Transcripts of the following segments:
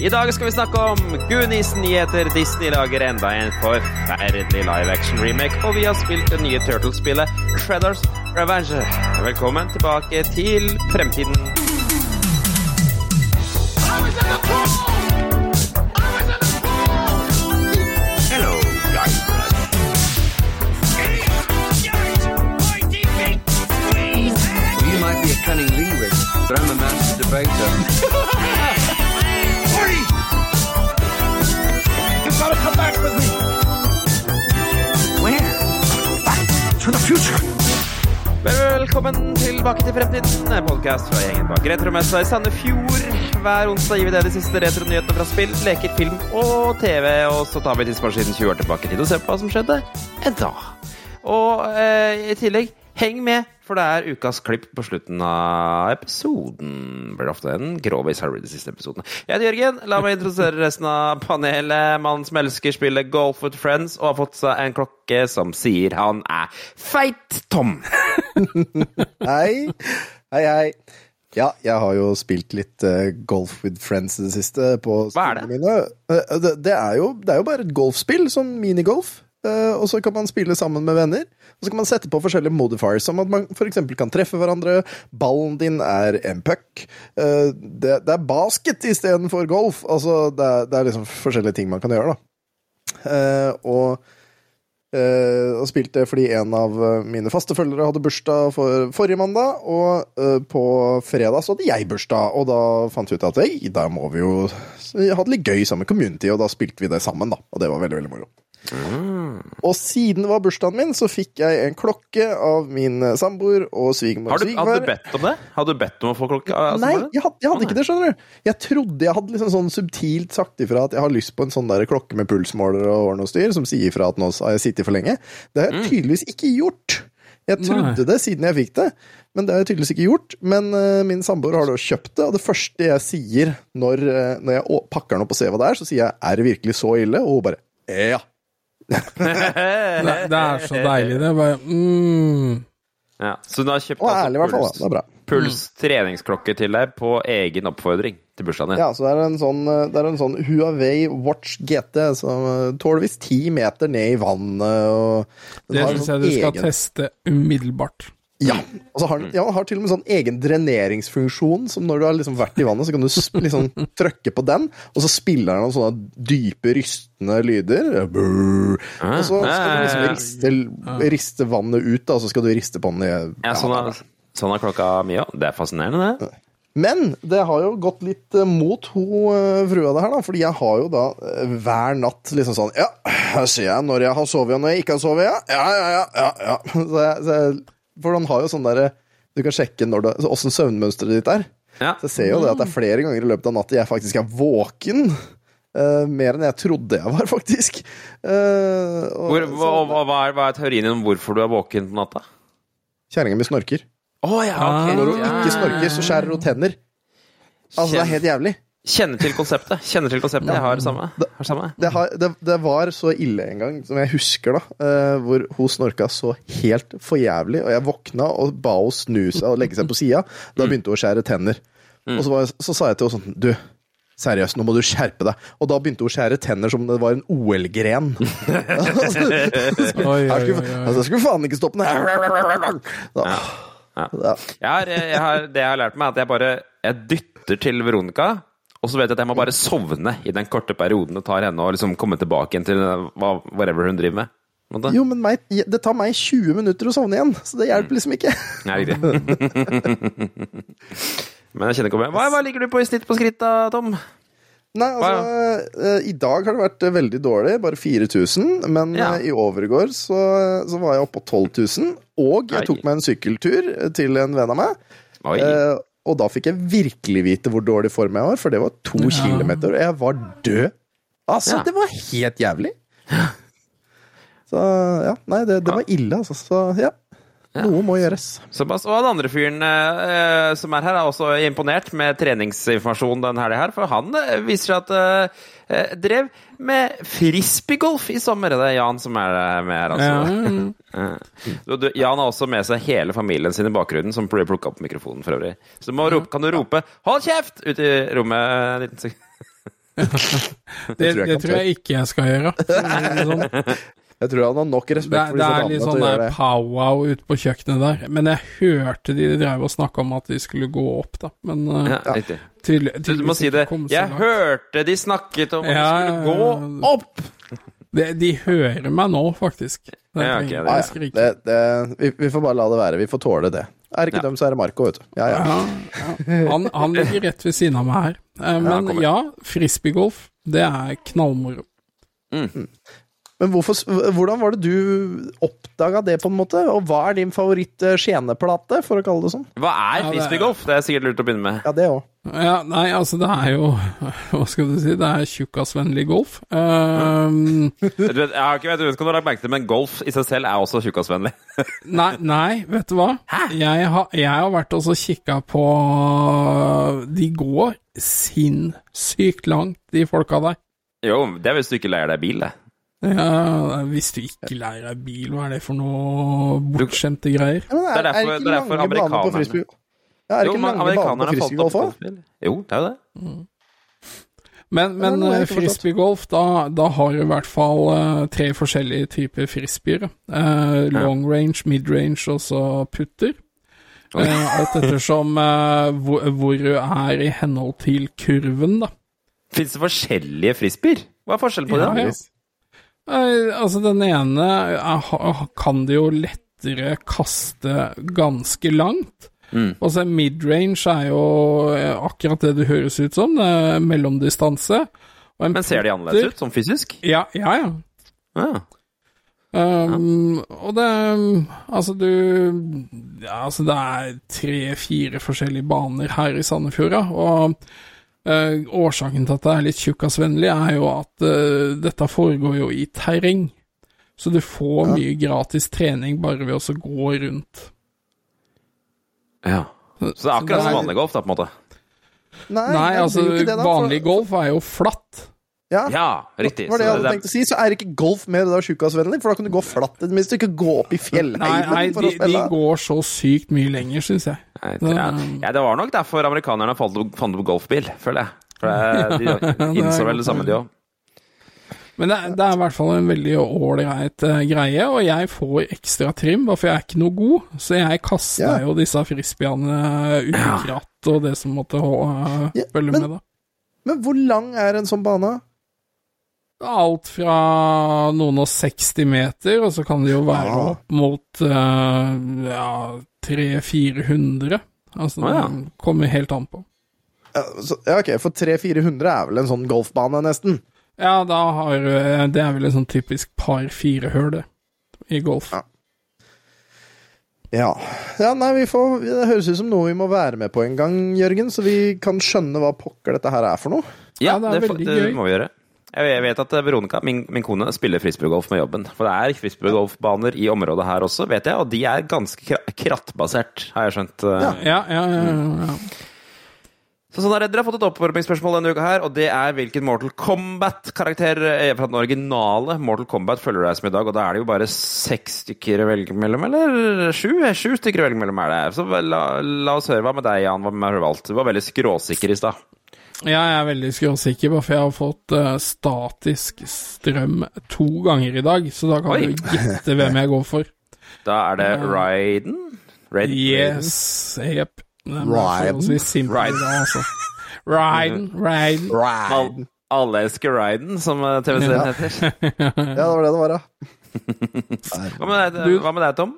I dag skal vi snakke om Goonies-nyheter. Disney lager enda en forferdelig live action-remake, og vi har spilt det nye Turtles-spillet Shredders Revenge. Velkommen tilbake til fremtiden. Velkommen tilbake til Fremtiden, en podkast fra gjengen bak Retromessa i Sandefjord. Hver onsdag gir vi deg de siste retronyhetene fra spill, leker, film og TV. Og så tar vi tidsmaskinen 20 år tilbake i tid og ser på hva som skjedde da. Og eh, i tillegg, heng med, for det er ukas klipp på slutten av episoden. Blir ofte en grovis har de siste episodene. Jeg heter Jørgen. La meg introdusere resten av panelet. Mannen som elsker spillet Golf with Friends og har fått seg en klokke som sier han er feit, Tom. Hei. Hei, hei. Ja, jeg har jo spilt litt uh, Golf with Friends i det siste. På det? spillene Mine. Uh, det, det, er jo, det er jo bare et golfspill, sånn minigolf. Eh, og så kan man spille sammen med venner. Og så kan man sette på forskjellige modifiers, som at man f.eks. kan treffe hverandre. Ballen din er en puck. Eh, det, det er basket istedenfor golf. Altså, det er, det er liksom forskjellige ting man kan gjøre, da. Eh, og og spilte fordi en av mine faste følgere hadde bursdag for forrige mandag, og på fredag så hadde jeg bursdag, og da fant vi ut at hey, da må vi jo ha det litt gøy sammen med community, og da spilte vi det sammen, da. Og det var veldig, veldig moro. Og siden det var bursdagen min, så fikk jeg en klokke av min samboer og svigermor og hadde du bedt om det? Hadde du bedt om å få klokke? altså, Nei, jeg hadde, jeg hadde ikke det, skjønner du. Jeg trodde jeg hadde liksom sånn subtilt sagt ifra at jeg har lyst på en sånn der klokke med pulsmåler og ordne og styr, som sier ifra at nå har jeg sittet for lenge. Det har jeg tydeligvis ikke gjort. Jeg trodde det siden jeg fikk det, men det har jeg tydeligvis ikke gjort. Men uh, min samboer har da kjøpt det, og det første jeg sier når, uh, når jeg pakker den opp og ser hva det er, så sier jeg 'er det virkelig så ille?' Og hun bare 'ja'. Det, det er så deilig, det. Bare mm. Ja, så du har kjøpt Og altså ærlig, fall. puls, Det er bra. puls treningsklokke til deg på egen oppfordring til bursdagen din. Ja, så det er en sånn, det er en sånn Huawei Watch GT som eh, tåler visst ti meter ned i vannet. Og Det syns sånn jeg du skal egen- teste umiddelbart. Ja, og så har den ja, har til og med sånn egen dreneringsfunksjon, som når du har liksom vært i vannet, så kan du liksom trykke på den, og så spiller den noen sånne dype, rystende lyder. Brr. Og så skal du liksom riste, riste vannet ut, da, og så skal du riste på den i Ja, sånn er, sånn er klokka mi òg. Det er fascinerende, det. Men det har jo gått litt eh, mot ho eh, frua det her, da. Fordi jeg har jo da eh, hver natt liksom sånn Ja, her ser jeg når jeg har sovet og når jeg ikke har sovet, ja. Ja, ja, ja. ja, ja. Så jeg, så jeg, for han har jo sånn derre Du kan sjekke når du, åssen søvnmønsteret ditt er. Ja. Så jeg ser jo det at det er flere ganger i løpet av natta jeg faktisk er våken. Uh, mer enn jeg trodde jeg var, faktisk. Uh, og, Hvor, hva, hva, hva, er, hva er teorien om hvorfor du er våken på natta? Kjerringa mi snorker. Oh, ja, okay. Når hun ikke snorker, så skjærer hun tenner. Altså, det er helt jævlig. Kjenner til konseptet. Kjenner til konseptet. Jeg har det samme. Har det samme. det, har, det, det var så ille en gang, som jeg husker, da, eh, hvor hun snorka så helt for jævlig, og jeg våkna og ba henne snu seg og legge seg på sida. Da begynte hun å skjære tenner. Og så, var så sa jeg til henne sånn Du, seriøst, nå må du skjerpe deg. Og da begynte hun å skjære tenner som om det var en OL-gren. altså, jeg skulle, faen ikke stoppe den. Da, Ja. da, Jeg har, jeg har, det jeg har lært meg, er at jeg bare jeg dytter til Veronica. Og så vet jeg at jeg må bare sovne i den korte perioden det tar henne å liksom komme tilbake igjen til hva, whatever hun driver med. Måte. jo, men meg, det tar meg 20 minutter å sovne igjen, så det hjelper liksom ikke. Nei. Men jeg kjenner ikke om hva, hva ligger du på i snitt på skritt da, Tom? Nei, altså eh, I dag har det vært eh, veldig dårlig, bare 4000. Men Ja. eh, i overgår så, så var jeg oppe på 12 000. Og jeg tok meg en sykkeltur eh, til en venn av meg. Oi. Og da fikk jeg virkelig vite hvor dårlig form jeg var, for det var to Ja. kilometer, og jeg var død. Altså, Ja. det var helt jævlig. Så ja, nei, det, det var ille, altså. Så ja. Noe må gjøres. Såpass. Og den andre fyren eh, som er her, er også imponert med treningsinformasjon den helga her. For han eh, viser seg at eh, eh, drev med frisbeegolf i sommer. Det er Jan som er eh, med her, altså. Ja. du, du, Jan har også med seg hele familien sin i bakgrunnen, som blir plukka opp på mikrofonen for øvrig. Så du må rope, kan du rope 'hold kjeft!' ut i rommet. en liten sekund. Det, tror jeg det tror jeg ikke jeg skal gjøre. Sånn, Jeg tror han har nok det, respekt for det disse er damene litt til å sånn gjøre der det. powwow ute på kjøkkenet der. Men jeg hørte de drev og snakka om at de skulle gå opp, da. Men uh, Ja, riktig. tydelig, Du, du må si det. Jeg langt. hørte de snakket om at Ja, de skulle gå opp! De, de hører meg nå, faktisk. Det Ja, ok, det- Ja, ja. Det, det, vi, vi får bare la det være. Vi får tåle det. Er det ikke Ja. dem, så er det Marco, vet du. Ja, ja. Ja, ja. Han, han ligger rett ved siden av meg her. Eh, Men ja, frisbeegolf, det er knallmoro. Men hvorfor, hvordan var det du oppdaga det, på en måte? Og hva er din favoritt-skjeneplate, for å kalle det sånn? Hva er frisbeegolf? Det er sikkert lurt å begynne med. Ja, det òg. Ja, nei, altså det er jo Hva skal du si? Det er tjukkasvennlig golf. Um, Du vet, jeg har ikke vet, ikke om du har lagt merke til men golf i seg selv er også tjukkasvennlig. nei, nei, vet du hva? Jeg har, jeg har vært og så kikka på De går sinnssykt langt, de folka der. Jo, det er hvis du ikke leier deg bil, det. Ja, hvis du ikke lærer deg bil, hva er det for noe bortskjemte greier? Ja, men Det er derfor- det er derfor lange baner på amerikanerne-? Ja, er det Jo, ikke mange baner på frisbeegolf òg? Jo, det er jo det. Men, det er men ja, eh, frisbeegolf, da, da har du i hvert fall uh, tre forskjellige typer frisbeer. Uh, long range, mid range og så putter. Eh, alt ettersom eh, hvor, hvor du er i henhold til kurven, da. Fins det forskjellige frisbeer? Hva er forskjellen på Ja, det? ja. Eh, altså, den ene er, kan de jo lettere kaste ganske langt. Mm. Og så midrange er jo eh, akkurat det det høres ut som, det er mellomdistanse. Men ser de annerledes ut, sånn fysisk? Ja, ja. ja. Ja. Um, og det Altså, du ja, Altså, det er tre-fire forskjellige baner her i Sandefjorda, og eh, årsaken til at det er litt tjukkasvennlig, er jo at uh, dette foregår jo i terreng. Så du får Ja. mye gratis trening bare ved å gå rundt. ja. Så det er akkurat som det er- vanlig golf, da, på en måte? Nei, Nei, altså, det da, for- vanlig golf er jo flatt. Ja, Ja, riktig. var det jeg hadde det- tenkt å si. Så er ikke golf mer der tjukkasvennlig, for da kan du gå flatt i minst, ikke gå opp i Nei, nei fjellheimen for de, å de går så sykt mye lenger, syns jeg. Nei, ja. ja, det var nok derfor amerikanerne fant opp, golfbil, føler jeg. For det, de innså vel det samme, de òg. Men det, det er i hvert fall en veldig ålreit eh, greie, og jeg får ekstra trim, bare for jeg er ikke noe god. Så jeg kasta Ja. jo disse frisbeene uten kratt og det som måtte uh, Ja, følge men- med, da. Men hvor lang er en sånn bane? Alt fra noen og 60 meter, og så kan det jo være ja. opp mot uh, ja, 300-400. Altså, Ah, ja. det kommer helt an på. Ja, så, ja, ok, for 300-400 er vel en sånn golfbane, nesten. Ja, da har du Det er vel en sånn typisk par-fire-høl, det, i golf. Ja. Ja. ja, nei, vi får Det høres ut som noe vi må være med på en gang, Jørgen, så vi kan skjønne hva pokker dette her er for noe. Ja, Ja, det er det, veldig det gøy. må vi gjøre. Jeg vet- at Veronica, min, min kone, spiller frisbeegolf med jobben. For det er frisbeegolfbaner i området her også, vet jeg, og de er ganske krattbasert, har jeg skjønt. Ja. Ja, ja, ja. ja, ja. Så sånn er det. Dere har fått et oppvarmingsspørsmål denne uka her, og det er hvilken Mortal Kombat-karakter eh, fra den originale Mortal Kombat følger deg som i dag, og da er det jo bare seks stykker å velge mellom, eller sju? Sju stykker å velge mellom er det. Så la, la oss høre hva med deg, Jan. Hva har du valgt? Du var veldig skråsikker i stad. Ja, jeg er veldig skråsikker, bare for jeg har fått uh, statisk strøm to ganger i dag, så da kan Oi. du gjette hvem jeg går for. Da er det Ryden? Red, Yes, jepp. Ryden. Ryden. Raiden. forholdsvis simpelt Raiden. da, altså. Raiden, Raiden. Al- Alle elsker Ryden, som eh, TV-serien heter. Ja, det var det det var, ja. Hva med deg, hva med deg Tom?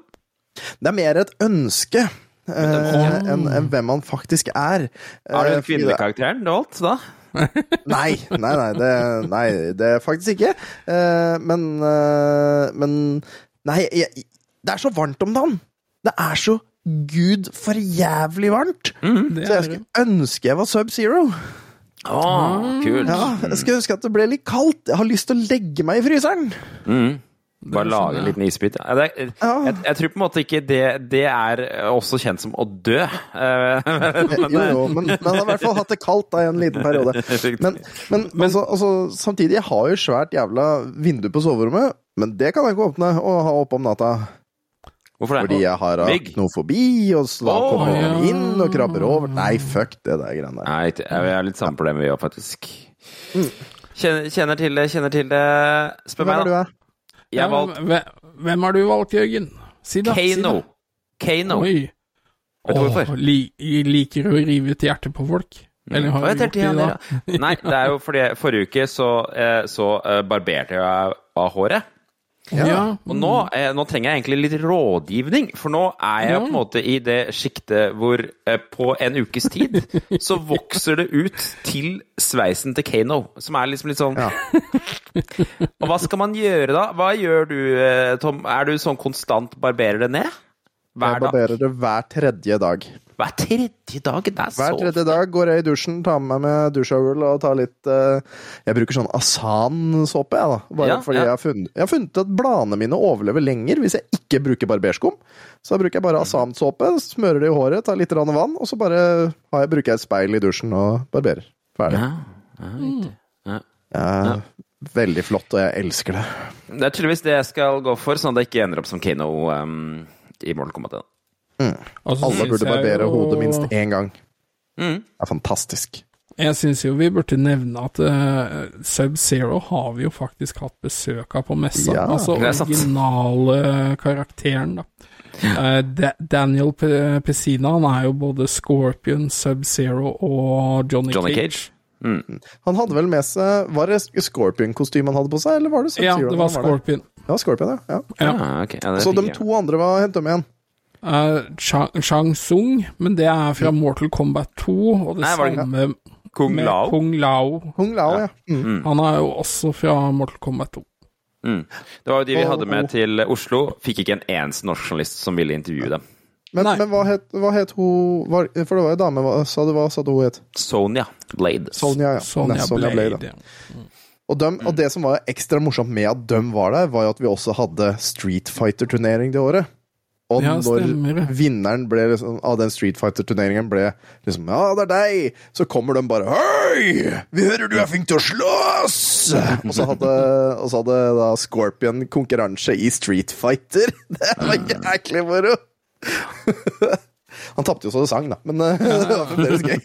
Det er mer et ønske eh, enn en hvem han faktisk er. Har du Eh, den kvinnekarakteren valgt, da? Nei, nei, nei, det, nei, det er faktisk ikke. Eh, men Men Nei, jeg, det er så varmt om dagen! Det er så gud for jævlig varmt! Mm, Så jeg skulle ønske jeg var Sub-Zero. Å, kult. Ja, jeg skulle ønske at det ble litt kaldt. Jeg har lyst til å legge meg i fryseren. Mm. Bare lage en liten isbit. Ja, det er, jeg, jeg tror på en måte ikke det Det er også kjent som å dø. Eh, men, Jo, jo, men men han har i hvert fall hatt det kaldt da, i en liten periode. Men, men, altså, altså, samtidig, jeg har jo svært jævla vindu på soverommet, men det kan jeg ikke åpne og ha oppe om natta. Hvorfor det? Fordi jeg har aknofobi, og så da kommer kommer ja. inn og krabber over. Nei, fuck det der greiene der. Nei, vi har litt samme problem vi òg, faktisk. Mm. Kjenner, kjenner til det, kjenner til det. Spør Hvem meg, er du, da. Jeg valgt Hvem- har du valgt, Jørgen? Si da. Kano. Kano. Oi. Vet du hvorfor? Li, liker du å rive ut hjertet på folk? Eller har du gjort det det, da? Nei, det er jo fordi forrige uke så, eh, så eh, barberte jeg av håret. Ja. Og nå, eh, nå trenger jeg egentlig litt rådgivning, for nå er jeg Ja. på en måte i det sjiktet hvor eh, på en ukes tid så vokser det ut til sveisen til Kano, som er liksom litt sånn Ja. Og hva skal man gjøre da? Hva gjør du, eh, Tom? Er du sånn konstant barberer det ned? Hver Jeg barberer det hver tredje dag. Hver tredje dag? Det er så Hver tredje dag går jeg i dusjen, tar med meg med dusjøvel og tar litt eh, Jeg bruker sånn Asan-såpe, jeg, da. Bare Ja, fordi ja. Jeg, har funnet, jeg har funnet at bladene mine overlever lenger hvis jeg ikke bruker barberskum. Så da bruker jeg bare Asan-såpe, smører det i håret, tar litt vann, og så bare har jeg, bruker jeg et speil i dusjen og barberer. Ferdig. Ja, ja. Ja. Ja, Veldig flott, og jeg elsker det. Det er tydeligvis det jeg skal gå for, sånn at jeg ikke ender opp som Kano um, i Mortal Kombat 1. Altså, Alle burde barbere jo- hodet minst én gang. Mm. Det er fantastisk. Jeg syns jo vi burde nevne at uh, Sub-Zero har vi jo faktisk hatt besøk av på messa. Ja, altså det originale karakteren, da. Uh, Da- Daniel P Pesina han er jo både Scorpion, Sub-Zero og Johnny, Johnny Cage. Cage. Mm. Han hadde vel med seg Var det Scorpion-kostyme han hadde på seg, eller var det Ja, Sub-Zero? det var Scorpion. Scorpion. Det var Scorpion, ja. ja. Ja. Ah, okay. ja, det Så de to andre, hva hentet de igjen? Eh, Chang, Chang Sung, men det er fra Mortal Kombat 2, og det Nei, det samme Kung med Lao. Kung Lao. Kung Lao, ja. Mm. Han er jo også fra Mortal Kombat 2. Mm. Det var jo de vi hadde med til Oslo. Fikk ikke en eneste norsk journalist som ville intervjue dem. Men, men hva het, hva het hun var, For det var jo dame, hva sa du hva sa du hun het? Sonja Blade. Sonja, ja. Sonja Nei, Sonja Blade. Blade, ja. Og, dem, og det som var ekstra morsomt med at de var der, var jo at vi også hadde Street Fighter-turnering det året. Og Ja, når stemmer det. vinneren liksom, av den Street Fighter-turneringen ble liksom Ja, det er deg! Så kommer de bare Hei! Vi hører du er flink til å slåss! Og så hadde, og så hadde da Scorpion konkurranse i Street Fighter. Det var jæklig moro! Han tapte jo så det sang, da, men eh, det var fremdeles gøy.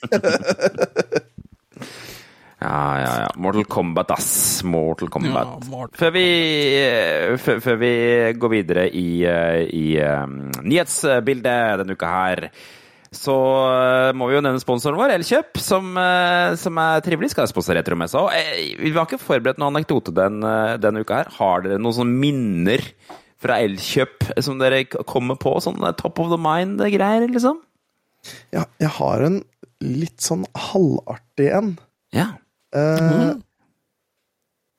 Ja, ja, ja. Mortal Kombat, ass. Mortal Kombat. Ja, Mortal Før vi, eh, før, før vi går videre i, eh, i um, nyhetsbildet denne uka her, så må vi jo nevne sponsoren vår, Elkjøp, som, som er trivelig. Skal sponse Retromessa òg. Vi har ikke forberedt noen anekdote den, denne uka her. Har dere noen sånne minner fra Elkjøp som dere kommer på? Sånn eh, top of the mind-greier, liksom? Ja, jeg har en litt sånn halvartig en. Ja. Eh,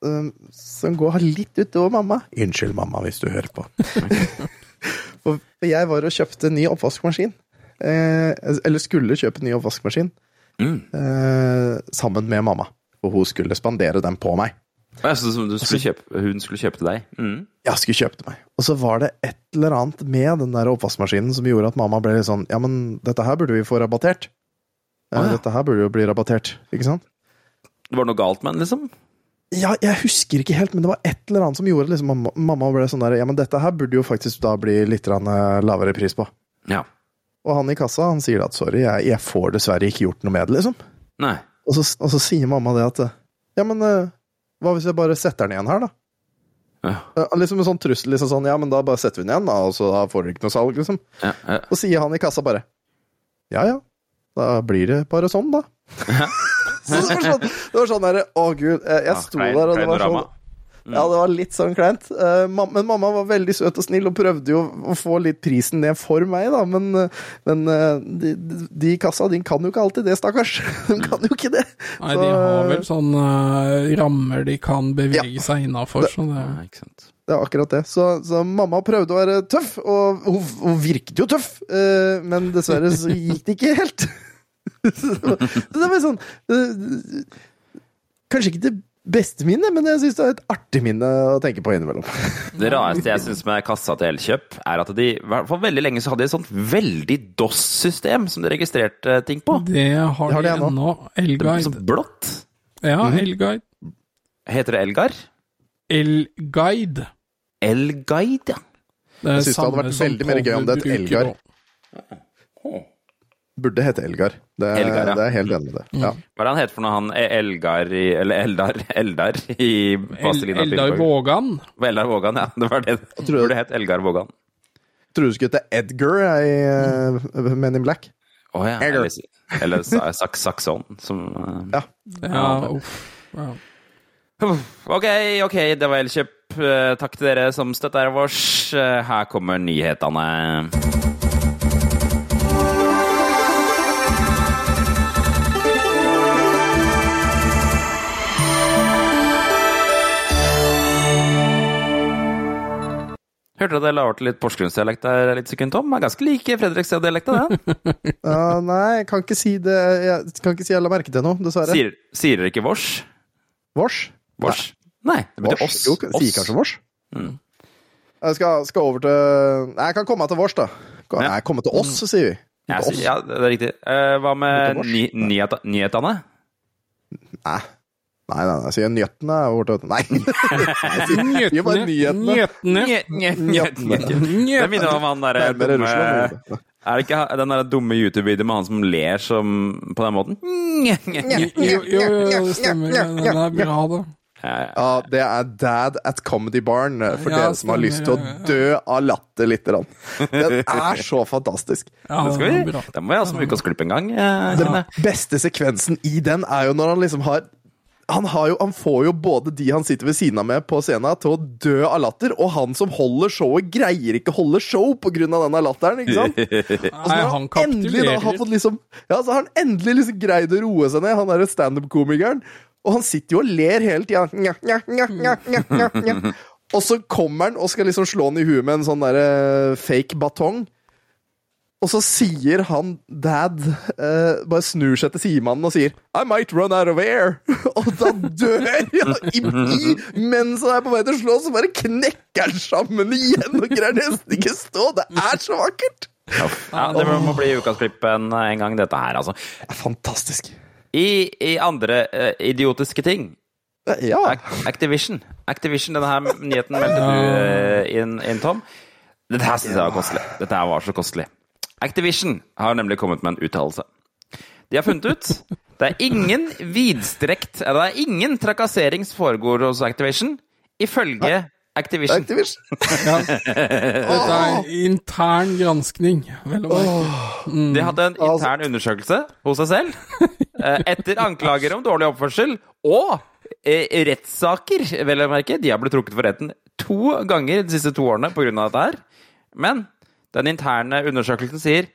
eh, som går litt utover mamma. Unnskyld, mamma, hvis du hører på. For jeg var og kjøpte ny oppvaskmaskin. Eh, eller skulle kjøpe ny oppvaskmaskin. Mm. Eh, sammen med mamma. Og hun skulle spandere den på meg. Ja, så så skulle kjøpe, hun skulle kjøpe til deg? Mm. Jeg skulle kjøpe til meg. Og så var det et eller annet med den der oppvaskmaskinen som gjorde at mamma ble litt sånn Ja, men dette her burde vi få rabattert. Ah, ja. Dette her burde jo bli rabattert, ikke sant? Det var noe galt med den, liksom? Ja, jeg husker ikke helt, men det var et eller annet som gjorde liksom, mamma, mamma ble sånn der Ja, men dette her burde jo faktisk da bli litt eh, lavere pris på. Ja. Og han i kassa han sier at sorry, jeg, jeg får dessverre ikke gjort noe med det, liksom. Nei. Og så, og så sier mamma det at Ja, men eh, hva hvis jeg bare setter den igjen her, da? Ja. Eh, liksom en sånn trussel, liksom sånn Ja, men da bare setter vi den igjen, da, og så da får dere ikke noe salg, liksom. Ja, ja. Og sier han i kassa bare Ja ja, da blir det bare sånn, da. så det var sånn, det var sånn derre Å, gud. eh, Jeg Ja, sto klein- der, og det var sånn. Ja, det var litt sånn kleint. Eh, men mamma var veldig søt og snill og prøvde jo å få litt prisen ned for meg, da. Men, men eh, de, de, i kassa, de kan jo ikke alltid det, stakkars. De kan jo ikke det. Nei, Så, de har vel sånne rammer de kan bevege seg innafor, så det Ja, ikke sant. Det er akkurat det. Så, så mamma prøvde å være tøff, og hun, hun virket jo tøff. eh, men dessverre så gikk det ikke helt. det var sånn eh, Kanskje ikke det beste minnet, men jeg syns det er et artig minne å tenke på innimellom. Det rareste jeg syns med kassa til Elkjøp, er at de for veldig lenge så hadde de et sånt veldig DOS-system som de registrerte ting på. Det har, Det har de de ennå. Elguide. Sånn blått. Ja, Mhm. Elguide. Heter det Elgar? Elguide. Elguide, ja. Det Jeg synes det hadde vært veldig mer gøy om det het Elgar. nå. Burde hete Elgar. Det, Elgar, ja. det er helt enig i det. Ja. Hva er det han heter for noe, han Elgar i Eller Eldar Eldar i El Vazelina Eldar Vågan. Eldar Vågan, ja. Det var det. tror det- Burde hett Elgar Vågan. Tror du skulle hete Edgar jeg, i eh, Men in Black? Oh, ja. Edgar. Eller, eller Sak Sakson, som eh, Ja. Ja, uff. Ja. Ok, ok, det var Elkjøp. Eh, Takk til dere som støtter. Eh, Her kommer nyhetene. Hørte du at jeg la over til litt porsgrunnsdialekt der litt sekund, Tom? Er ganske like Fredrikstad-dialekta, den. Ja, nei, jeg kan ikke si det Jeg kan ikke si jeg la merke til noe, dessverre. Sier, sier dere ikke vårs? Vårs? Vårs? Nei, det betyr Vårs? oss. Jo, sier kanskje vårs. Mm. Jeg skal, skal over til Nei, jeg kan komme til vårs, da. Nei, Ja. kommer komme til oss, sier vi. Ja, ja, det er riktig. Uh, hva med ny, nyhetene? Nei. Nei, nei, nei, sier nøttene er til Nei. Sier bare nyhetene. Nye- Det minner om han derre dumme Er det ikke den der dumme YouTube-videoen med han som ler som på den måten? Jo, jo, jo, det stemmer. Den er bra, da. Ja, det er Dad at Comedy Barn, eh, for dere som har lyst til å ja, ja. dø av latter lite grann. Den er så fantastisk. Det skal den er vi, ha den må oss klipp en gang. eh, Den beste sekvensen i den er jo når han liksom har han, har jo, han får jo både de han sitter ved siden av med på scenen, til å dø av latter, og han som holder showet, greier ikke å holde show pga. denne latteren. ikke sant? Og så Nei, han endelig da har fått liksom Ja, så har han endelig liksom greid å roe seg ned, han derre standup-komikeren. Og han sitter jo og ler hele tida. Og så kommer han og skal liksom slå han i huet med en sånn derre fake batong. Og så sier han dad uh, Bare snur seg til sidemannen og sier I might run out of air. og da dør han i, i, mens han er på vei til å slå, så bare knekker han sammen igjen og greier nesten ikke stå. Det er så vakkert! Ja, det må bli ukas klipp en, en gang, dette her, altså. Det er fantastisk. I, i andre uh, idiotiske ting Ja. Activision. Activision, denne her nyheten meldte du uh, inn, inn, Tom. Dette her synes jeg var kostelig. Dette her var så kostelig. Activision har nemlig kommet med en uttalelse. De har funnet ut det er ingen vidstrekt det er ingen trakassering som foregår hos Activision, ifølge Activision. Activision. Dette er intern granskning, vel å merke. De hadde en intern undersøkelse hos seg selv eh, etter anklager om dårlig oppførsel og eh, rettssaker, vel å merke. De har blitt trukket for retten to ganger de siste to årene pga. dette her. Men den interne undersøkelsen sier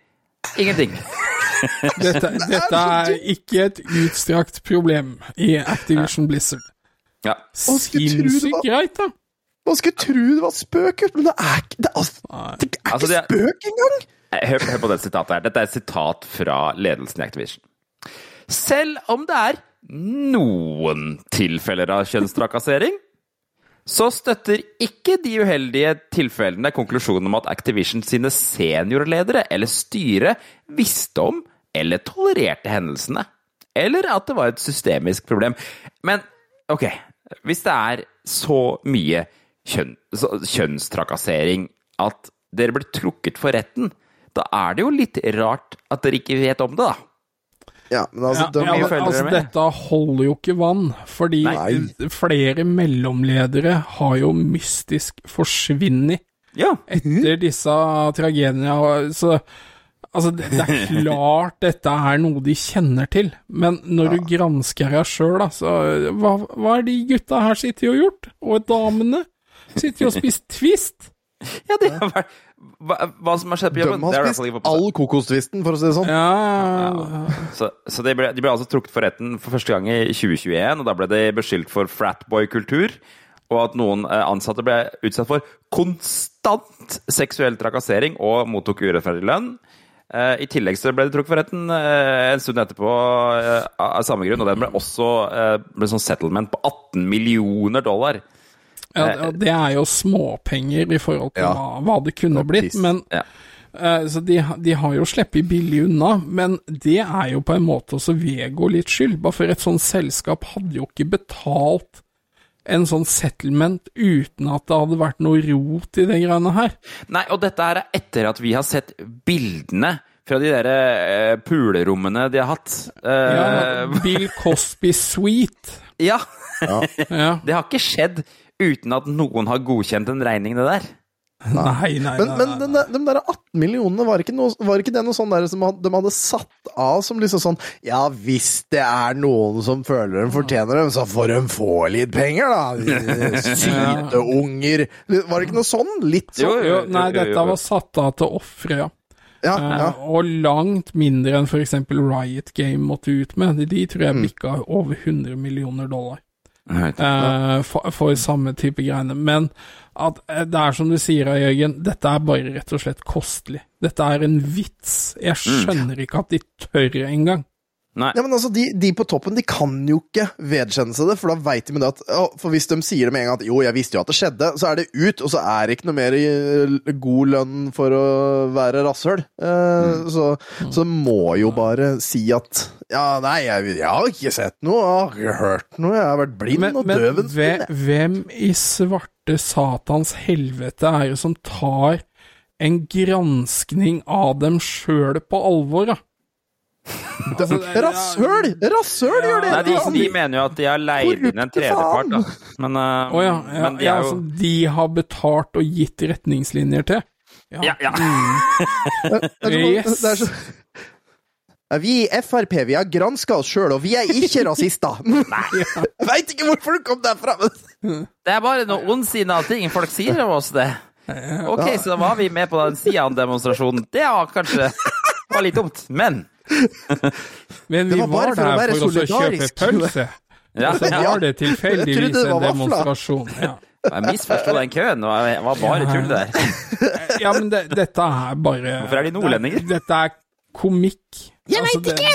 ingenting. Dette, dette er ikke et utstrakt problem i Activision Blizzard. Ja. Sinnssykt greit, da. Man skulle tro det var spøk, men det er ikke Det er, altså, det er Altså, ikke det er- spøk engang! Hør, hør på det sitatet her. Dette er et sitat fra ledelsen i Activision. Selv om det er noen tilfeller av kjønnstrakassering, så støtter ikke de uheldige tilfellene konklusjonen om at Activision sine seniorledere eller styre visste om eller tolererte hendelsene, eller at det var et systemisk problem. Men ok, hvis det er så mye kjønn, så, kjønnstrakassering at dere blir trukket for retten, da er det jo litt rart at dere ikke vet om det, da. Ja, men altså, Ja, de, ja, men, altså, dette holder jo ikke vann, fordi Nei. flere mellomledere har jo mystisk forsvunnet Ja. etter disse tragediene. Så altså, det, det er klart dette er noe de kjenner til, men når du gransker deg sjøl, da, så hva, hva er de gutta her sitter og gjort? Og damene? Sitter jo og spiser Twist? ja det har vært hva, hva som har skjedd på jobben, det har spist all kokostvisten, for å si det sånn. Ja, Så, så de, ble, de ble altså trukket for retten for første gang i 2021, og da ble de beskyldt for fratboy-kultur. Og at noen eh, ansatte ble utsatt for konstant seksuell trakassering og mottok urettferdig lønn. Eh, I tillegg så ble de trukket for retten eh, en stund etterpå av samme grunn, og den ble også ble sånn settlement på 18 millioner dollar. Ja, ja, det er jo småpenger i forhold til Ja. hva, hva det kunne blitt, men Ja. uh, Så de, de har jo sluppet billig unna, men det er jo på en måte også Vego litt skyld. Bare for et sånt selskap hadde jo ikke betalt en sånn settlement uten at det hadde vært noe rot i de greiene her. Nei, og dette her er etter at vi har sett bildene fra de der uh, pulerommene de har hatt. Uh, Ja, Bill Cosby Suite. ja. Ja. Det har ikke skjedd uten at noen har godkjent en regning, det der. Nei, nei, Men, nei, men nei, den de der 18 millionene, var ikke, noe, var ikke det noe sånn der som de hadde satt av som liksom sånn Ja, hvis det er noen som føler de fortjener dem, så får de få litt penger, da. Syte unger. Var det ikke noe sånn? Litt sånn? Jo, jo, nei, dette var satt av til ofre, ja. Ja, ja. Uh, og langt mindre enn f.eks. Riot Game måtte ut med. De, de tror jeg Mm. bikka over 100 millioner dollar Eh, for, for samme type greiene. Men at eh, det er som du sier, Jørgen, dette er bare rett og slett kostelig. Dette er en vits. Jeg skjønner ikke at de tør engang. Nei. Ja, men altså, de, de på toppen de kan jo ikke vedkjenne seg det, for da veit de med det at å, For hvis de sier det med en gang at jo, jeg visste jo at det skjedde, så er det ut, og så er det ikke noe mer i god lønn for å være rasshøl. Eh, så, så må jo bare si at ja, nei, jeg, jeg har ikke sett noe, jeg har ikke hørt noe, jeg har vært blind Men, og men døv en hvem, hvem i svarte satans helvete er det som tar en granskning av dem sjøl på alvor, da? Det- Rasshøl! Rasshøl gjør det! Nei, de, de mener jo at de har leid inn en tredjepart, da. Men, uh, oh, ja, ja, men de ja er jo altså, de har betalt og gitt retningslinjer til? Ja, ja. Er Yes. det er så Vi i Frp vi har granska oss sjøl, og vi er ikke rasister. Jeg veit ikke hvorfor du kom derfra! Det er bare noen ondsinna ting folk sier om oss, det. Ok, så da var vi med på den Sian-demonstrasjonen. Det var kanskje var litt dumt, men Men Det vi var bare var der for å kjøpe pølse. ja, Så ja. var det tilfeldigvis det en var demonstrasjon. Ja, Jeg misforsto den køen. Det var- var bare tull der. ja men det, dette er bare Hvorfor er de nordlendinger? Det- Dette er komikk. Jeg altså, veit ikke!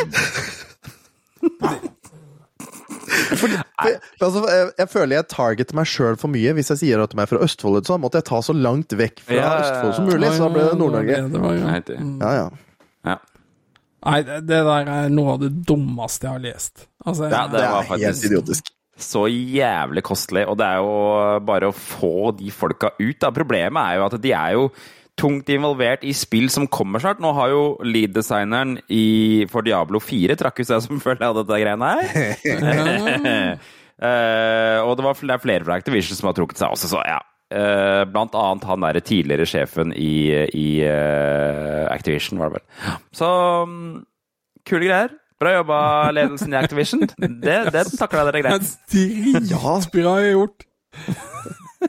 For- Altså, jeg, jeg føler jeg targeter meg sjøl for mye hvis jeg sier at de er fra Østfold. Så måtte jeg ta så langt vekk fra Ja. Østfold som mulig, så da ble det Nord-Norge. Det det- ja. Ja. Nei, det det der er noe av det dummeste jeg har lest. Altså, Ja, det Det var faktisk helt idiotisk. så jævlig kostelig, og det er jo bare å få de folka ut. Da. Problemet er jo at de er jo tungt involvert i spill som kommer snart. Nå har jo lead-designeren i, for Diablo 4 trakk ut seg som følge av dette greiene her. uh, og det, var, det er flere fra Activision som har trukket seg også, så ja. Eh, blant annet han derre tidligere sjefen i, i uh, Activision, var det vel. Så um, kule greier. Bra jobba, ledelsen i Activision. Det, det takla dere er greit. dritbra gjort.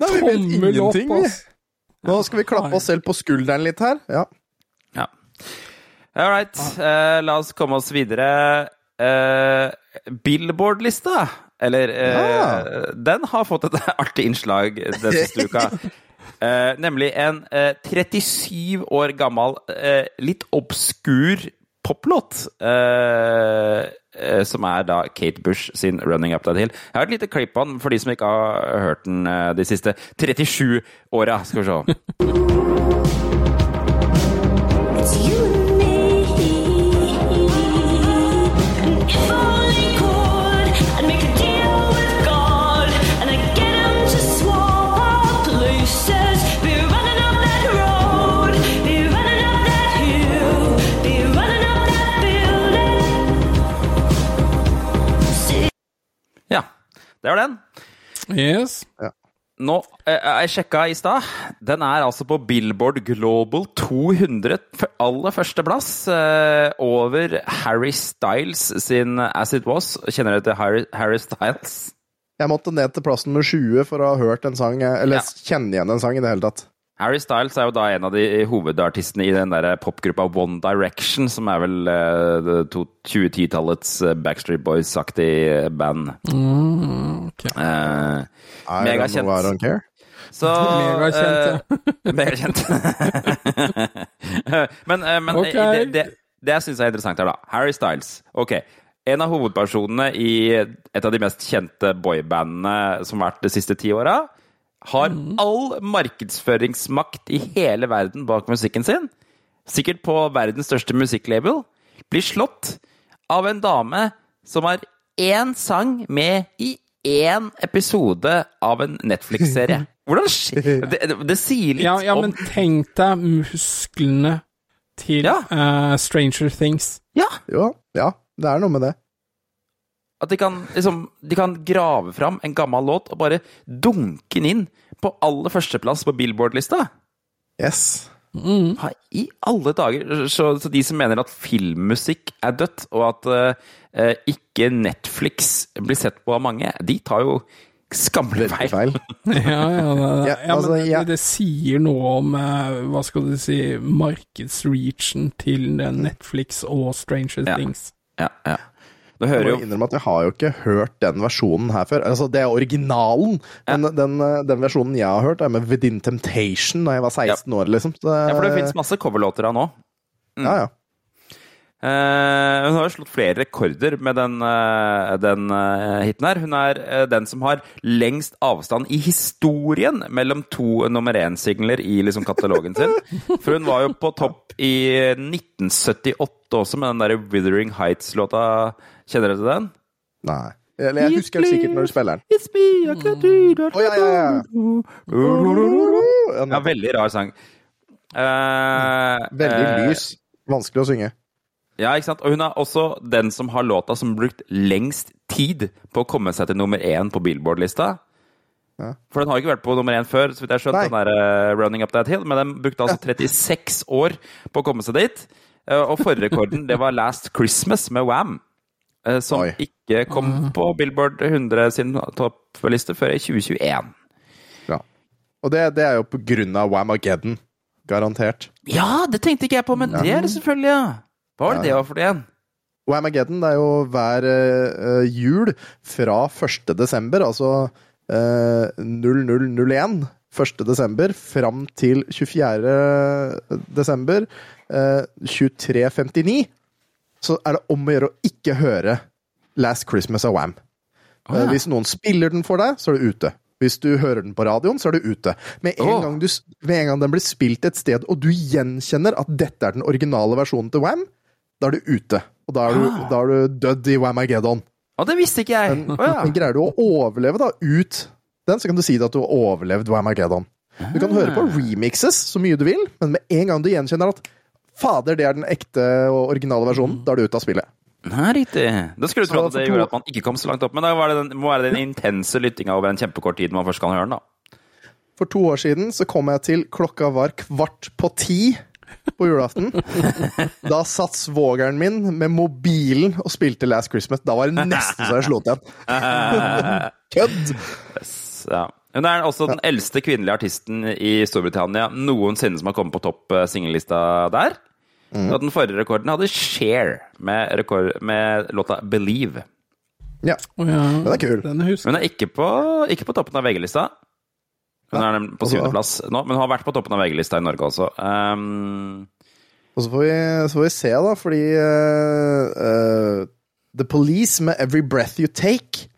Tommel opp, ass. Nå skal vi klappe oss selv på skulderen litt her. Ja. Ja. All right, Uh, la oss komme oss videre. Eh, Billboard-lista, eller eh, Ja. Den har fått et artig innslag den siste uka. Eh, nemlig en eh, 37 år gammel, eh, litt obskur poplåt. Eh, eh, som er da Kate Bush sin 'Running Up That Hill'. Jeg har et lite klipp på den for de som ikke har hørt den eh, de siste 37 åra. Skal vi se. det var den. Yes. Nå, eh, jeg sjekka i stad. Den er altså på Billboard Global 200, f- aller første plass. Eh, over Harry Styles sin As It Was. Kjenner dere til Harry, Harry Styles? Jeg måtte ned til plassen med 20 for å ha hørt en sang, eh, eller Ja. kjenne igjen en sang i det hele tatt. Harry Styles er jo da en av de hovedartistene i den der popgruppa One Direction, som er vel eh, det to- 2010-tallets eh, Backstreet Boys-aktig band. Mm, okay. Eh, Megakjent. I don't care. Så Megakjent, eh, Megakjent. men eh, men okay. det, det, det jeg syns er interessant her, da Harry Styles. Ok. En av hovedpersonene i et av de mest kjente boybandene som har vært de siste ti åra, har all markedsføringsmakt i hele verden bak musikken sin. Sikkert på verdens største musikklabel. Blir slått av en dame som har én sang med i én episode av en Netflix-serie. Hvordan skjer det, det, det sier litt Ja, ja, om men tenk deg musklene til Ja. uh, Stranger Things. Ja, Jo, ja, det er noe med det. At de kan, liksom, de kan grave fram en gammel låt og bare dunke den inn på aller førsteplass på Billboard-lista. Yes. Mm. I alle dager! Så, så de som mener at filmmusikk er dødt, og at uh, ikke Netflix blir sett på av mange, de tar jo skammelig feil. feil. Ja, ja, det, Ja, ja, altså, men ja. det, det sier noe om eh, hva skal du si markedsreachen til Netflix og Stranger Ja. Things. Ja, ja. Du Jeg må jo innrømme at jeg har jo ikke hørt den versjonen her før. Altså, Det er originalen. Den, den, eh, den versjonen jeg har hørt, er med Within Temptation da jeg var 16 år, liksom. Så, Ja, for det fins masse coverlåter av nå. Ja, ja. Uh, hun har jo slått flere rekorder med den, uh, den uh, hiten her. Hun er den som har lengst avstand i historien mellom to nummer én-singler i liksom, katalogen sin. For hun var jo på topp i 1978 også med den der Withering Heights-låta. Kjenner dere til den? Nei. Eller jeg husker den sikkert når du spiller den. It's me, I can't do. Å, ja, ja, ja. Ja, veldig rar sang. Uh, Veldig eh, lys. Vanskelig å synge. Ja, ikke sant? Og hun er også den som har låta som har brukt lengst tid på å komme seg til nummer én på Billboard-lista. Ja. For den har ikke vært på nummer én før, så vidt jeg har skjønt, den der uh, Running Up That Hill, men den brukte altså 36 år på å komme seg dit. Uh, og forrige rekorden, det var Last Christmas med Wham! Eh, som Oi. ikke kom på Billboard 100 sin toppliste før i 2021. Ja. Og det, det er jo på grunn av Whamageddon. Garantert. Ja, det tenkte ikke jeg på, men det er det selvfølgelig, ja. Hva var det det var for det igjen? Whamageddon det er jo hver uh, jul fra 1. desember, altså uh, 0001 1. desember, fram til 24. desember eh, 2359, så er det om å gjøre å ikke høre Last Christmas av Wham. Oh, ja. Eh, Hvis noen spiller den for deg, så er du ute. Hvis du hører den på radioen, så er du ute. Med en, oh. gang, du, med en gang den blir spilt et sted, og du gjenkjenner at dette er den originale versjonen til Wham, da er du ute. Og da er du, Ah. da er du dødd i Wamageddon. Å, det visste ikke jeg! Men, ja. men greier du å overleve da ut den, så kan du si at du har overlevd Wamageddon. Du kan høre Ah. på remixes så mye du vil, men med en gang du gjenkjenner at fader, det er den ekte og originale versjonen, da er du ute av spillet. Nei, riktig. Da skulle du tro at det gjorde at man ikke kom så langt opp. Men da må det den, må være den intense lyttinga over en kjempekort tid man først kan høre den, da. For to år siden så kom jeg til klokka var kvart på ti på julaften. Da satt svogeren min med mobilen og spilte Last Christmas. Da var det nesten så jeg slo til igjen. Kødd! Ja. Hun er også den eldste kvinnelige artisten i Storbritannia noensinne som har kommet på topp eh, singellista der. Og den forrige rekorden hadde Cher med, rekord, med låta 'Believe'. Ja, Oh, ja. den er kul. Den husker Hun er ikke på, ikke på toppen av VG-lista. Hun er på syvendeplass nå, men hun har vært på toppen av VG-lista i Norge også. Um, Og så får vi, så får vi se, da, fordi uh, uh, The Police med Every Breath You Take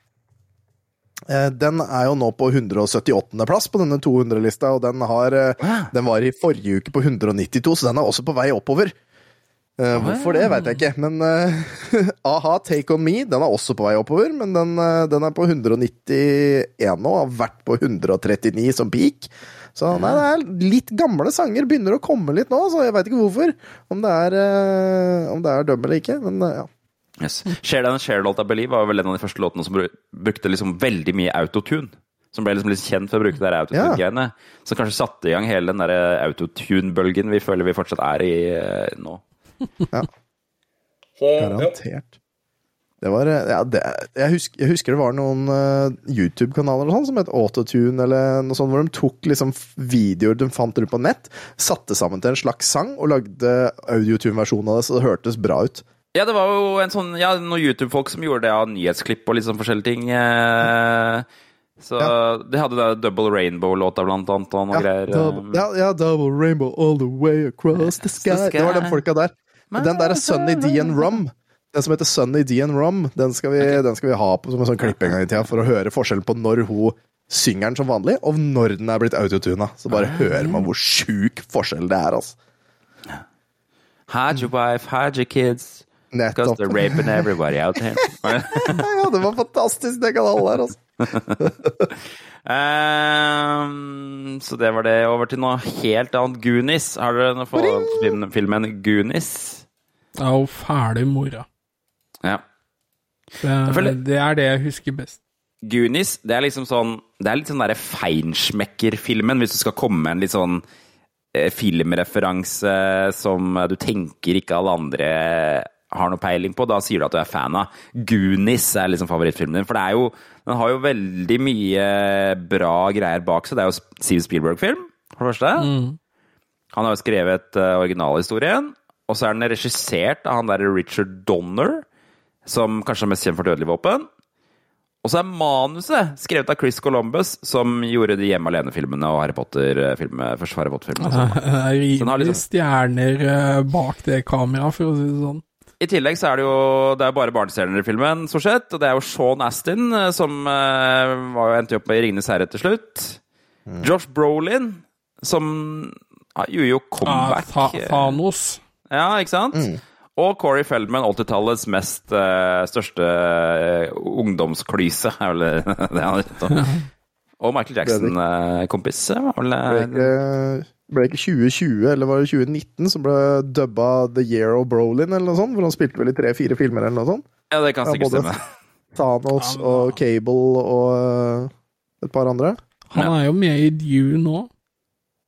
Den er jo nå på 178. plass på denne 200-lista, og den, har, eh, den var i forrige uke på 192, så den er også på vei oppover. Eh, hvorfor det, veit jeg ikke, men uh, a-ha, Take On Me, den er også på vei oppover, men den, eh, den er på 191 nå, har vært på 139 som peak. Så nei, det er litt gamle sanger begynner å komme litt nå, så jeg veit ikke hvorfor. Om det er, uh, om det er døm eller ikke, men uh, ja. Yes. Cher, Share Cher-låta 'Believe' var vel en av de første låtene som brukte liksom veldig mye autotune. Som ble liksom litt kjent for å bruke de autotune-greiene. Som kanskje satte i gang hele den der autotune-bølgen vi føler vi fortsatt er i nå. nå. Garantert. Det var eh, ja, det, jeg, husker, jeg husker det var noen uh, YouTube-kanaler sånn som het Autotune, eller noe sånt, hvor de tok liksom videoer de fant rundt på nett, satte sammen til en slags sang og lagde audiotune-versjon av det, så det hørtes bra ut. Ja, det var jo en sånn, ja, noen YouTube-folk som gjorde det av nyhetsklipp og litt sånn forskjellige ting. eh, Så de hadde den Double Rainbow-låta blant annet og noe Ja, greier. eh. double, ja, ja, double rainbow all the way across the sky. sky. Det var den folka der. Men den der er Sunny D and Rum. Den som heter Sunny D and Rum, den skal vi, den skal vi ha på som en sånn klipp en gang i tida, for å høre forskjellen på når hun synger den som vanlig, og når den er blitt autotuna. Så bare hører man hvor sjuk forskjell det er, altså. Your wife, your kids. Nettopp. they're raping everybody out here. Ja, det var fantastisk, det kanalen der, altså. um, så det var det. Over til noe helt annet. Goonies. Har dere noe forhold filmen Goonies? Ja, og fæle mora. Ja. Det, er- det er det jeg husker best. Goonies, det er liksom sånn Det er litt sånn derre feinschmecker-filmen, hvis du skal komme med en litt sånn eh, filmreferanse som du tenker ikke alle andre har noe peiling på, da sier du at du er fan av. Goonies er liksom favorittfilmen din, for det er jo Den har jo veldig mye bra greier bak seg. Det er jo Steve Spielberg-film, for det første. Han har jo skrevet uh, originalhistorien, og så er den regissert av han derre Richard Donner, som kanskje er mest kjent for Dødelig våpen. Og så er manuset skrevet av Chris Columbus, som gjorde de Hjemme alene-filmene og Harry Potter-filmene. Første Harry Potter-filmen. sånn. Det er rimelig liksom- stjerner eh, bak det kameraet, for å si det sånn. I tillegg så er det jo det er bare barnestjerner i filmen, stort sett. Og det er jo Sean Astin, eh, som uh, var jo endte opp med i Ringenes herre til slutt. Josh Brolin, som ja, gjorde jo Ja, comeback. Tha Thanos. Ja, ikke sant? Og Corey Feldman, 80-tallets mest uh, største uh, ungdomsklyse, er vel det han heter. Og Michael Jackson-kompis, var vel Ble eh, ikke, ble ikke 2020, eller var det 2019, som ble dubba The Year of Brolin, eller noe sånt? For han spilte vel i tre-fire filmer, eller noe sånt? Ja, det kan Ja, sikkert både- stemme. Thanos Ja, og Cable og øh, et par andre. Han er jo med i Dune nå.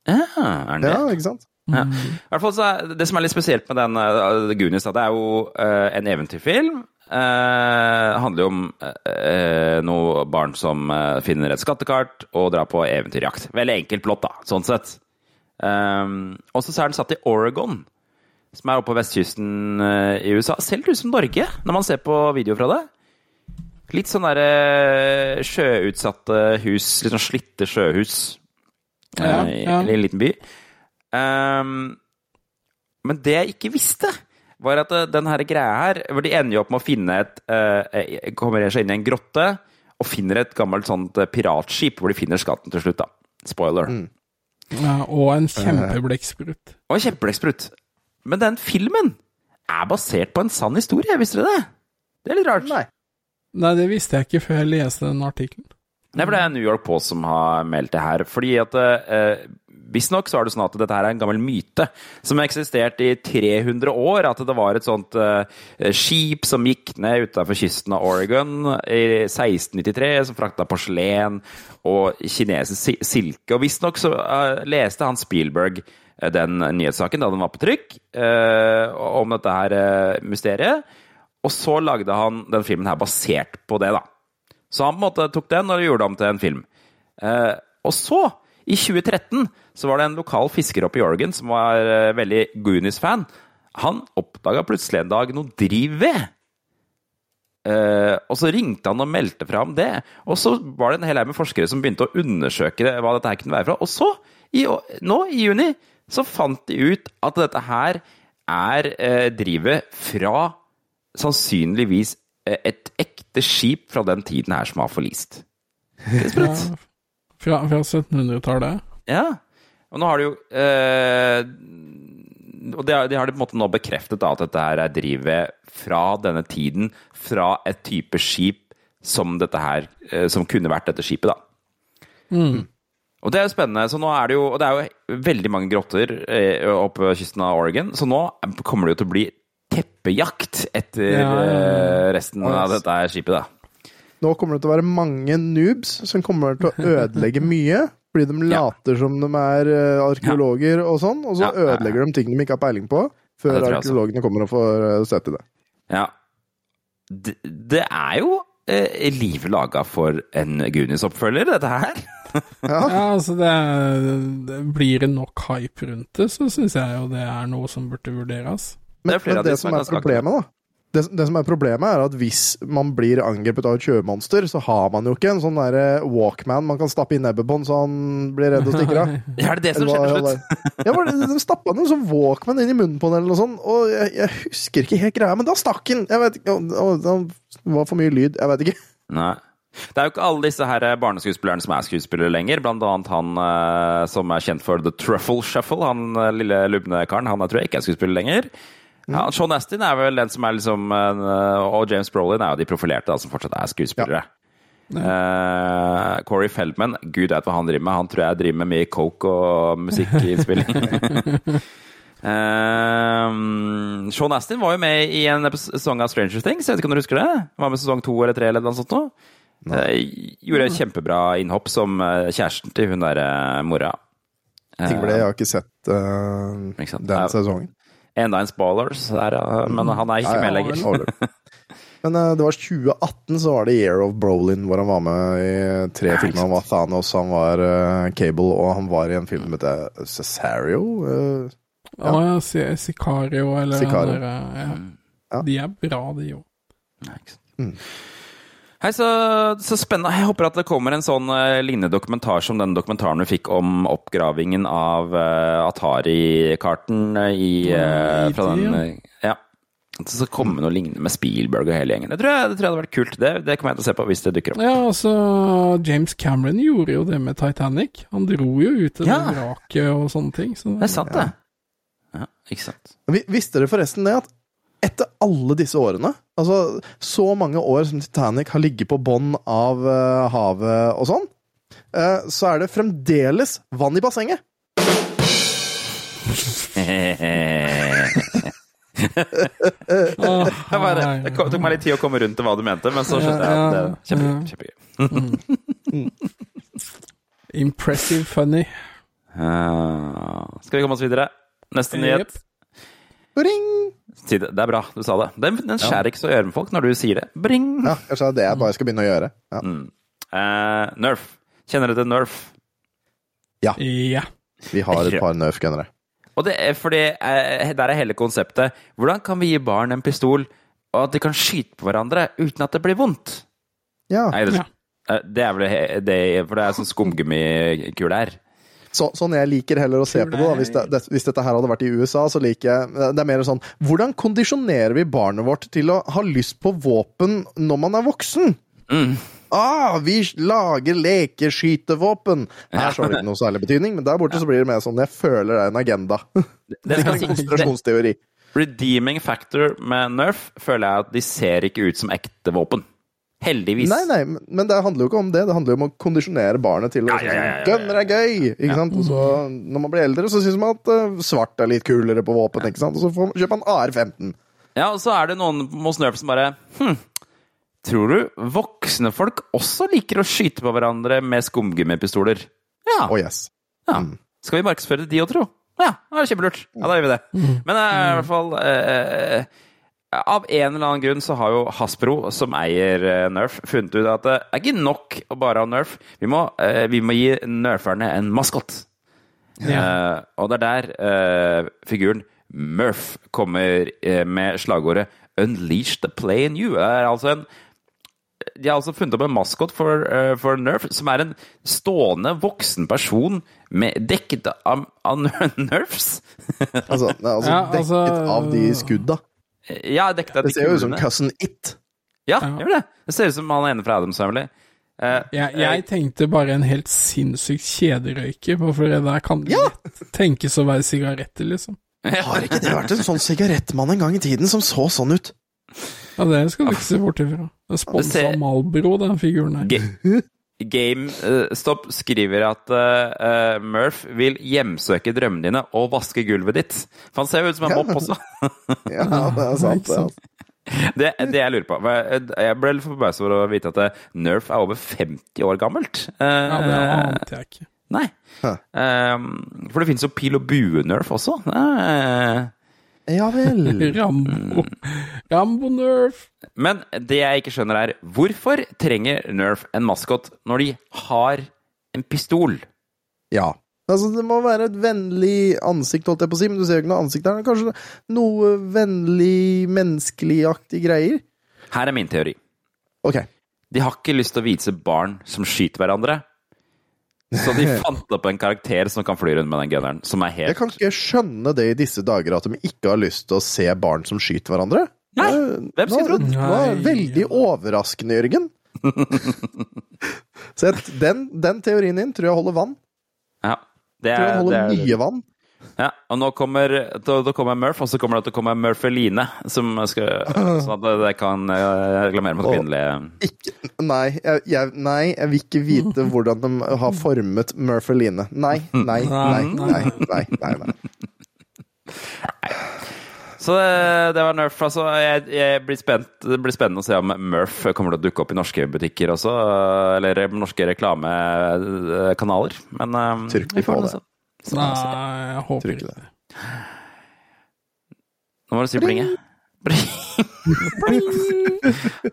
Ja, er han det? Ja, ikke sant? Ja. I hvert fall så er, Det som er litt spesielt med den uh, Goonies, da, det er jo uh, en eventyrfilm. Uh, handler jo om uh, noen barn som eh, finner et skattekart og drar på eventyrjakt. Veldig enkelt plott, da, sånn sett. Um, og så er den satt i Oregon, som er oppe på vestkysten eh, i USA. Ser litt ut som Norge når man ser på video fra det. Litt sånn derre sjøutsatte hus, litt sånn slitte sjøhus eh, Ja, i, ja. i en liten by. Um, men det jeg ikke visste, var at eh, den her greia her hvor De ender jo opp med å finne et uh, Kommer seg inn i en grotte og finner et gammelt sånt eh, piratskip hvor de finner skatten til slutt, da. Spoiler. Ja, og en kjempeblekksprut. Og en kjempelekksprut. Men den filmen er basert på en sann historie, visste dere det? Det er litt rart. Nei. Nei, det visste jeg ikke før jeg leste den artikkelen. Nei, for det er New York Post som har meldt det her. Fordi at eh, Visstnok så er det sånn at dette her er en gammel myte som har eksistert i 300 år. At det var et sånt uh, skip som gikk ned utenfor kysten av Oregon i 1693, som frakta porselen og kinesisk silke. Og visstnok så uh, leste han Spielberg eh, den nyhetssaken da den var på trykk, om dette her mysteriet. Og så lagde han den filmen her basert på det, da. Så han på en måte tok den og gjorde om til en film. Og så, i 2013, så var det en lokal fisker oppe i Oregon som var eh, veldig Goonies-fan. Han oppdaga plutselig en dag noe drivved. Uh, og så ringte han og meldte fra om det. Og så var det en hel haug med forskere som begynte å undersøke det, hva dette her kunne være fra. Og så, i, nå i juni, så fant de ut at dette her er uh, drivet fra sannsynligvis uh, et ekte skip fra den tiden her som har forlist. Det er sprøtt? fra fra 1700-tallet. Ja. Og nå har de jo eh, Og har, de har de på en måte nå bekreftet da, at dette her er drivet fra denne tiden, fra et type skip som dette her eh, Som kunne vært dette skipet, da. Og det er jo spennende. Så nå er det jo Og det er jo veldig mange grotter eh, oppe ved kysten av Oregon, så nå kommer det jo til å bli teppejakt etter Ja, ja, ja. eh, resten av dette skipet, da. Nå kommer det til å være mange noobs som kommer til å ødelegge mye. Fordi de Ja. later som de er eh, arkeologer og sånn, og så Ja, ja, ja. ødelegger de ting de ikke har peiling på, før arkeologene kommer og får støtte sett i det. Ja. Det, det er jo eh, livet laga for en Goonies-oppfølger, dette her. Ja, altså det, det Blir det nok hype rundt det, så syns jeg jo det er noe som burde vurderes. Men, det, men det som som er problemet, da det, det som er problemet, er at hvis man blir angrepet av et sjømonster, så har man jo ikke en sånn der walkman man kan stappe i nebbet på han så han blir redd og stikker av. Ja, Er det det som skjer til slutt? Ja, var De stappa en sånn walkman inn i munnen på den, eller noe sånt, og jeg, jeg husker ikke helt greia, men da stakk den! Jeg vet ikke, Det var for mye lyd, jeg vet ikke. Nei. Det er jo ikke alle disse her barneskuespillerne som er skuespillere lenger. Blant annet han eh, som er kjent for The Truffle Shuffle. Han eh, lille lubne karen. Han er, tror jeg ikke er skuespiller lenger. Ja, Sean Astin er vel den som er liksom eh, Og James Brolin er jo de profilerte da, som fortsatt er skuespillere. Eh, Corey Feldman, gud vet hva han driver med. Han tror jeg driver med mye coke og musikkinnspilling. uh, Sean Astin var jo med i en sesong av Stranger Things. Jeg vet ikke om du husker det? Han var med sesong to eller tre eller noe sånt. nå. Uh, gjorde et kjempebra innhopp som eh, kjæresten til hun derre mora. Ting for jeg har ikke sett eh, den Ja. sesongen. Enda en spoilers, der, men han er ikke Ja, med lenger. Men eh, det var 2018, så var det Year of Brolin, hvor han var med i tre Nei, filmer. Han var Thanos, han var uh, Cable, og han var i en film som heter Cesario. Uh, Ja, ja Sicario eller Sicario. der, ja. Ja. De er bra, de òg. Ja. Mm. Hei, så, så spennende. Jeg håper at det kommer en sånn uh, lignende dokumentar som den dokumentaren du fikk om oppgravingen av uh, Atari-karten uh, fra den ja. Ja. At det skal komme noe lignende med Spielberg og hele gjengen. Det tror jeg, det tror jeg hadde vært kult. Det, det kommer jeg til å se på hvis det dukker opp. Ja, altså James Cameron gjorde jo det med Titanic. Han dro jo ut til Ja. det vraket og sånne ting. Så Det er sant, det. Ja, ikke sant. Visste dere forresten det at etter alle disse årene, altså så mange år som Titanic har ligget på bånn av uh, havet og sånn, uh, så er det fremdeles vann i bassenget. Jeg bare, det tok meg litt tid å komme rundt til hva du mente, men så skjønte jeg at det er kjempegøy. kjempegøy. Impressive funny. Uh, skal vi komme oss videre? Neste nyhet. Yep. Bring! Si det. det er bra, du sa det. Den, den skjærer ikke så i øret med folk når du sier det. Bring! Ja, jeg det er det jeg bare skal begynne å gjøre. Ja. Eh, Nerf. Kjenner du til Nerf? Ja. Vi har et par Nerf-gunnere. Og det er fordi eh, Der er hele konseptet. Hvordan kan vi gi barn en pistol, og at de kan skyte på hverandre uten at det blir vondt? Ja. Nei, det, Ja. eh, det er vel det, For det er sånn skumgummikule her. Så, sånn jeg liker heller å se på det, da. Hvis, det, det, hvis dette her hadde vært i USA, så liker jeg Det er mer sånn Hvordan kondisjonerer vi barnet vårt til å ha lyst på våpen når man er voksen? Mm. Ah, vi lager lekeskytevåpen! Her så det ikke noe særlig betydning, men der borte så blir det mer sånn Jeg føler det er en agenda. Det er en Konspirasjonsteori. Redeeming factor med Nerf føler jeg at de ser ikke ut som ekte våpen. Heldigvis. Nei, nei, men- men det handler jo ikke om det. Det handler jo om å kondisjonere barnet til å Ja, ja, ja, ja, ja. Gunner er gøy! Ikke sant? Og så, når man blir eldre, så syns man at eh, svart er litt kulere på våpen, ikke sant? Og så får, kjøper man AR-15. Ja, og så er det noen hos Nerf som bare Hm, tror du voksne folk også liker å skyte på hverandre med skumgummipistoler? Ja. Oh yes. ja. Skal vi markedsføre de òg, tro? Ja, det er kjempelurt. Ja, da gjør vi det. Men eh, i hvert fall eh, Av en eller annen grunn så har jo Hasbro, som eier eh, Nerf, funnet ut at det er ikke nok å bare ha Nerf. Vi må, eh, vi må gi nerferne en maskot. Eh, og det er der uh, figuren Murph kommer eh, med slagordet 'Unleash the play in you'. Er altså en de har altså funnet opp en maskot for, uh, for Nerf, som er en stående voksen person med dekket av, av Nerfs. Altså, altså Ja, dekket altså- av de skudda. Ja, dekket de Det ser jo ut som. Cousin It. Ja, Ja. gjør det. Det ser ut som han ene fra Adams Family. Uh, Jeg, jeg tenkte bare en helt sinnssykt kjederøyker, for det der kan ja. tenkes å være sigaretter, liksom. Har ikke det vært en sånn sigarettmann en gang i tiden som så sånn ut? Ja, det skal du ikke se bort ifra. Det sponsa ser- Malbro, den figuren her. Ga- GameStop skriver at eh, eh, Murph vil hjemsøke drømmene dine og vaske gulvet ditt. For han ser jo ut som en mopp også. Ja, det er sant. Det, Det, det jeg lurer på Jeg ble litt forbauset over å vite at eh, Nerf er over 50 år gammelt. Eh, Ja, det ante jeg ikke. Nei. Hæ. Eh, for det finnes jo pil og bue-nerf også. Ja vel. Rambo. Rambo Nerf. men det jeg ikke skjønner, er hvorfor trenger Nerf en maskot når de har en pistol? Ja. Altså, det må være et vennlig ansikt, holdt jeg på å si, men du ser jo ikke noe ansikt der. Kanskje noe vennlig, menneskeligaktig greier? Her er min teori. Ok. De har ikke lyst til å vise barn som skyter hverandre. Så de fant opp en karakter som kan fly rundt med den gunneren, som er helt Jeg kan ikke skjønne det i disse dager, at de ikke har lyst til å se barn som skyter hverandre. Nei, hvem skulle trodd? Er det var veldig overraskende, Jørgen. Så den, den teorien din tror jeg holder vann. Ja, det Tror jeg holder det er mye vann. Ja, og nå kommer, da, da kommer Murph, og så kommer det til å komme Murpheline, som skal, sånn at det kan eh, reklamere mot kvinnelige Ikke, nei, jeg, jeg, nei, jeg vil ikke vite hvordan de har formet Murpheline. Nei, nei, nei, nei, nei, nei, nei. Så det, det var Murph. Altså, jeg, jeg blir spent, det blir spennende å se om Murph kommer til å dukke opp i norske butikker også, eller norske reklamekanaler. Men eh, Tror vi får det. Så- Nei, jeg håper Tror ikke det. Nå må du si plinge.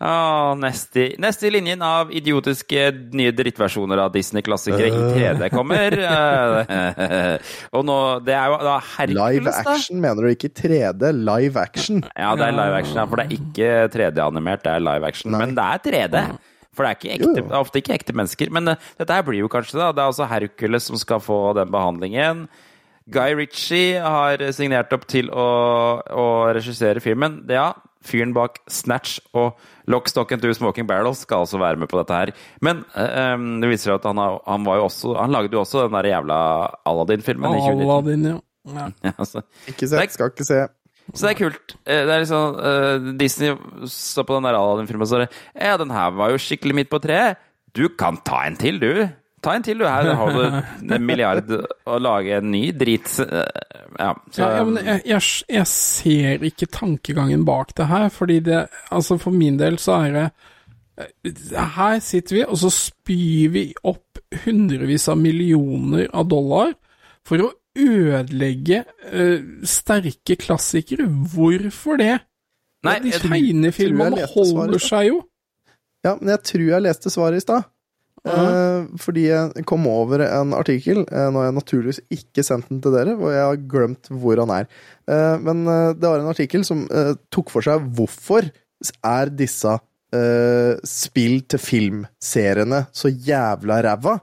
ah, neste, neste i linjen av idiotiske nye drittversjoner av Disney-klassikere i 3D kommer. Eh, og nå Det er jo da Live Hercules, da. action, mener du ikke 3D? Live action. Ja, det er live action, ja, for det er ikke 3D-animert, det er live action. Nei. Men det er 3D. For det er, ikke ekte, det er ofte ikke ekte mennesker. Men uh, dette her blir jo kanskje det. da. Det er altså Hercules som skal få den behandlingen. Guy Ritchie har signert opp til å, å regissere filmen. Det, ja, fyren bak Snatch og Lock, Stock and Two Smoking Barrels skal altså være med på dette her. Men eh, det viser seg at han, har, han var jo også Han lagde jo også den der jævla Aladdin-filmen i 2019. Aladdin, ja. ja. Ja, altså. Ikke se, skal ikke se. Så det er kult. Eh, Det er liksom uh, Disney så på den der Aladdin-filmen og sa Ja, den her var jo skikkelig midt på treet. Du kan ta en til, du. Ta en til, du. Her har du en milliard å lage en ny drit. Eh, Ja, så Ja, ja, men jeg, jeg, jeg ser ikke tankegangen bak det her, fordi det Altså, for min del så er det Her sitter vi, og så spyr vi opp hundrevis av millioner av dollar for å ødelegge uh, sterke klassikere. Hvorfor det? Nei, De tegnefilmene holder seg jo. Ja, men jeg tror jeg leste svaret i stad. Eh, fordi jeg kom over en artikkel. Eh, nå har jeg naturligvis ikke sendt den til dere, og jeg har glemt hvor han er. Eh, men eh, det var en artikkel som eh, tok for seg hvorfor er disse eh, spill til film-seriene så jævla ræva.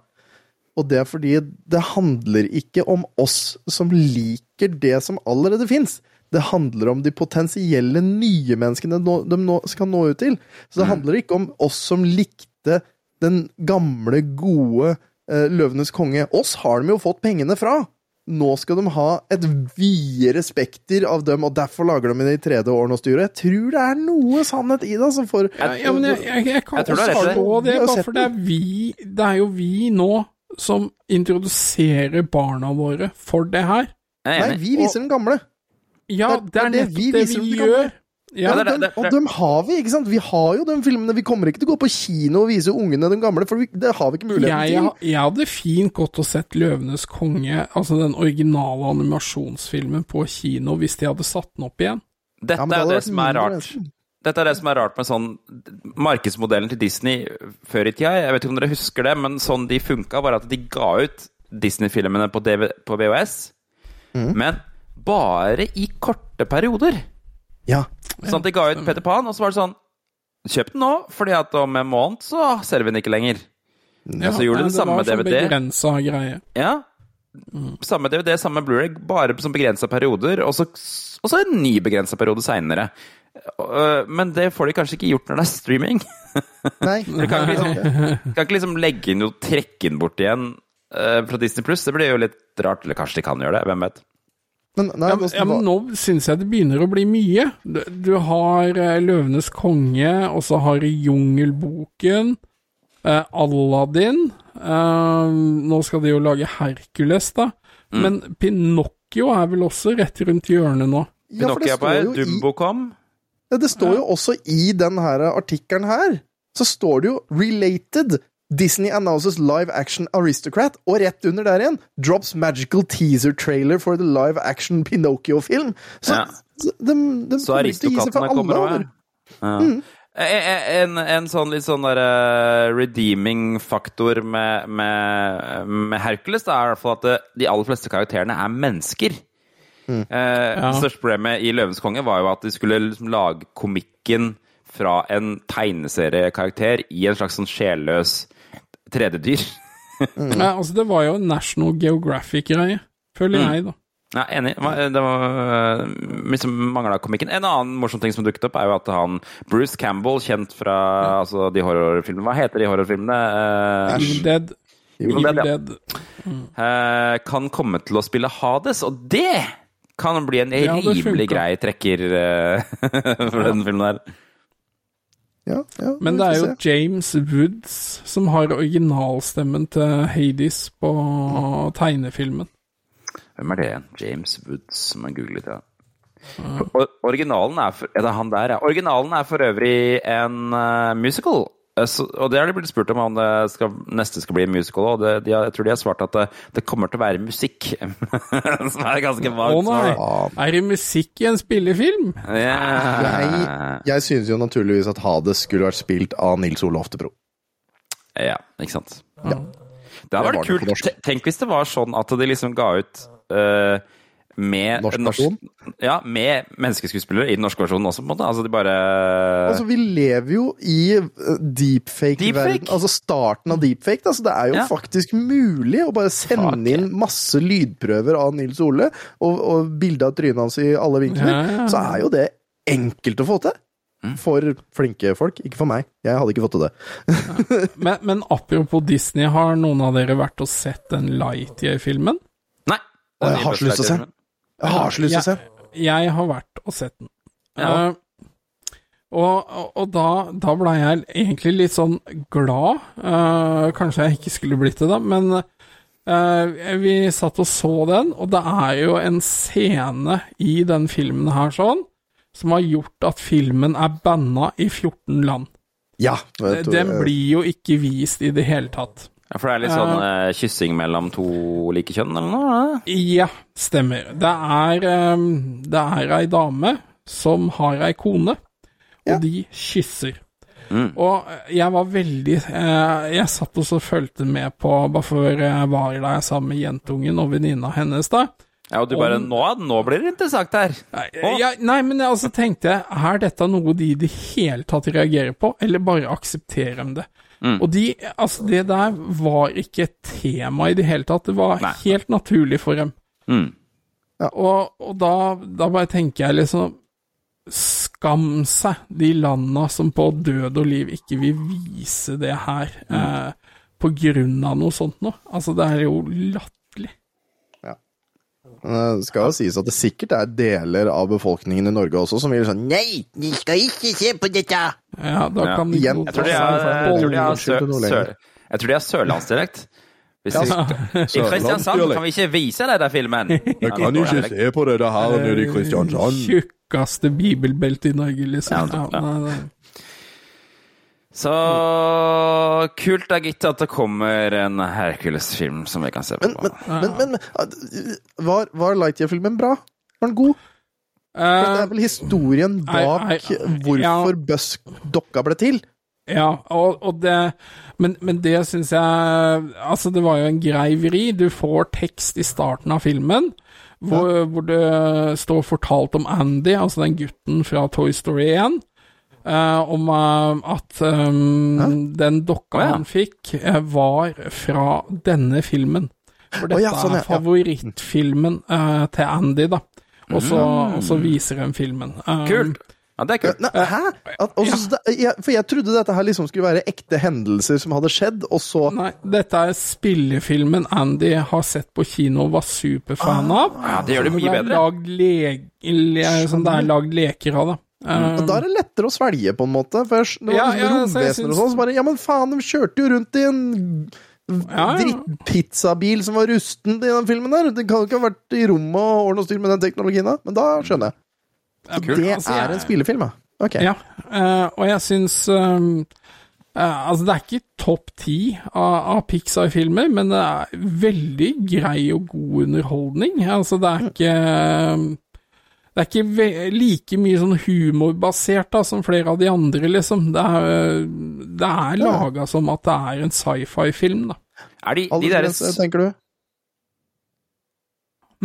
Og det er fordi det handler ikke om oss som liker det som allerede fins. Det handler om de potensielle nye menneskene de nå skal nå ut til. Så det handler ikke om oss som likte den gamle, gode eh, Løvenes konge. Oss har de jo fått pengene fra. Nå skal de ha et videre spekter av dem, og derfor lager de det i tredje årene og styret. Jeg tror det er noe sannhet i det. Som får, Ja, ja, men jeg, jeg, jeg kan Jeg ikke har det. det, bare for det er vi Det er jo vi nå som introduserer barna våre for det her. er Nei, vi viser den gamle. Ja, Det- er det er nettopp vi det viser vi gjør. Ja, Ja, det dem, og dem har vi, ikke sant? Vi har jo de filmene. Vi kommer ikke til å gå på kino og vise ungene de gamle, for vi, det har vi ikke muligheten jeg, til. jeg hadde fint gått og sett 'Løvenes konge', altså den originale animasjonsfilmen, på kino hvis de hadde satt den opp igjen. Dette Ja, er det som er rart. mennesker. Dette er det som er rart med sånn Markedsmodellen til Disney før i tida, jeg vet ikke om dere husker det, men sånn de funka, var at de ga ut Disney-filmene på, på VHS, Mm. men bare i korte perioder. Ja. Sånn at de ga ut Peter Pan, og så var det sånn Kjøp den nå, fordi at om en måned så selger vi den ikke lenger. Ja, så gjorde de det samme med Det var DVD. sånn begrensa greie. Ja. Samme DVD, samme Blu-ray, bare som sånn begrensa perioder, og så, og så en ny begrensa periode seinere. Men det får de kanskje ikke gjort når det er streaming. Nei. Du kan ikke liksom, kan ikke liksom legge inn og trekke inn bort igjen eh, fra Disney Pluss. Det blir jo litt rart. Eller kanskje de kan gjøre det, hvem vet. Men, nei, Ja, men, ja, men nå syns jeg det begynner å bli mye. Du, du har eh, 'Løvenes konge', og så har du 'Jungelboken', eh, 'Aladdin'. eh, nå skal de jo lage 'Hercules', da. Mm. Men Pinocchio er vel også rett rundt hjørnet nå. ja, Pinocchio er på her, Dumbo kom. Det står jo også i denne artikkelen her, så står det jo 'Related'. Disney announces live action Aristocrat, og rett under der igjen drops magical teaser trailer for the live action Pinocchio-film. Så, Ja. de, de Så Aristokattene kommer òg, ja. Mm. Eh, En, en sånn litt sånn der eh, redeeming faktor med, med, med Hercules da, er i hvert fall at de aller fleste karakterene er mennesker. Mm. Eh, Det største problemet i 'Løvens konge' var jo at de skulle liksom lage komikken fra en tegneseriekarakter i en slags sånn sjelløs 3D-dyr. Mm. Ja, altså, det var jo en National Geographic-greie, føler Mm. jeg, da. Ja, enig. Det var- Det var liksom mangla komikken. En annen morsom ting som dukket opp, er jo at han Bruce Campbell, kjent fra altså, de horrorfilmene Hva heter de horrorfilmene? Uh, Evil Dead. Evil Evil Dead, ja. Mm. Uh, kan komme til å spille Hades, og det kan bli en Ja, rimelig grei trekker uh, for den filmen der. Ja, ja, Men det er jo se. James Woods som har originalstemmen til Hades på tegnefilmen. Hvem er det? James Woods, som man googlet, ja. Or- Originalen er for, ja, det er han der, ja. Originalen er for øvrig en uh, musical. Eh, Så, og det har de blitt spurt om om det skal, neste skal bli musical. Og det, de har, jeg tror de har svart at det, det kommer til å være musikk. Som er ganske Å vagt. nei! Er det musikk i en spillefilm? Yeah. Jeg, jeg synes jo naturligvis at Hades skulle vært spilt av Nils Ole Oftebro. ja, ikke sant. Ja. Det hadde vært kult. Tenk hvis det var sånn at de liksom ga ut eh, med Norsk versjon? Ja, med menneskeskuespillere i den norske versjonen også, på en måte. Altså de bare Altså, vi lever jo i eh, deepfake-verden. Deepfake? Altså starten av deepfake. Altså, det er jo Ja. faktisk mulig å bare sende Fuck, inn masse lydprøver av Nils Ole, og, og bilde av trynet hans i alle vinkler. Ja, ja. Så er jo det enkelt å få til. Mm. For flinke folk. Ikke for meg. Jeg hadde ikke fått til det. Men, men apropos Disney, har noen av dere vært og sett den Lightyear-filmen? Nei. Jeg har så lyst til å se. Jeg har så lyst til å se. Jeg har vært og sett den. Ja. Uh, og, og, da, da ble jeg egentlig litt sånn glad. Uh, kanskje jeg ikke skulle blitt det, da, men uh, vi satt og så den, og det er jo en scene i den filmen her sånn som har gjort at filmen er banna i 14 land. Ja. Den blir jo ikke vist i det hele tatt. Ja, For det er litt sånn eh, kyssing mellom to like kjønn, eller noe? eh? Ja, stemmer. Det er, um, det er ei dame som har ei kone, og Ja. de kysser. Mm. Og jeg var veldig eh, Jeg satt og så fulgte med på, bare før jeg var der sammen med jentungen og venninna hennes, da. Ja, og du bare nå, nå blir det interessant her. Nei, Å. ja, nei, men jeg altså tenkte jeg, er dette noe de i det hele tatt reagerer på, eller bare aksepterer de det? Mm. Og de, altså det der var ikke et tema i det hele tatt, det var Nei. helt naturlig for dem. Mm. Og, og da, da bare tenker jeg liksom Skam seg, de landa som på død og liv ikke vil vise det her eh, på grunn av noe sånt noe. Altså, det er jo latterlig. Det skal jo sies at det sikkert er deler av befolkningen i Norge også som vil sånn Nei, de skal ikke se på dette! Ja, da kan de Jeg tror de har, jeg tror de sørlandsdialekt. I Kristiansand kan vi ikke vise deg den filmen. Jeg kan jo ikke se på dette her nede i Kristiansand. Tjukkeste bibelbeltet i Norge, liksom. Ja. Så kult da, gitt, at det kommer en Hercules-film som vi kan se på. Men, men, men, men, men var, var Lightyear-filmen bra? Var den god? For det Eh, er vel historien Nei, bak I, hvorfor ja. Busk dokka ble til? Ja, og, og det Men, men det syns jeg Altså, det var jo en grei vri. Du får tekst i starten av filmen hvor, hvor det står fortalt om Andy, altså den gutten fra Toy Story 1. eh, om uh, at um, den dokka han fikk, uh, var fra denne filmen. For dette dette ja, sånn, ja, er favorittfilmen til Andy, da. Og så, og så viser de filmen. Um, Kult! Ja, det er kult. Nei, hæ? At, også, ja. for jeg trodde dette her liksom skulle være ekte hendelser som hadde skjedd, og så Nei, dette er spillefilmen Andy har sett på kino og var superfan av. Ja, det gjør det mye bedre. Som det er lagd leker av, da. Og Um, Da er det lettere å svelge, på en måte. For jeg- det var Ja, liksom ja, så romvesener og sånn, så bare Ja, men faen, de kjørte jo rundt i en Ja, ja. drittpizzabil som var rusten i den filmen der. Det kan ikke ha vært i rommet og ordne og styr med den teknologien da, men da skjønner jeg. Så kult. det Altså, er jeg- en spillefilm, ja. Ok. Ja, eh, og jeg syns um, Altså, det er ikke topp ti av, av Pixar-filmer, men det er veldig grei og god underholdning. Altså, det er ikke um, Det er ikke ve like mye sånn humorbasert da, som flere av de andre, liksom. Det er, det er laga som at det er en sci-fi-film, da. Er de, de deres... Tenker du?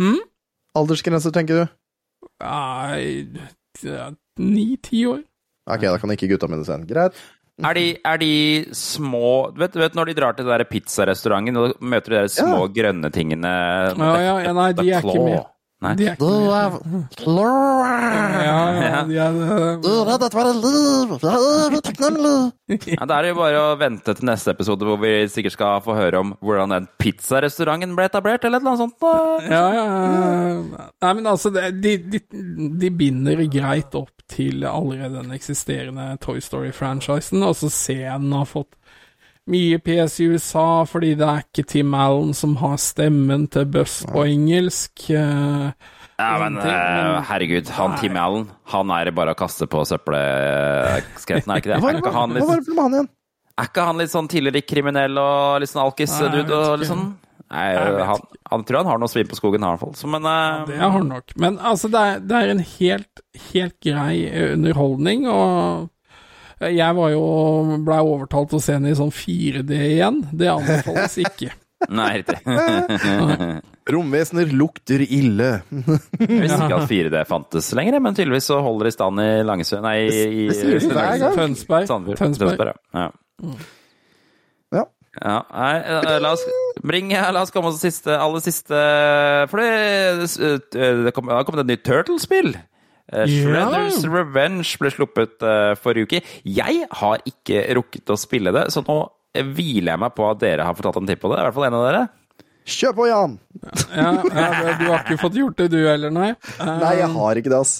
Mm? Aldersgrense, tenker du? Nei Ni-ti år. Ok, da kan ikke gutta mine se den. Greit. er, de, er de små du vet, du vet når de drar til den pizzarestauranten og møter de der små grønne tingene Ja, ja, ja, nei, de er ikke med. Nei. De er Du ikke er Ja, ja, de er, Du er dette var et liv! Jeg er utakknemlig! Ja, Da er det jo bare å vente til neste episode, hvor vi sikkert skal få høre om hvordan den pizzarestauranten ble etablert, eller et eller annet sånt. da. ja, ja, ja. Nei, men altså, de, de, de binder greit opp til allerede den eksisterende Toy Story-franchisen, og så ser jeg den har fått mye PS i USA, fordi det er ikke Tim Allen som har stemmen til Buss på engelsk. Uh, Ja, men ting, eh, men- herregud, han Tim Allen, han er bare å kaste på søppelskretten, er ikke det? Hva Er ikke han hva litt, var det med han igjen? er ikke han litt sånn tidligere kriminell og litt sånn alkis-dude og litt sånn? Nei, han, han tror han har noe svin på skogen, i hvert fall. Så, men eh, Det har han nok. Men altså, det er, det er en helt, helt grei underholdning, og jeg var jo blei overtalt til å se den i sånn 4D igjen. Det anbefales ikke. Nei, riktig. Romvesener lukter ille. Jeg visste ikke at 4D fantes lenger, men tydeligvis så holder det i stand i Langesund Nei, i i. Tønsberg. Tønsberg. Tønsberg, ja. Ja. Ja, nei, eh, la oss bring, La oss komme oss til siste, aller siste For det, eh, det kom, det har kommet et nytt Turtle-spill. Eh, Shredders Revenge ble sluppet eh, forrige uke. Jeg har ikke rukket å spille det, så nå hviler jeg meg på at dere har fått tatt en tipp på det. I hvert fall en av dere. Kjør på, Jan! Ja, ja, du har ikke fått gjort det, du heller, nei? Nei, jeg har ikke det, ass.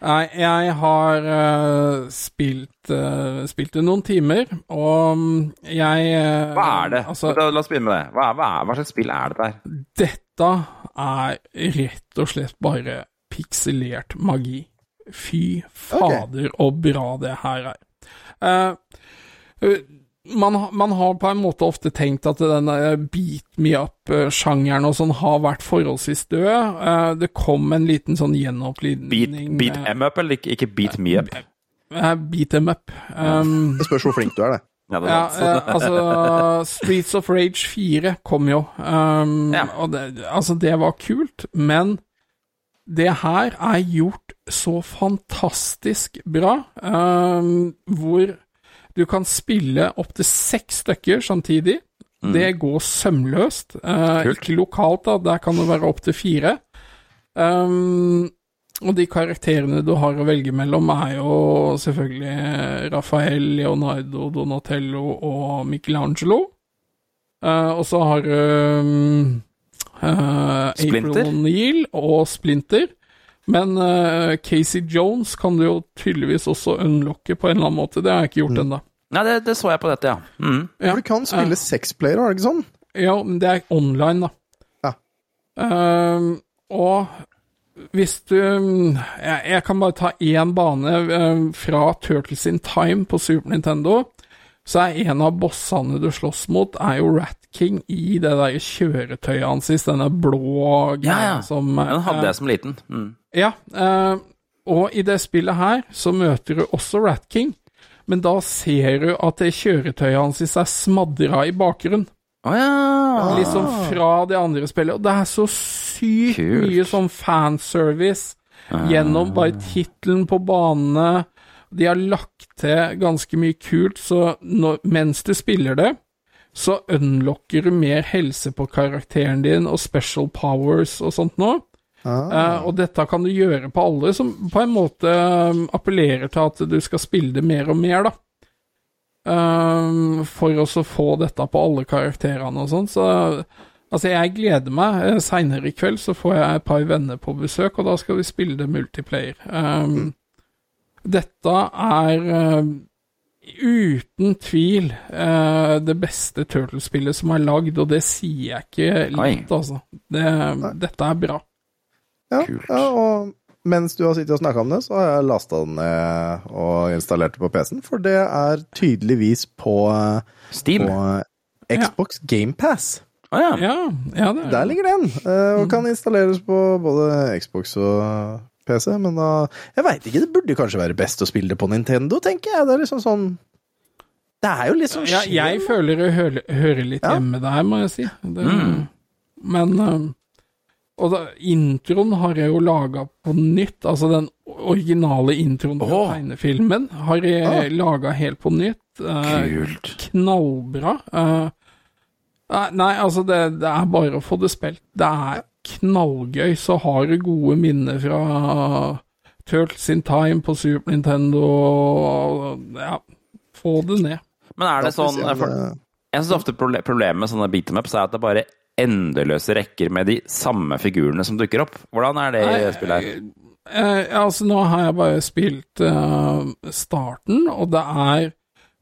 Nei, jeg har uh, spilt, uh, spilt det noen timer, og mm, jeg uh, Hva er det? Altså, la, la oss begynne med det. Hva, hva, er, hva slags spill er det der? dette er rett og slett bare pikselert magi. Fy fader, og bra det her er. Eh, eh, man, man har på en måte ofte tenkt at den eh, beat me up-sjangeren og sånn har vært forholdsvis død. Uh, det kom en liten sånn Beat, gjenopplivning beat med- em up, eller ikke, ikke beat me up? Uh, beat em up. Um, Det spørs hvor flink du er, det. Ja, det ja, altså Streets of Rage 4 kom jo, um, Ja. og det, altså det var kult, men det her er gjort så fantastisk bra, um, hvor du kan spille opptil seks stykker samtidig. Det går sømløst. Uh, ikke lokalt, da, der kan det være opptil fire. Um, og de karakterene du har å velge mellom, er jo selvfølgelig Rafael, Leonardo, Donatello og Michelangelo. Uh, og så har du um, eh, Splinter? April O'Neill og Splinter. Men uh, Casey Jones kan du jo tydeligvis også unlocke på en eller annen måte. Det har jeg ikke gjort ennå. Nei, det, det så jeg på dette, ja. Mm. Ja. Du kan spille sexplayer, er det ikke sånn? Ja, men det er online, da. Ja. Uh, og hvis du jeg, jeg kan bare ta én bane fra Turtles in Time på Super Nintendo. Så er en av bossene du slåss mot, er jo Rat King i det der kjøretøyet hans, denne blå greia Ja, ja. som Den hadde eh, jeg som liten. Mm. ja, eh, og i det spillet her så møter du også Rat King, men da ser du at det kjøretøyet hans er smadra i bakgrunnen. Oh, ja! Liksom fra det andre spillet. Og det er så sykt Kult. mye sånn fanservice gjennom bare tittelen på banene. De har lagt til ganske mye kult, så når, mens du spiller det, så unlocker du mer helse på karakteren din og special powers og sånt nå. Ah. Uh, og dette kan du gjøre på alle som på en måte um, appellerer til at du skal spille det mer og mer, da. Uh, for å få dette på alle karakterene og sånn. Så altså, jeg gleder meg. Uh, Seinere i kveld så får jeg et par venner på besøk, og da skal vi spille det multiplayer. Um, Dette er uh, uten tvil uh, det beste Turtle-spillet som er lagd, og det sier jeg ikke litt, altså. Det, dette er bra. Ja, Kult. ja, og mens du har sittet og snakka om det, så har jeg lasta den ned og installert det på PC-en, for det er tydeligvis på, Steam. på Xbox GamePass. Å ja. Ja, ja det er Der ligger den, eh, og kan installeres på både Xbox og PC, men da Jeg veit ikke, det burde kanskje være best å spille det på Nintendo, tenker jeg. Det er liksom sånn Det er jo litt sånn Ja, jeg føler å hører, hører litt Ja. hjemme der, må jeg si. Det, Mm. Men um, Og da, introen har jeg jo laga på nytt. Altså den originale introen til oh. tegnefilmen har jeg Ah. laga helt på nytt. Eh, Kult. knallbra. Eh, nei, nei, altså, det, det er bare å få det spilt. Det er knallgøy, så har du gode minner fra Turtles in Time på Super Nintendo. og Ja, få det ned. Men er det sånn eh, Jeg syns ofte problemet med sånne beatemaps er at det er bare endeløse rekker med de samme figurene som dukker opp. Hvordan er det i spillet her? Eh, altså, nå har jeg bare spilt eh, starten, og det er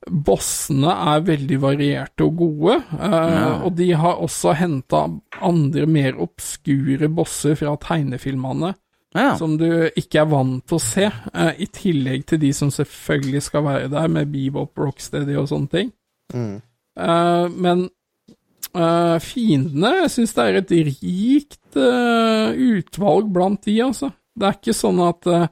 Bossene er veldig varierte og gode, ja. og de har også henta andre mer obskure bosser fra tegnefilmene. Ja. som du ikke er vant til å se, eh, i tillegg til de som selvfølgelig skal være der, med Bebop, Rocksteady og sånne ting. Mm. Eh, men eh, fiendene, jeg syns det er et rikt eh, utvalg blant de, altså. Det er ikke sånn at eh,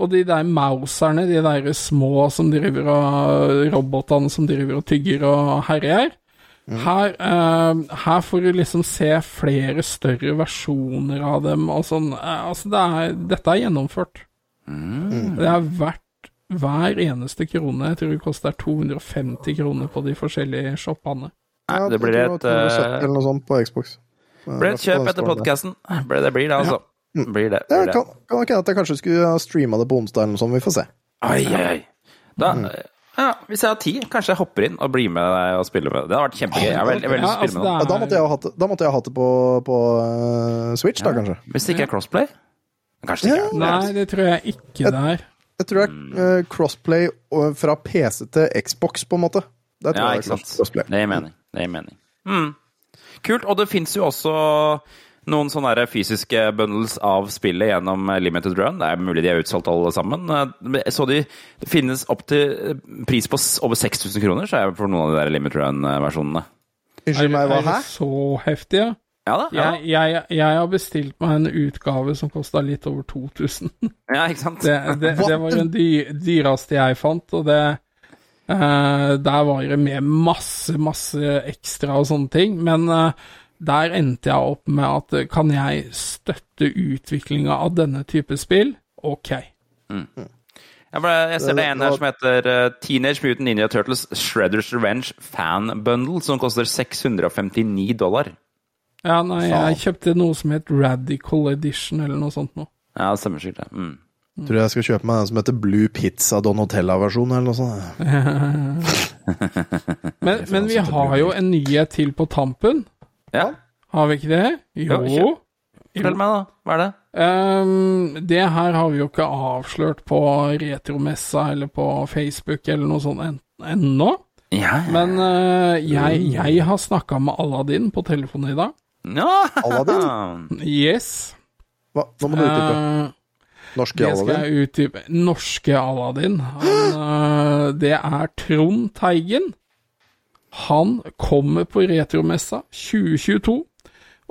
Og de der mauserne, de der små som driver og Robotene som driver og tygger og herjer. Her, uh, her får du liksom se flere større versjoner av dem. Og sånn, eh, altså det er, dette er gjennomført. Det er verdt hver eneste krone. Jeg tror det koster 250 kroner på de forskjellige shoppene. Ja, det blir et, det var 270 eh, eller noe sånt på Xbox. blir et kjøp etter podkasten. Det blir det, altså. Blir det. Blir det. kan, kan nok hende at jeg kanskje skulle ha streama det på onsdag eller noe sånt. Vi får se. Ai, ai. Da, ja, hvis jeg har tid, kanskje jeg hopper inn og blir med deg og spiller med deg. Det hadde vært kjempegøy. Jeg har veldig, veldig lyst til å Ja, altså, deg. Da måtte jeg ha hatt det, da måtte jeg ha hatt det på, på uh, Switch, da, kanskje. Hvis det ikke er crossplay? Kanskje det ikke er. Nei, det tror jeg ikke det er. Jeg tror det er eh, crossplay fra PC til Xbox, på en måte. Det tror Ja, jeg ikke er sant. crossplay. Det gir mening. Det gir mening. Mm. Kult. Og det fins jo også noen sånne fysiske bundles av spillet gjennom Limited Run. Det er mulig de er utsolgt alle sammen. Eh, Så de det finnes opp til pris på over 6000 kroner, så er jeg for noen av de der Limited Run-versjonene. Unnskyld meg, hva? det Hæ? så heftig, ja? Ja da. Ja, Jeg, jeg, jeg har bestilt meg en utgave som kosta litt over 2000. ja ikke sant? Det, det, det var den dy, dyreste jeg fant, og det uh, Der var det med masse, masse ekstra og sånne ting, men eh, der endte jeg opp med at eh, kan jeg støtte utviklinga av denne type spill? Ok. Jeg, ble, jeg ser det ene en her som heter eh, Teenage Mutant Ninja Turtles Shredders Revenge Fan Bundle, som koster 659 dollar. Ja, nei, jeg kjøpte noe som het Radical Edition, eller noe sånt noe. Ja, det stemmer sikkert. det. Mm. Tror jeg skal kjøpe meg den som heter Blue Pizza Donatella-versjon, eller noe sånt. Men, men vi har jo en nyhet til på tampen. Ja, Har vi ikke det? Jo. Jo, fortell meg, da. Hva er det? Um, det her har vi jo ikke avslørt på retromessa eller på Facebook eller noe sånt en, ennå. Ja, Men uh, jeg, jeg har snakka med Aladdin på telefonen i dag. ja. Aladdin? Yes. Hva? Nå må du utdype. Norske Norske det skal jeg utdype. Norske Aladdin. Han, uh, det er Trond Teigen. Han kommer på retromessa 2022.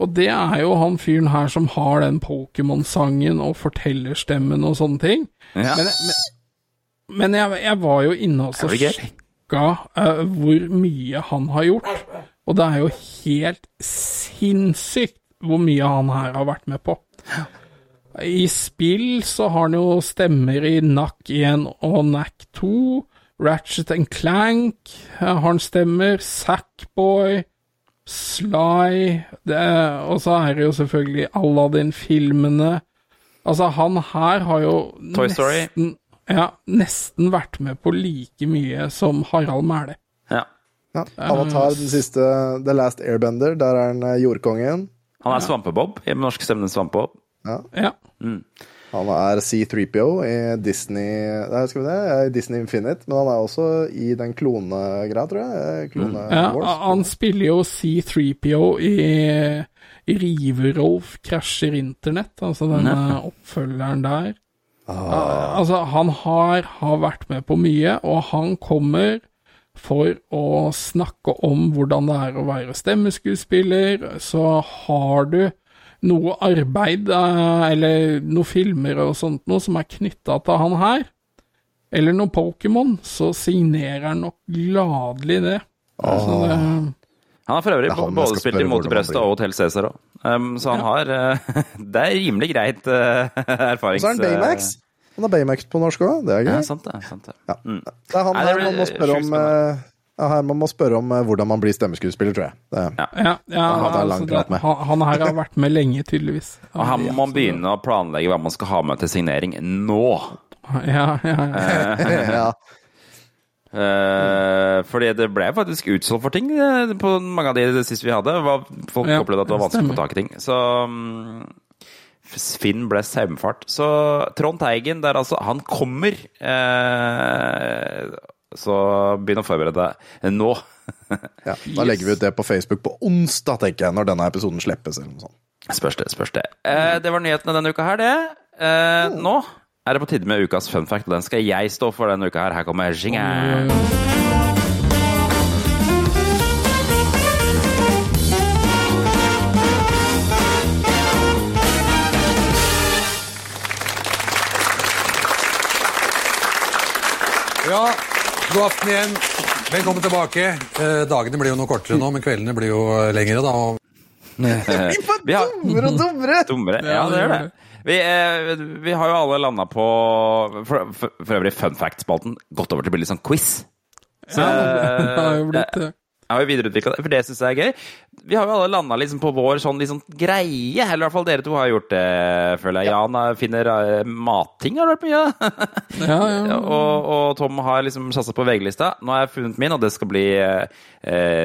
Og det er jo han fyren her som har den Pokémon-sangen og fortellerstemmen og sånne ting. ja. Men, men, men jeg, jeg var jo inne og så sjekka uh, hvor mye han har gjort. Og det er jo helt sinnssykt hvor mye han her har vært med på. I spill så har han jo stemmer i NAC 1 og NAC 2. Ratchet and Clank har han stemmer. Sackboy. Sly Og så er det jo selvfølgelig Aladdin-filmene. Altså, han her har jo Toy Story. nesten ja, nesten vært med på like mye som Harald Mæhle. ja. Ja. Avatar, den siste The Last Airbender. Der er han eh, jordkongen. Han er Svampebob i den norske stemmen Svampebob. Ja. Han er C3PO i Disney Nei, skal vi det? Disney Infinite, men han er også i den klonegreia, tror jeg. Klone ja, Wars. han spiller jo C3PO i, i Riverolf krasjer internett, altså denne oppfølgeren der. Ah. Altså, han har, har vært med på mye, og han kommer for å snakke om hvordan det er å være stemmeskuespiller. Så har du noe arbeid, eh, eller noen filmer og sånt noe som er knytta til han her, eller noe Pokémon, så signerer han nok gladelig det. Altså, det Han har for øvrig han både spilt i blir. og Hotell Cæsar òg. Um, så han har uh, Det er rimelig greit uh, erfarings... Og så er han Baymax. Han har Baymax på norsk òg, det er Ja, gøy. sant det. Sant det. Det er han Nei, det her man må spørre om Ja, Her man må spørre om eh, hvordan man blir stemmeskuespiller, tror jeg. Det, Ja. Ja, ja Han altså, det, han, her har vært med lenge, tydeligvis. Og her må man så- begynne å planlegge hva man skal ha med til signering nå. Ja, ja, ja. ja. Eh, fordi det ble faktisk utsolgt for ting på mange av de siste vi hadde. Var, folk Ja, opplevde at det var vanskelig å få tak i ting. Så mm, Finn ble saumfart. Så Trond Teigen, der altså Han kommer. Eh, så begynn å forberede deg nå. ja. Da legger vi ut det på Facebook på onsdag, tenker jeg, når denne episoden slippes. eller noe sånt. Spørs det, spørs det. Eh, det var nyhetene denne uka her, det. Eh, nå er det på tide med ukas fun fact, og den skal jeg stå for denne uka her. Her kommer jingeren. God aften igjen. Velkommen tilbake. Eh, dagene blir jo noe kortere nå, men kveldene blir jo eh, lengre. da. Og Vi har Dummere og dummere! Dummere? Ja, det gjør det. Vi, eh, vi har jo alle landa på for, for, for øvrig fun fact-spalten gått over til å bli litt sånn quiz. ja, det har jo blitt det. Jeg har jo videreutvikla det, for det syns jeg er gøy. Vi har jo alle landa liksom på vår sånn liksom greie. Eller i hvert fall dere to har gjort det, føler jeg. Jan eh, finner uh, matting, har du hørt mye? Ja, ja. og, og Tom har liksom satsa på VG-lista. Nå har jeg funnet min, og det skal bli eh,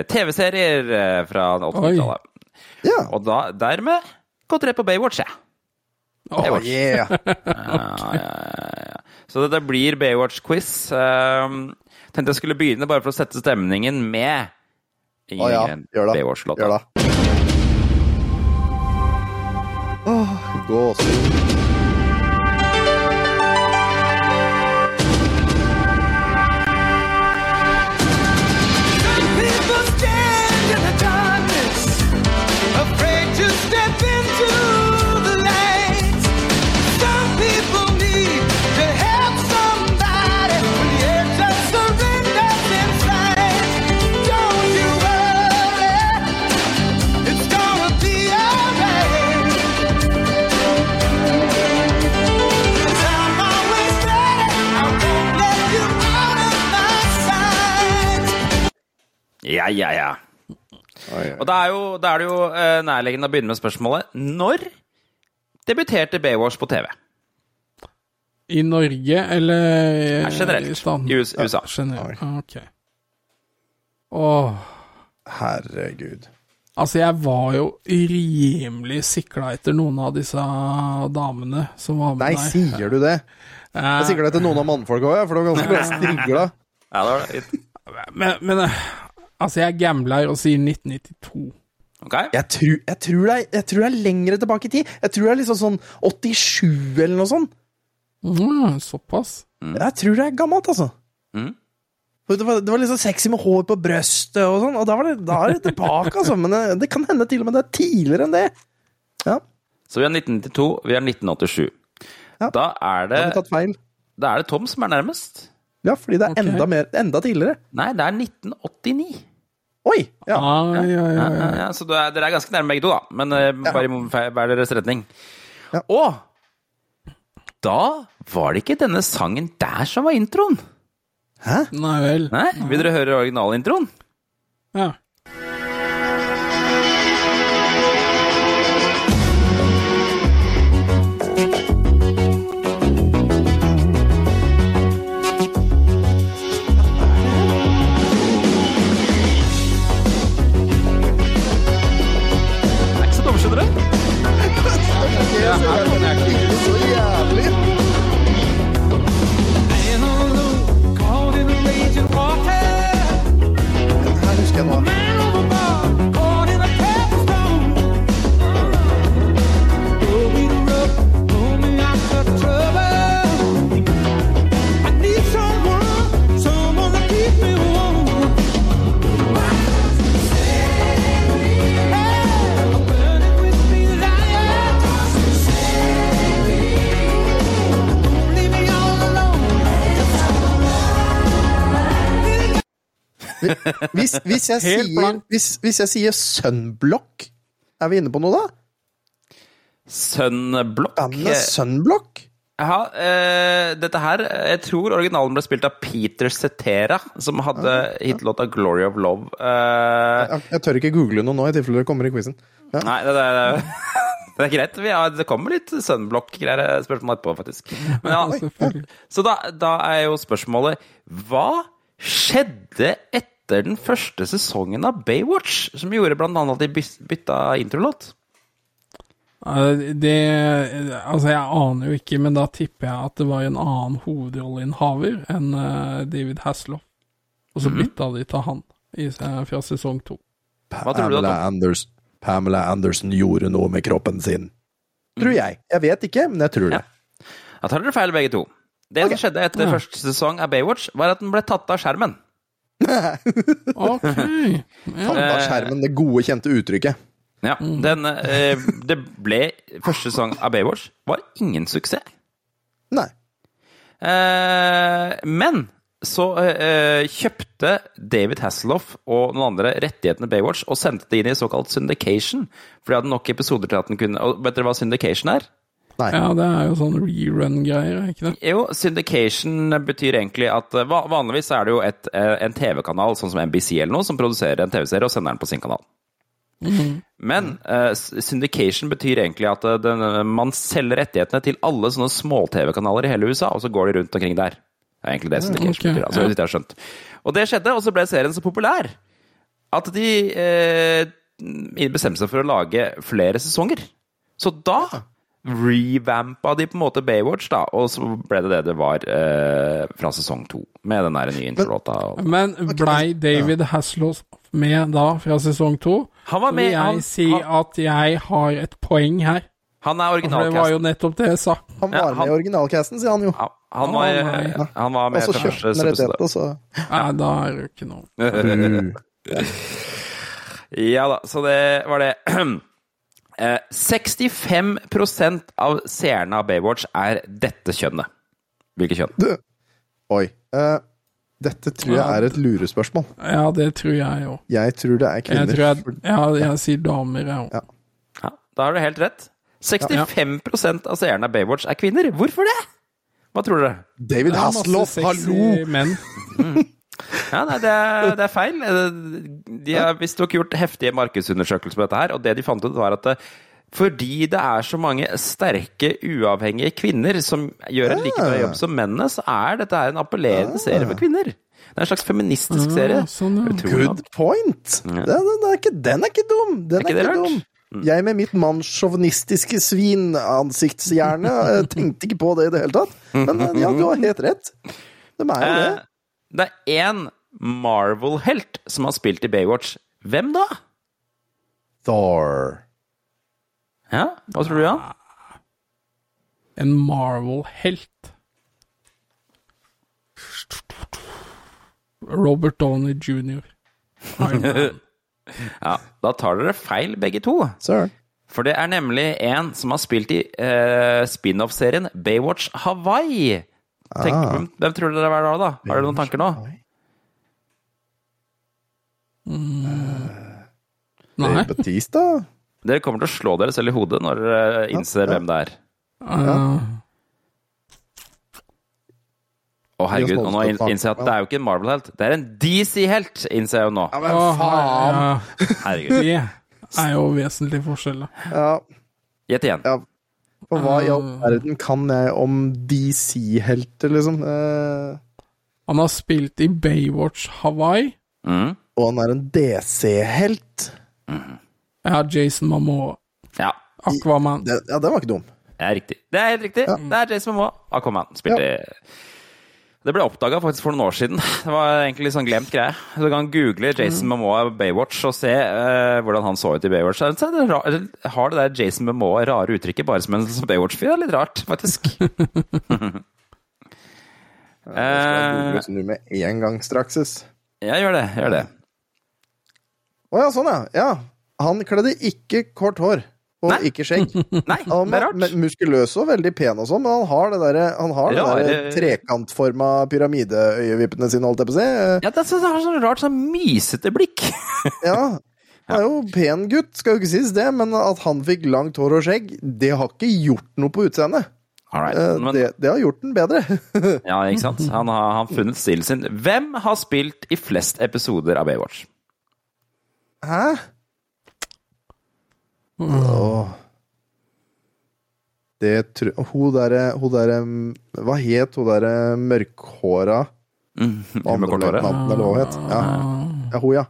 TV-serier fra 80-tallet. Ja. Og da, dermed gått rett på Baywatch, jeg. Oh, yeah. Så det, det blir Baywatch-quiz. Um, tenkte jeg skulle begynne bare for å sette stemningen med ingen Å ja, gjør det. Baywatch-låta. Gjør det. Åh, gåsehud. Ja, ja, ja. Og da er, jo, da er det jo eh, nærliggende å begynne med spørsmålet Når debuterte Baywatch på TV? I Norge, eller Nei, generelt. i staten? I US- USA. Generelt. Ah, Ok. Åh. Herregud. Altså, jeg var jo rimelig sikla etter noen av disse damene som var med Nei, der. sier du det? Jeg sier det til noen av mannfolka òg, for det var ganske bra strigla. Ja, det var det. Men, men eh, altså, jeg gambler og sier 1992. Ok? Jeg tror, jeg, tror det er, jeg tror det er lengre tilbake i tid. Jeg tror det er liksom sånn 87 eller noe sånt. Mm, såpass. Jeg tror det er gammelt, altså. Mm. Det var, det var liksom sexy med hår på brøstet og sånn, og da, var det, da er det tilbake, altså. Men det, det kan hende til og med det er tidligere enn det. Ja, Så vi har 1992, vi har 1987. Ja. Da er det da har vi tatt feil. Da er det Tom som er nærmest. Ja, fordi det er okay. enda, mer, enda tidligere. Nei, det er 1989. Oi! Ja. Ah, ja, ja, Ja, ja, ja, ja, så dere er, er ganske nærme begge to, da. Men eh, bare i hver deres retning. Ja. Og da var det ikke denne sangen der som var introen. Hæ? Nei vel. Nei, Vil dere høre originalintroen? Ja. Hvis, hvis, jeg sier, hvis, hvis jeg sier Sunblock, er vi inne på noe da? Sunblock. Bandet Sunblock? Ja, eh, dette her Jeg tror originalen ble spilt av Peter Cetera, som hadde hitlåta 'Glory of Love'. Uh, Jeg, jeg tør ikke google noe nå, i tilfelle det kommer i quizen. Ja. Nei, det, det, det er greit. Vi har, det kommer litt Sunblock-greier spørsmål etterpå, faktisk. Men ja, så da, da er jo spørsmålet Hva skjedde etter den første sesongen av Baywatch, som gjorde annet at de bytta introlåt? Eh, Det Altså, jeg aner jo ikke, men da tipper jeg at det var en annen hovedrolleinnehaver enn eh, David Hasselhoff. Og så bytta de til han i, fra sesong to. Pamela? Anders, Pamela Anderson gjorde noe med kroppen sin. Tror jeg. Jeg vet ikke, men jeg tror det. Da tar dere feil, begge to. Det okay. som skjedde etter Ja. første sesong av Baywatch, var at den ble tatt av skjermen. Ok. Ja. Skjermen, det gode, kjente uttrykket. Ja, den, eh, det ble Første sesong av Baywatch var ingen suksess. Nei. Eh, men så eh, kjøpte David Hasselhoff og noen andre rettighetene Baywatch og sendte det inn i såkalt syndication. For de hadde nok episoder til at den kunne Og vet dere hva syndication er? Nei. ja, det er jo sånn rerun-greier, er ikke det? Jo, syndication betyr egentlig at eh, Vanligvis er det jo et, eh, en TV-kanal, sånn som NBC eller noe, som produserer en TV-serie og sender den på sin kanal. Men uh, syndication betyr egentlig at den, man selger rettighetene til alle sånne små-TV-kanaler i hele USA, og så går de rundt omkring der. Det er egentlig det syndication okay, betyr. Altså, ja. hvis jeg har skjønt. Og det skjedde, og så ble serien så populær at de uh, bestemte seg for å lage flere sesonger. Så da revampa de på en måte Baywatch, da, og så ble det det det var eh, fra sesong to, med den der nye introlåta. Men blei David Hasselhoff med da fra sesong to? Han var med, vil jeg han- si han- at jeg har et poeng her. Han er For det var jo nettopp det jeg sa. Han Ja, var med i originalcasten, sier han jo. Ja, han, var, nei. han var med Også fra kjøpte første han episode. Nei, da er det ikke noe. Ja da, så det var det. Eh, 65% av seerne av Baywatch er dette kjønnet. Hvilket kjønn? Oi. Eh, dette tror jeg er et lurespørsmål. Ja, det tror jeg òg. Jeg tror det er Jeg kvinner. tror jeg, ja, jeg sier damer, jeg òg. Ja. Ja, da har du helt rett. 65% av seerne av Baywatch er kvinner. Hvorfor det? Hva tror dere? David Hasselhoff, hallo! menn. Ja, nei, det er, det er feil. De har visstnok gjort heftige markedsundersøkelser på dette her, og det de fant ut, var at det, fordi det er så mange sterke, uavhengige kvinner som gjør en like bra jobb som mennene, så er dette her en appellerende serie for kvinner. Det er en slags feministisk serie. Ah, sånn, ja. Good point! Den, den, den, er ikke, den er ikke dum! Den er ikke ikke, det rart? dum. Jeg med mitt mannssjåvinistiske svinansiktshjerne eh, tenkte ikke på det i det hele tatt. Men eh, ja, du har helt rett. De er jo det. Det er én Marvel-helt som har spilt i Baywatch. Hvem da? Thor. Ja, Hva tror du, Jan? En Marvel-helt. Robert Downey jr. Ja, Da tar dere feil, begge to. Sir. For det er nemlig en som har spilt i uh, spin-off-serien Baywatch Hawaii. Tenk, Ah. hvem, hvem tror dere er var da? da? Har dere noen tanker nå? Nei. Batista? Dere kommer til å slå dere selv i hodet når dere innser hvem det er. Ja. Å herregud, og nå innser jeg at det er jo ikke en Marvel-helt, det er en DC-helt, innser jeg jo nå. Ja, men faen! Herregud. det er jo vesentlig forskjell, da. Ja, Gjett igjen. ja. For hva i all verden kan jeg om DC-helter, liksom? Eh, Han har spilt i Baywatch Hawaii. Mm. og han er en DC-helt. Ja, Jason Momoa. Ja, Aquaman. Det- Ja, den var ikke dum. det er riktig. Det er helt riktig. Det er Jason Momoa. Aquaman spilte Det ble oppdaga faktisk for noen år siden. Det var egentlig litt sånn glemt greie. Du kan google Jason Momoa Baywatch og se uh, hvordan han så ut i Baywatch. Så er det ra- har det der Jason Momoa rare uttrykket bare som en Baywatch-fyr. Det er litt rart, faktisk. Skal jeg Eh, google nå med en gang straks. ja, gjør det. Gjør det. Å ja, sånn ja. ja. Han kledde ikke kort hår. Og Nei. ikke skjegg. Nei, Han det er rart. muskuløs og veldig pen og sånn, men han har det der, Han har det der trekantforma pyramideøyevippene sine, holdt jeg på å si. Ja, det er så- har sånn rart sånn mysete blikk. Ja. Han er jo pen gutt, skal jo ikke sies det, men at han fikk langt hår og skjegg, det har ikke gjort noe på utseendet. Right. Eh, Men, det, det har gjort den bedre. ja, ikke sant? Han har, han funnet stilen sin. Hvem har spilt i flest episoder av Baywatch? Hæ? Åh. Det tror Hun derre der, Hva het hun derre mørkhåra Mm, med kort håret? Eller hva hun het? Ja. ja, hun, ja.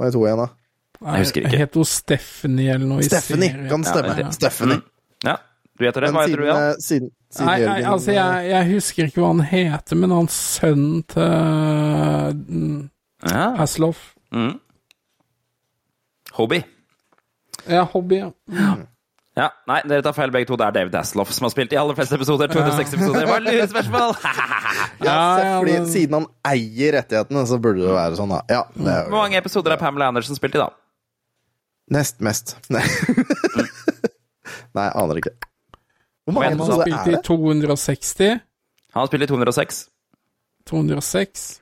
Hva het hun igjen, da? Jeg husker ikke. Het hun Stephanie eller noe Stephanie! serien? Kan stemme. Ja. Stephanie. Ja, du heter det? Hva heter du, ja? Eh, siden, siden Nei, nei, altså, jeg, jeg husker ikke hva han heter, men han sønnen til uh, Ja. Hasloff Mm. Hobby. Ja, hobby, ja. Ja, Nei, dere tar feil begge to. Det er David Hasselhoff som har spilt i aller fleste episoder. 260 episoder. Var lurespørsmål! Ja, Ja, ja, fordi men- Siden han eier rettighetene, så burde det være sånn, da. Ja, det er Hvor mange episoder har Pamela Andersen spilt i, da? nest mest. Nei. Nei, aner ikke. Hvor mange Han Han har spilt i 260. Han har spilt i 206. 206.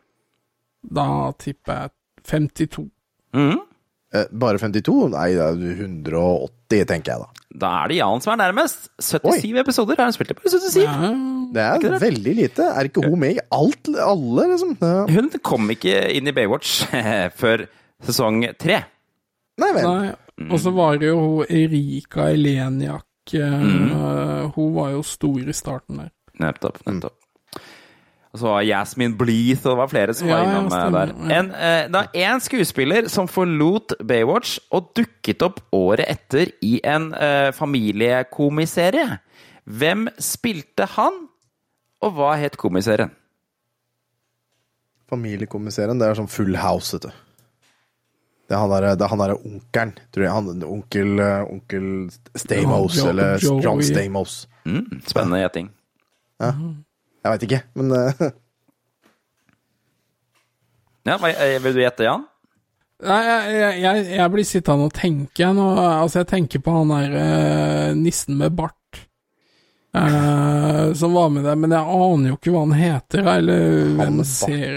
Da tipper jeg 52. Mhm. Eh, Bare 52? Nei, det er jo 180, tenker jeg da. Da er det Jan som er nærmest. 77 episoder har hun spilt i. Bare 77. Ja, Det er det? veldig lite. Er ikke hun med i alt, alle, liksom? Ja. Hun kom ikke inn i Baywatch før sesong tre. Nei vel. nei. Og så var det jo hun Erika Eleniak. Mm. Hun var jo stor i starten der. Nettopp. nettopp. Og så var Jasmine Bleeth, og det var flere som var Ja, var innom ja, der. En, eh, det er én skuespiller som forlot Baywatch og dukket opp året etter i en eh, familiekomiserie. Hvem spilte han, og hva het komiserien? Familiekomiserien, det er sånn full house, vet du. Det er han derre der, onkelen, tror jeg. Han, onkel, eh, onkel Stamos, Ja, Jo- eller John Stamos. Mm, spennende gjetting. Jeg veit ikke, men uh... Ja, eh, vil du gjette, Jan? Nei, jeg, jeg, jeg blir sittende og tenke nå. Altså, jeg tenker på han der uh, nissen med bart. uh, som var med der, men jeg aner jo ikke hva han heter, eller hvem bart. ser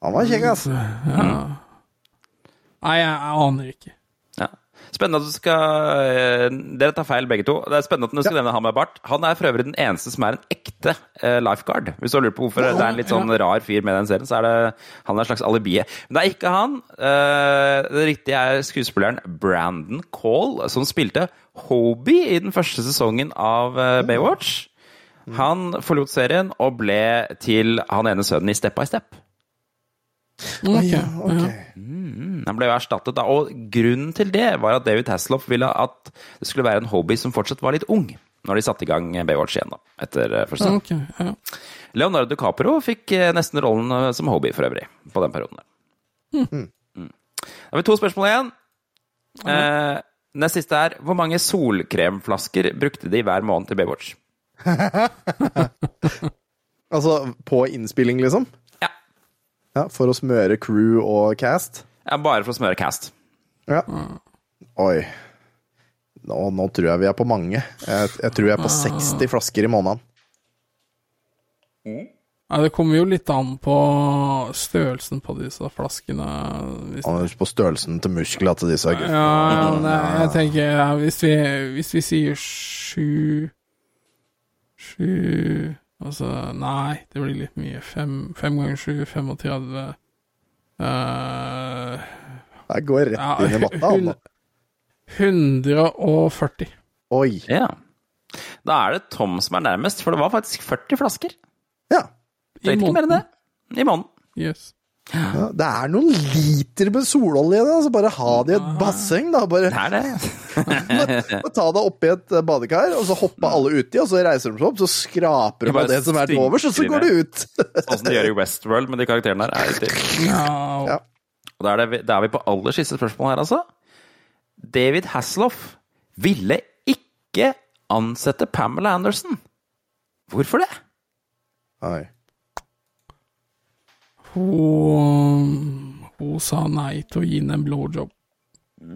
han var kjekk, altså. Ja. Nei, jeg, jeg aner ikke. Spennende at du skal eh, Dere tar feil, begge to. Det er spennende at du skal nevne han med bart. Han er for øvrig den eneste som er en ekte eh, lifeguard. Hvis du lurer på hvorfor det er en litt sånn rar fyr med den serien, så er det han er en slags alibi. Men det er ikke han. Eh, det riktige er skuespilleren Brandon Call, som spilte Hobie i den første sesongen av Baywatch. Han forlot serien og ble til han ene sønnen i Step by Step. Ok, Ja, ok. ja. Mm, Han ble jo erstattet da, og grunnen til det var at David Hasselhoff ville at det skulle være en hobby som fortsatt var litt ung, når de satte i gang Baywatch igjen, da, etter eh, første sesong. Ok, ja. Leonardo DiCaprio fikk eh, nesten rollen eh, som hobby for øvrig, på den perioden. Mm. Mm. Da har vi to spørsmål igjen. Eh, nest siste er, hvor mange solkremflasker brukte de hver måned til Baywatch? Altså på innspilling, liksom? Ja. For å smøre crew og cast? ja bare for å smøre cast. Ja. Oi. Nå, nå tror jeg vi er på mange. Jeg, jeg tror jeg er på 60 flasker i måneden. Ja, det kommer jo litt an på størrelsen på disse flaskene. Hvis Han er på størrelsen til musklene til disse guttene. Ja, nei, jeg tenker ja, hvis, vi, hvis vi sier sju Sju Altså, nei, det blir litt mye. Fem, fem ganger sju, 35 uh, Jeg går rett ja, inn i matta. han, da. 140. Oi. Ja. Da er det Tom som er nærmest, for det var faktisk 40 flasker. Ja. Enn det. I måneden. Yes. Ja. Det er noen liter med sololje, da. Så bare ha det i et basseng, da. Bare Det det. ta deg oppi et eh, badekar, og så hopper alle uti, og så reiser de seg opp, så skraper de av det som er til overs, og så går det ut. Sånn som de gjør i Westworld med de karakterene der. Er ikke Ja, Ja. Og da er, er vi på aller siste spørsmål her, altså. David Hasselhoff ville ikke ansette Pamela Anderson. Hvorfor det? Oi. Hun, hun sa nei til å gi henne en blowjob.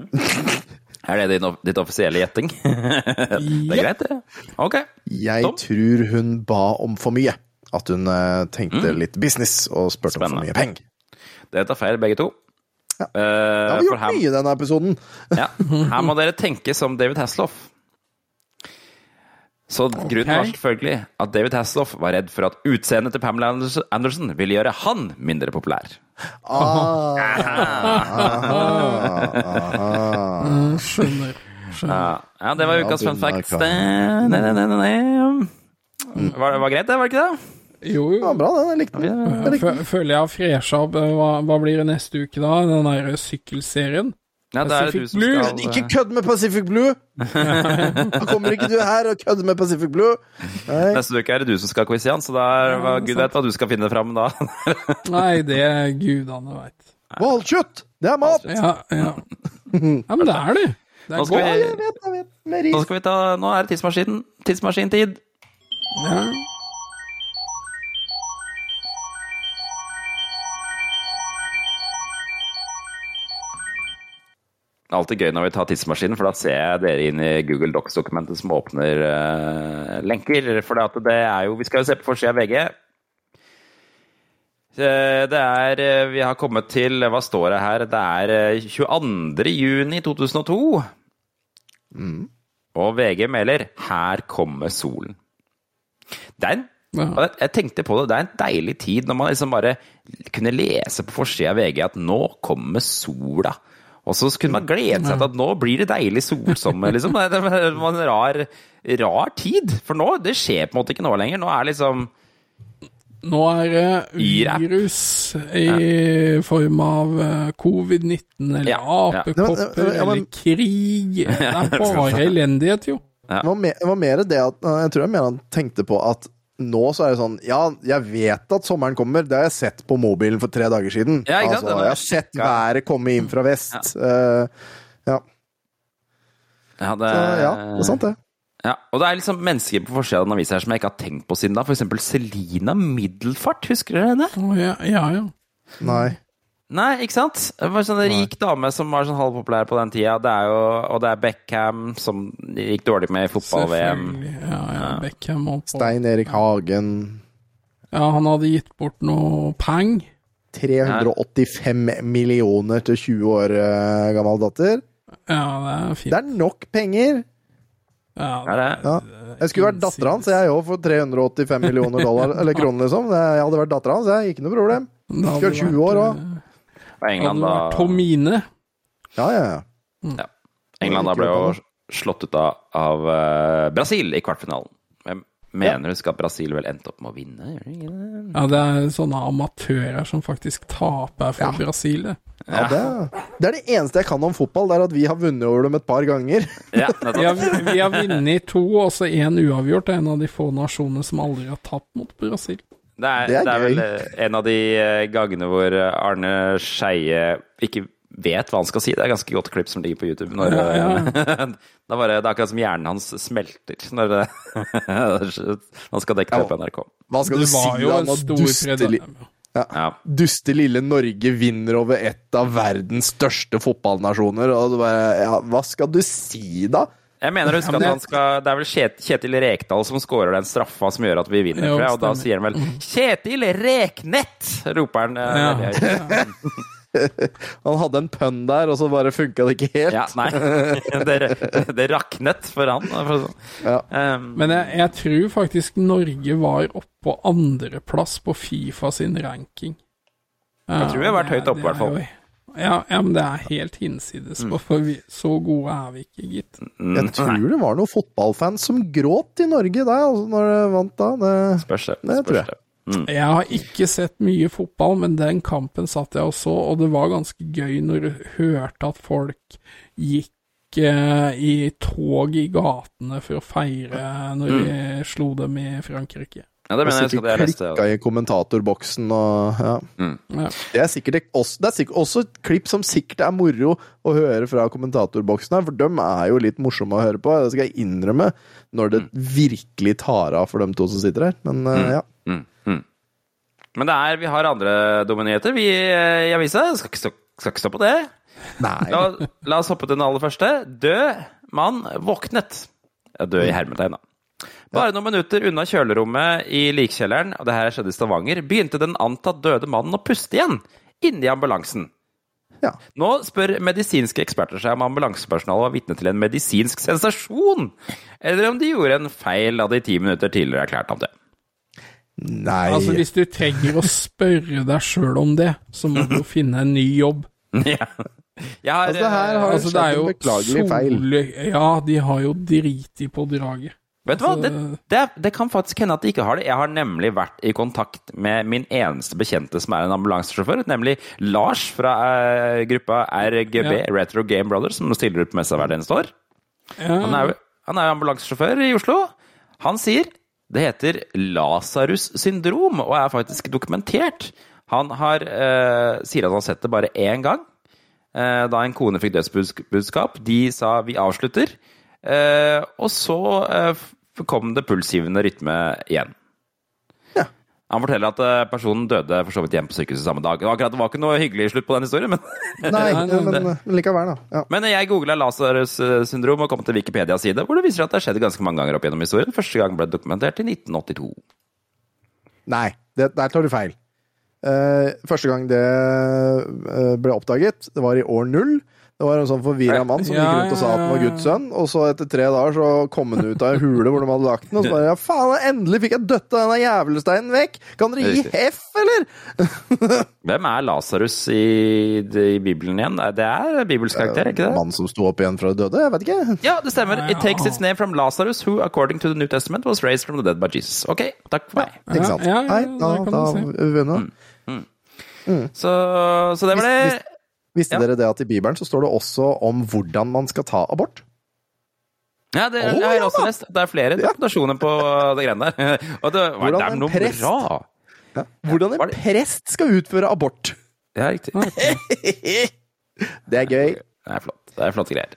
Er det din, ditt offisielle gjetting? det er greit, det. Ok. Jeg Tom? tror hun ba om for mye. At hun tenkte tenkte litt business og spurte om for mye penger. Dere tar feil, begge to. Ja. Uh, Det har vi for gjort her- mye i denne episoden. Ja, her må dere tenke som David Hasselhoff. Så grunnen var selvfølgelig at David Hasselhoff var redd for at utseendet til Pamela Anderson- ville gjøre han mindre populær. Ah, Mm, skjønner. skjønner. Ja, ja det var Ja, ukas fun facts, fact. Det- Nei, nei, nei, nei, nei. Var det var greit, det? Var det ikke det? Jo, ja, jo. bra, det. Jeg likte den. Jeg likte den. Føler jeg har fresha opp. Hva, hva blir det neste uke, da? Den der sykkelserien? Ja, det er Pacific Blue. skal Ikke kødd med Pacific Blue! Da kommer ikke du her og kødder med Pacific Blue. Nei. Neste uke er det du som skal quize, Jan, så det er, hva, Gud vet hva du skal finne fram da. Nei, det er gudene veit. Hvalkjøtt! Det er mat! Ja, ja. ja, men det er det. Det Nå er skal Ja, vi, jeg vet, jeg vet. Nå skal vi ta Nå er det tidsmaskinen. Tidsmaskintid. Ja. Det er alltid gøy når vi tar tidsmaskinen, for da ser jeg dere inn i Google Docs-dokumentet som åpner uh, lenker. For det, er jo Vi skal jo se på forsida av VG. Eh, Det er eh, Vi har kommet til Hva står det her? Det er eh, 22. juni 2002. Og VG melder 'Her kommer solen'. Det er en Ja. jeg, jeg tenkte på det, det er en deilig tid når man liksom bare kunne lese på forsida av VG at nå kommer sola. Og så kunne man glede seg til at nå blir det deilig solsomme, liksom. Det var en rar, rar tid. For nå, det skjer på en måte ikke nå lenger. Nå er liksom Nå er det virus i form av eh, covid-19 eller Ja, ja. apekopper Ja, men- eller krig. Det er bare elendighet, jo. Det var, mer, det var mer det at Jeg tror jeg mer han tenkte på at nå så er det sånn Ja, jeg vet at sommeren kommer. Det har jeg sett på mobilen for tre dager siden. Ja, ikke sant? altså, jeg har sett været komme inn fra vest. Eh, ja. ja, det, Så, ja, det er sant, det. Ja, og det er liksom mennesker på forsida av den avisa som jeg ikke har tenkt på siden da. For eksempel Selina Middelfart, husker dere henne? Oh, ja, ja, ja. Nei. Nei, ikke sant? Det var en sånn rik dame som var sånn halvpopulær på den tida. Det er jo, og det er Beckham som gikk dårlig med i fotball-VM. Ja, ja, Beckham og. Stein Erik Hagen. Ja, han hadde gitt bort noe peng. 385 millioner til 20 år eh, gammel datter. Ja, det er fint. Det er nok penger! Ja, Er det? Ja. Jeg skulle vært dattera hans, jeg òg, for 385 millioner dollar, eller kroner, liksom. Jeg hadde vært dattera hans, jeg. Ikke noe problem. Skulle vært 20 år òg. Eh, Og England da, Tomine Ja, ja, ja. England da ble jo slått ut av, av uh, Brasil i kvartfinalen. Jeg mener husk at Brasil vel endte opp med å vinne? Ja, det er sånne amatører som faktisk taper for Brasil. det. ja det, det er det eneste jeg kan om fotball, det er at vi har vunnet over dem et par ganger. Ja, Vi har, vi har vunnet to, og så én uavgjort. Det er en av de få nasjonene som aldri har tapt mot Brasil. Det er, Det er det er vel eh, en av de eh, gangene hvor eh, Arne Skeie ikke vet hva han skal si. Det er et ganske godt klipp som ligger på YouTube. Når, Ja, ja. det er akkurat som hjernen hans smelter når han skal dekke det på NRK. Hva skal du si var jo da, en når duste. Ja. duste lille Norge vinner over et av verdens største fotballnasjoner, og du bare Ja, hva skal du si da? Jeg mener å huske at han skal Det er vel Kjetil Rekdal som scorer den straffa som gjør at vi vinner, Jo. Og da sier han vel 'Kjetil Reknett', roper han. eh, Ja. Han hadde en pønn der, og så bare funka det ikke helt. Ja, nei. Det, det raknet for han. for å Ja. sånn. Um, Men jeg, jeg tror faktisk Norge var oppå på andreplass på Fifa sin ranking. Jeg tror vi har vært høyt oppe, i hvert fall. Ja, ja, men det er helt hinsides. Mm. For vi, så gode er vi ikke, gitt. Jeg tror det var noen fotballfans som gråt i Norge der, altså, når det vant da. Det, Spørs det. Det tror jeg. det. Mm. Jeg har ikke sett mye fotball, men den kampen satt jeg og så, og det var ganske gøy når du hørte at folk gikk eh, i tog i gatene for å feire når Mm. vi slo dem i Frankrike. Ja, det mener jeg jeg husker at jeg leste. klikka i kommentatorboksen og ja. Ja. Det er sikkert også, det er sikkert også et klipp som sikkert er moro å høre fra kommentatorboksen her, for dem er jo litt morsomme å høre på. Det skal jeg innrømme, når det virkelig tar av for dem to som sitter her. Men mm. ja. Mm, mm. Men det er, vi har andre dominyheter vi eh, i avisa. Skal skal ikke stå på det. Nei. La, la oss hoppe til den aller første. Død mann våknet. Død i hermetegn, da. Bare noen minutter unna kjølerommet i likkjelleren, og det her skjedde i Stavanger, begynte den antatt døde mannen å puste igjen, inni ambulansen. Ja. Nå spør medisinske eksperter seg om ambulansepersonalet var vitne til en medisinsk sensasjon, eller om de gjorde en feil da de ti minutter tidligere erklærte ham det. Nei Altså, hvis du trenger å spørre deg sjøl om det, så må du jo finne en ny jobb. ja. Har, Altså, her har Altså, det er skjedd jo en beklagelig feil. Ja, de har jo driti på draget. Vet du hva, det, Altså- det, det kan faktisk hende at de ikke har det. Jeg har nemlig vært i kontakt med min eneste bekjente som er en ambulansesjåfør, nemlig Lars fra uh, gruppa RGB, Ja. Retro Game Brothers, som stiller ut på messa hvert eneste år. Ja, Han er jo han ambulansesjåfør i Oslo. Han sier det heter Lasarus syndrom, og er faktisk dokumentert. Han har, uh, sier at han har sett det bare én gang, uh, da en kone fikk dødsbudskap. De sa 'vi avslutter', og så eh, kom det pulsgivende rytme igjen. Ja. Han forteller at eh, personen døde for så vidt hjemme på sykehuset samme dag. Akkurat, det var ikke noe hyggelig slutt på den historien, men Nei, men, men likevel, da. Ja. Men jeg googla Lasarus syndrom og kom til Wikipedias side, hvor det viser at det har skjedd ganske mange ganger opp gjennom historien. Første gang ble det dokumentert i 1982. Nei, det, der tar du feil. Uh, første gang det uh, ble oppdaget, det var i år null. Det var en sånn forvirra mann som gikk rundt og sa at han var ja, ja. Guds sønn, og så etter tre dager så kom han ut av en hule hvor de hadde lagt den, og så bare ja, faen, endelig fikk jeg døtta denne jævelsteinen vekk! Kan dere gi heff, eller? Hvem er Lasarus i, i Bibelen igjen? Det er bibelsk karakter, ikke det? Mann som sto opp igjen fra de døde? Jeg vet ikke. Ja, det stemmer. It takes its name from Lazarus, who according to the New Testament was raised from the dead by Jesus. Ok, takk for meg. Ikke sant? ja, ja, Nei, da, da du si. Mm. vi vunnet. Så, så det var det. Hvis- Visste Ja. dere det at i Bibelen så står det også om hvordan man skal ta abort? Ja, det oh, jeg har ja også lest. Det er flere dokumentasjoner på det greiene der. Det, Hvordan det er en prest- bra. Hvordan en prest skal utføre abort! Ja, riktig. Det er gøy. Det er flott. Det er flotte greier.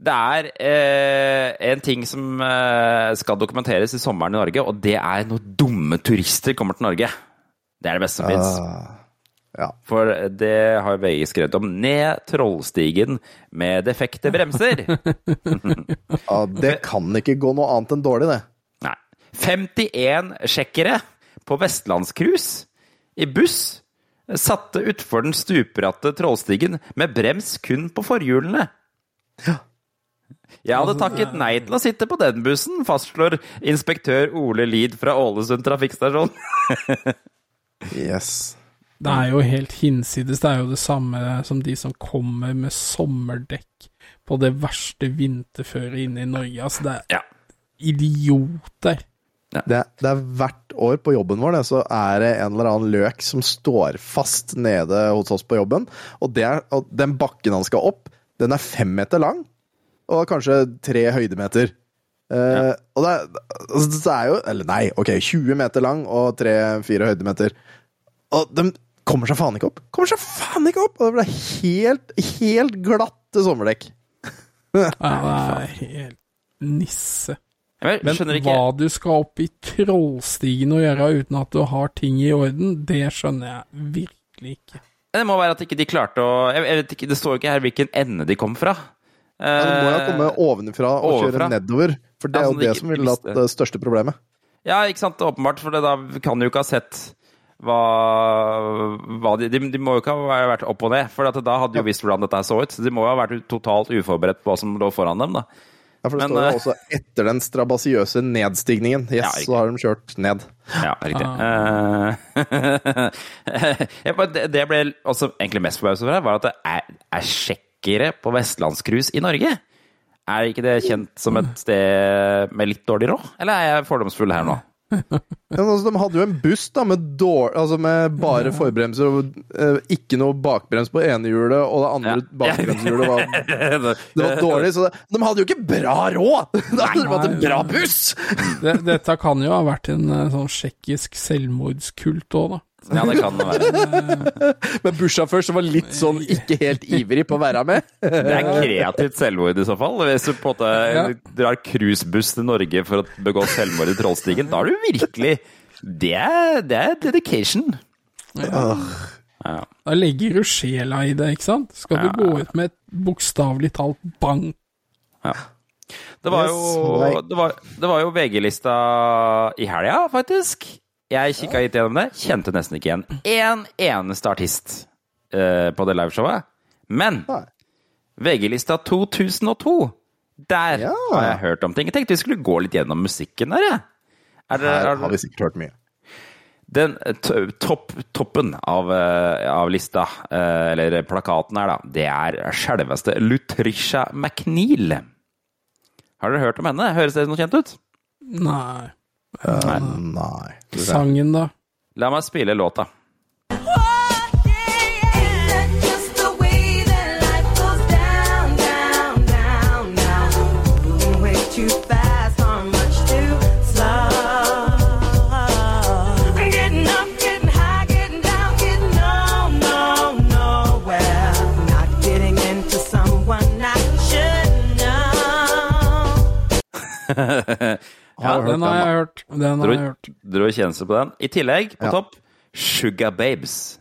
Det er eh, en ting som eh, skal dokumenteres i sommeren i Norge, og det er når dumme turister kommer til Norge. Det er det beste som fins. Ja. For det har VG skrevet om. Ned Trollstigen med defekte bremser. ja, det kan ikke gå noe annet enn dårlig, det. Nei. 51 sjekkere på vestlandscruise i buss satte utfor den stupbratte Trollstigen med brems kun på forhjulene. Jeg hadde takket nei til å sitte på den bussen, fastslår inspektør Ole Lid fra Ålesund trafikkstasjon. Yes. Det er jo helt hinsides. Det er jo det samme som de som kommer med sommerdekk på det verste vinterføret inne i Norge. Altså, det er Ja. idioter. Det, det er hvert år på jobben vår, det, så er det en eller annen løk som står fast nede hos oss på jobben. Og, det er, og den bakken han skal opp, den er fem meter lang, og kanskje tre høydemeter. Eh, Og det er, altså, det er jo Eller nei, ok, 20 meter lang og tre-fire høydemeter. Og de kommer seg faen ikke opp! Kommer seg faen ikke opp! Og det blir helt, helt glatte sommerdekk. Ja, det er helt nisse. Jeg Men ikke hva du skal opp i Trollstigen og gjøre uten at du har ting i orden, det skjønner jeg virkelig ikke. Det må være at ikke de klarte å vet ikke, Det står jo ikke her hvilken ende de kom fra. Ja, du må jo komme ovenfra og ovenfra. kjøre nedover. For det Ja, er sånn jo det de som ville hatt det største problemet. Ja, ikke sant, åpenbart, for det da kan du jo ikke ha sett hva, hva de, de, de må jo ikke ha vært opp og ned, for at da hadde de jo visst hvordan dette så ut. Så de må jo ha vært totalt uforberedt på hva som lå foran dem, da. Ja, for det Men, står eh, jo også etter den strabasiøse nedstigningen. Yes, Ja, så har de kjørt ned. Ja, riktig. Ah. jeg det det jeg ble også egentlig mest forbauset over, her, var at det er, er sjekkere på vestlandscruise i Norge. Er ikke det kjent som et sted med litt dårlig råd, eller er jeg fordomsfull her nå? Ja, men altså, de hadde jo en buss da, med, dår, altså med bare forbremser og eh, ikke noe bakbrems på ene hjulet, og det andre Ja. bakbremshjulet var, det var dårlig. Så det, de hadde jo ikke bra råd! Da hadde de hatt en bra buss! Det, dette kan jo ha vært en eh, sånn tsjekkisk selvmordskult òg, da. Ja, det kan det være. Men bussjåfør som var litt sånn ikke helt ivrig på å være med. Det er kreativt selvmord i så fall. Hvis du på en måte Ja. drar cruisebuss til Norge for å begå selvmord i Trollstigen, da er du virkelig Det er, det er dedication. Ja. Da legger du sjela i det, ikke sant? Skal du Ja. gå ut med et bokstavelig talt bang? Det var jo, det var, det var jo VG-lista i helga, faktisk. Jeg kikka litt gjennom det. Kjente nesten ikke igjen én eneste artist eh, på det liveshowet. Men VG-lista 2002, der Ja. har jeg hørt om ting. Jeg tenkte vi skulle gå litt gjennom musikken der, jeg. Er det, Her er, har vi sikkert hørt mye. den eh, topp, toppen av, eh, av lista, eh, eller plakaten her, da, det er selveste Lutricia McNeil. Har dere hørt om henne? Høres det noe kjent ut? Nei. Nei. Sangen, da? La meg spille låta. Ja, hørt Den har jeg hørt. Den har Dro, jeg hørt. dro kjennelse på den. I tillegg, på Ja. topp, Sugar Babes.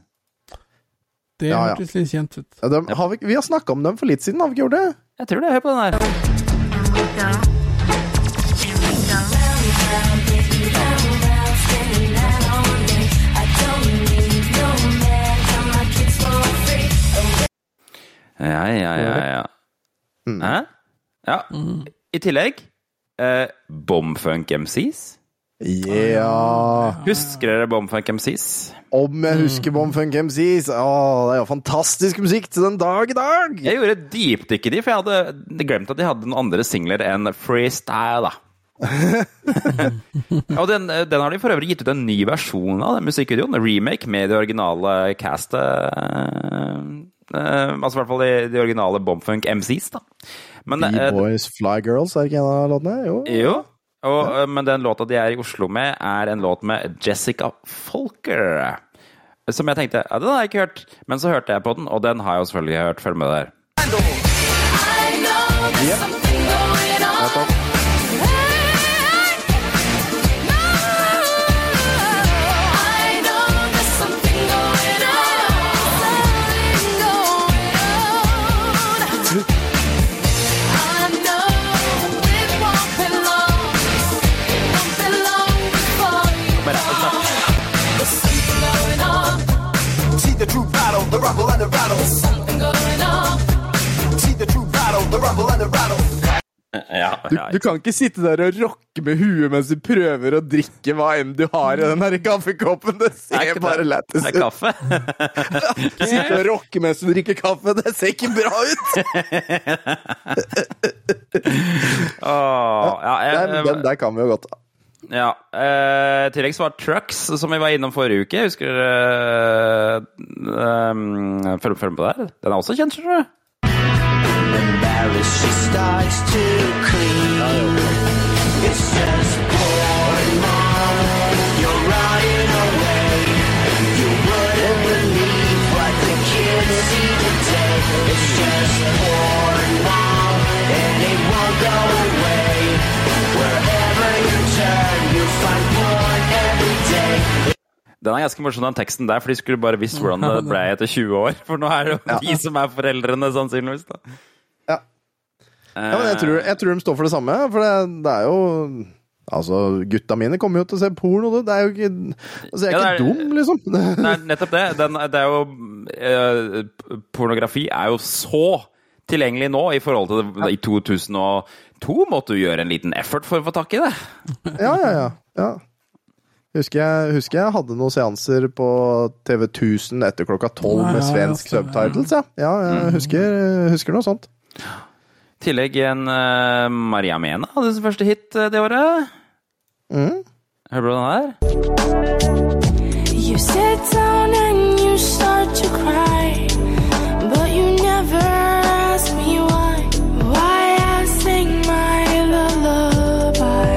Det Ja, ja. hørtes litt kjent ut. Ja, dem har vi, vi har snakka om dem for litt siden, har vi ikke gjort det? Jeg tror det. Hør på den her. Ja, ja, ja, ja. Hæ? Ja. I tillegg eh, Bomfunk MCs. Ja Husker dere Bomfunk MCs? Om jeg husker Bomfunk MCs. Åh, det er jo fantastisk musikk til den dag i dag! Jeg gjorde et dypdykk i de, for jeg hadde glemt at de hadde noen andre singler enn Freestyle. da. og den, den har de for øvrig gitt ut en ny versjon av, den musikkvideoen. Remake med det originale castet. Eh, eh, altså i hvert fall de, de originale Bomfunk MCs, da. Men, eh, B-Boys Fly Girls, er ikke en av låtene? Jo. jo. Og, ja. men den låta de er i Oslo med, er en låt med Jessica Folker. Som jeg tenkte ja, den har jeg ikke hørt, men så hørte jeg på den, og den har jeg jo selvfølgelig hørt. Følg med der. See Du, du kan ikke sitte der og rocke med huet mens du prøver å drikke hva enn du har i den her kaffekoppen. Det Det er ser ikke bare det. lættis Det er ut. kaffe. Sitte og rocke mens du drikker kaffe, det ser ikke bra ut! oh, ja, jeg, den der kan vi jo godt. ja. eh, I tillegg så var Trucks, som vi var innom forrige uke. Husker dere eh, um, Følg følg med på det her. Den er også kjent, skjønner du. Paris, she starts to clean. It's just pouring on. You're running away. You wouldn't believe what the kids see today. It's just pouring on, and it won't go away. Wherever you turn, you find porn every day. Den er ganske morsom, den teksten der, for de skulle bare visst hvordan det ble etter 20 år. For nå er det jo de som er foreldrene, sannsynligvis. da. Ja. Ja, men jeg tror, jeg tror de står for det samme, for det, det er jo Altså, gutta mine kommer jo til å se porno, det. Det er jo ikke Altså, jeg er Ja, ikke er- dum, liksom. Nei, nettopp det. Den, det er jo eh, Pornografi er jo så tilgjengelig nå i forhold til det, i 2002 måtte du gjøre en liten effort for å få tak i det. Ja, ja, ja. ja. Husker jeg, husker jeg hadde noen seanser på TV 1000 etter klokka tolv med ja, svensk ja, subtitles, ja. Ja, jeg husker, husker noe sånt. I tillegg en uh, Maria Mena hadde sin første hit uh, det året. Mm. Hører du den her? You sit down and you start to cry, but you never ask me why. Why I sing my lullaby.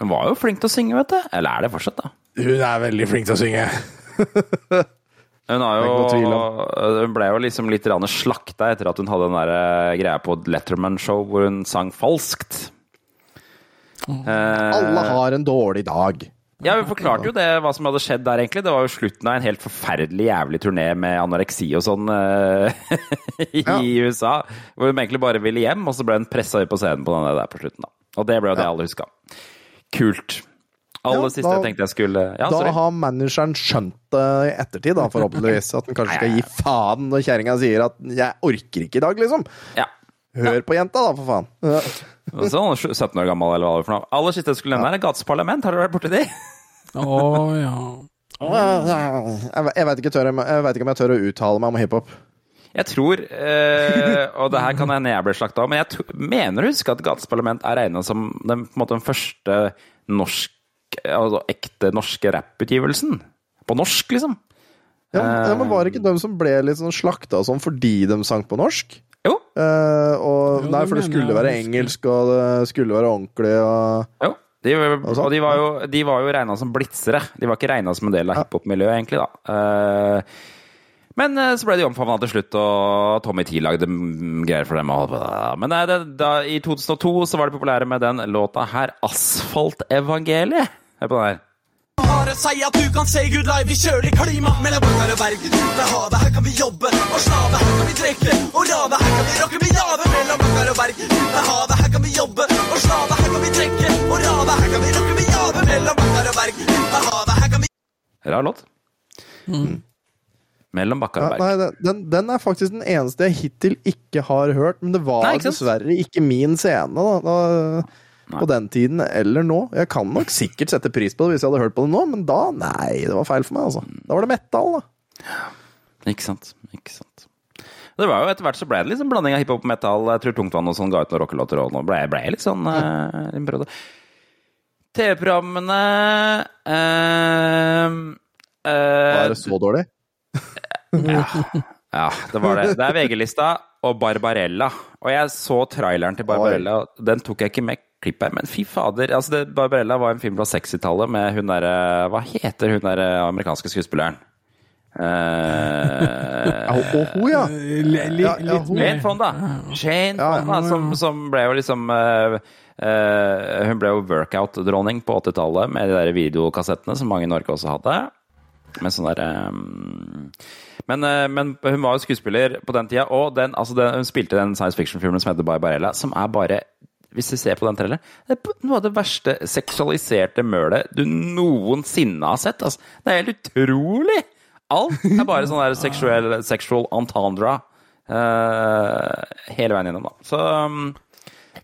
Hun var jo flink til å synge, vet du. Eller er det fortsatt, da? Hun er veldig flink til å synge. Hun, jo, hun ble jo liksom litt slakta etter at hun hadde den der eh, greia på Letterman-show hvor hun sang falskt. Eh, Alle har en dårlig dag. Ja, Hun forklarte jo det, hva som hadde skjedd der, egentlig. Det var jo slutten av en helt forferdelig jævlig turné med anoreksi og sånn eh, i Ja. USA. Hvor hun egentlig bare ville hjem, og så ble hun pressa ut på scenen på den der på slutten. da. Og det ble jo det alle huska. Kult. Aller Ja, siste da- jeg tenkte jeg skulle Ja, da sorry. har manageren skjønt det i ettertid, da, forhåpentligvis. At den kanskje skal gi faen når kjerringa sier at 'jeg orker ikke i dag', liksom. Ja. Hør på jenta, da, for faen. Ja. Sånn 17 år gammel, eller hva det er for noe. Aller siste jeg skulle nevne, er Gates Parlament. Har du vært borti de? Å ja. Jeg, veit vet ikke, ikke om jeg tør å uttale meg om hiphop. Jeg tror, eh, og det her kan hende jeg blir slakta av, men jeg mener å huske at Gates Parlament er regna som den, på en måte, den første norsk, altså ekte norske rapputgivelsen. På norsk, liksom. Ja, ja, men Var det ikke dem som ble litt sånn slakta og sånn fordi de sang på norsk? Jo. Eh, og, Jo, nei, for det skulle være engelsk, og det skulle være ordentlig, og jo. De, og de var jo, de var jo regna som blitsere. De var ikke regna som en del av hiphop-miljøet, egentlig, da. Eh, men eh, så ble de omfavna til slutt, og Tommy T lagde mm, greier for dem. Og, men eh, det, da, i 2002 så var de populære med den låta her, 'Asfaltevangeliet'. Hør på den her. Bare si at du kan se Good Live i kjølig klima. Mellom bakker og berg, ved havet. Her kan vi jobbe og slave. Her kan vi trekke og rave. Her kan vi rocke med jave. Mellom bakker og berg, ved havet. Her kan vi jobbe og slave. Her kan vi trekke og rave. Her kan vi rocke med jave. Mellom bakker og berg, ved havet. Her kan vi Rar låt. Mellom bakkar ja, Nei, den, den er faktisk den eneste jeg hittil ikke har hørt, men det var Nei, ikke dessverre ikke min scene da, da, Nei. på den tiden eller nå. Jeg kan nok sikkert sette pris på det hvis jeg hadde hørt på det nå, men da, nei, det var feil for meg, altså. Da var det metal, da. Ikke sant. Ikke sant. Det var jo Etter hvert så ble det liksom blanding av hiphop og metal. Jeg tror Tungtvann og sånn ga ut noen rockelåter, og nå ble jeg litt sånn eh. TV-programmene eh, eh, Var det så dårlig? Ja, det var det. Det er VG-lista og Barbarella. Og jeg så traileren til Barbarella, den tok jeg ikke med klipp her, men fy fader. Altså, det, Barbarella var en film fra 60-tallet med hun derre Hva heter hun derre amerikanske skuespilleren? Uh, Ja, og hun, ja. Li- li- Ja, ja, litt Jane. Fonda. Jane Ja, Fonda, som, som ble jo liksom uh, uh, Hun ble jo workout-dronning på 80-tallet med de der videokassettene som mange i Norge også hadde. Med sånn der um, men, men hun var jo skuespiller på den tida, og den, altså den, hun spilte den science fiction-filmen som heter Barbarella, som er bare hvis du ser på den traileren, det er noe av det verste seksualiserte mølet du noensinne har sett. Altså. Det er helt utrolig! Alt er bare sånn der sexual, sexual entendre uh, hele veien gjennom, da. Så um,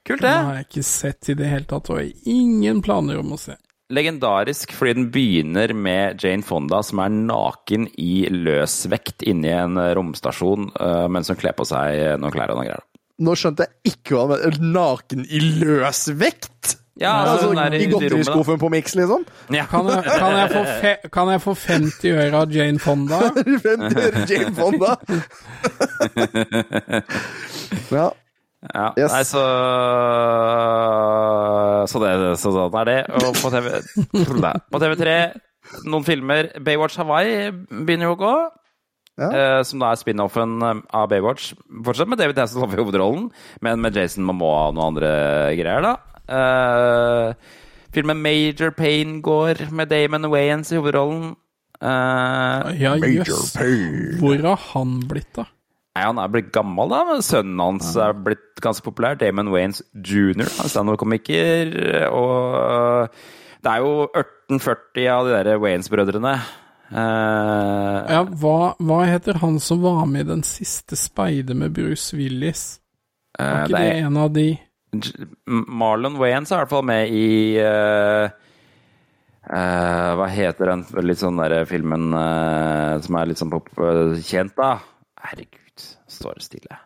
kult, det. Den har jeg ikke sett i det hele tatt, og jeg har ingen planer om å se. Legendarisk fordi den begynner med Jane Fonda som er naken i løsvekt inni en romstasjon uh, mens hun kler på seg noen klær og noen greier. Nå skjønte jeg ikke hva han mente. Naken i løsvekt? Ja, altså, Altså, I godteriskuffen på Mix, liksom? Ja. Kan jeg, kan jeg, få, fe, kan jeg få 50 øre av Jane Fonda? 50 øre Jane Fonda? ja. Ja, Yes. nei, så Så det så sånn er det. Og på TV På TV3, noen filmer. Baywatch Hawaii begynner jo å gå. Ja. Eh, som da er spin-offen eh, av Baywatch. Fortsatt med David Hasselhoff i hovedrollen, men med Jason Momoa og noen andre greier, da. Uh, filmen Major Pain går med Damon Wayans i hovedrollen. Uh, Ja, jøss. Hvor har han blitt, da? Nei, Han er blitt gammel, da. Men sønnen hans er blitt ganske populær. Damon Wayans jr. Han er standup-komiker. Og det er jo 1840 av de der Wayans-brødrene. Eh, Ja, hva, hva heter han som var med i den siste speider med Bruce Willis? Var eh, ikke det det er, en av de? J- Marlon Wayans er i hvert fall med i uh, eh, Hva heter den litt sånn der filmen som er litt sånn pop, kjent, da? Herregud, står det stille.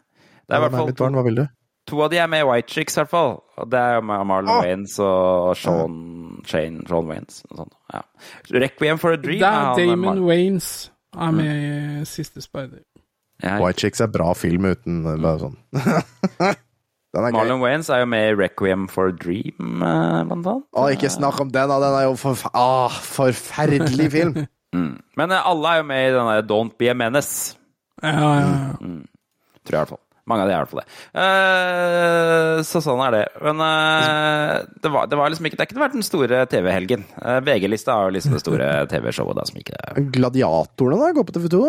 Det er i hvert fall hva vil du? To av de er med i White Chicks, i hvert fall. Og det er jo med Marlon oh. Waynes og Sean, Shane, Sean Waynes. Ja. Requiem for a Dream da, er han, eh, Damon Waynes er med i Siste speider. ja, White Chicks er bra film uten uh, bare sånn. Den er gøy. Marlon Waynes er jo med i Requiem for a Dream, eh, blant annet. Å, ikke snakk om den, da. Den er jo forf ah, forferdelig film. Mm. Men eh, alle er jo med i den der Don't Be a Menace. Ja, ja, ja. Tror jeg i hvert fall. Mange av de er i hvert fall det. Eh, så sånn er det. Men eh, det, var, det var liksom ikke Det har ikke vært den store TV-helgen. Eh, VG-lista er jo liksom det store TV-showet da som ikke Gladiatorene, da? Går på TV2,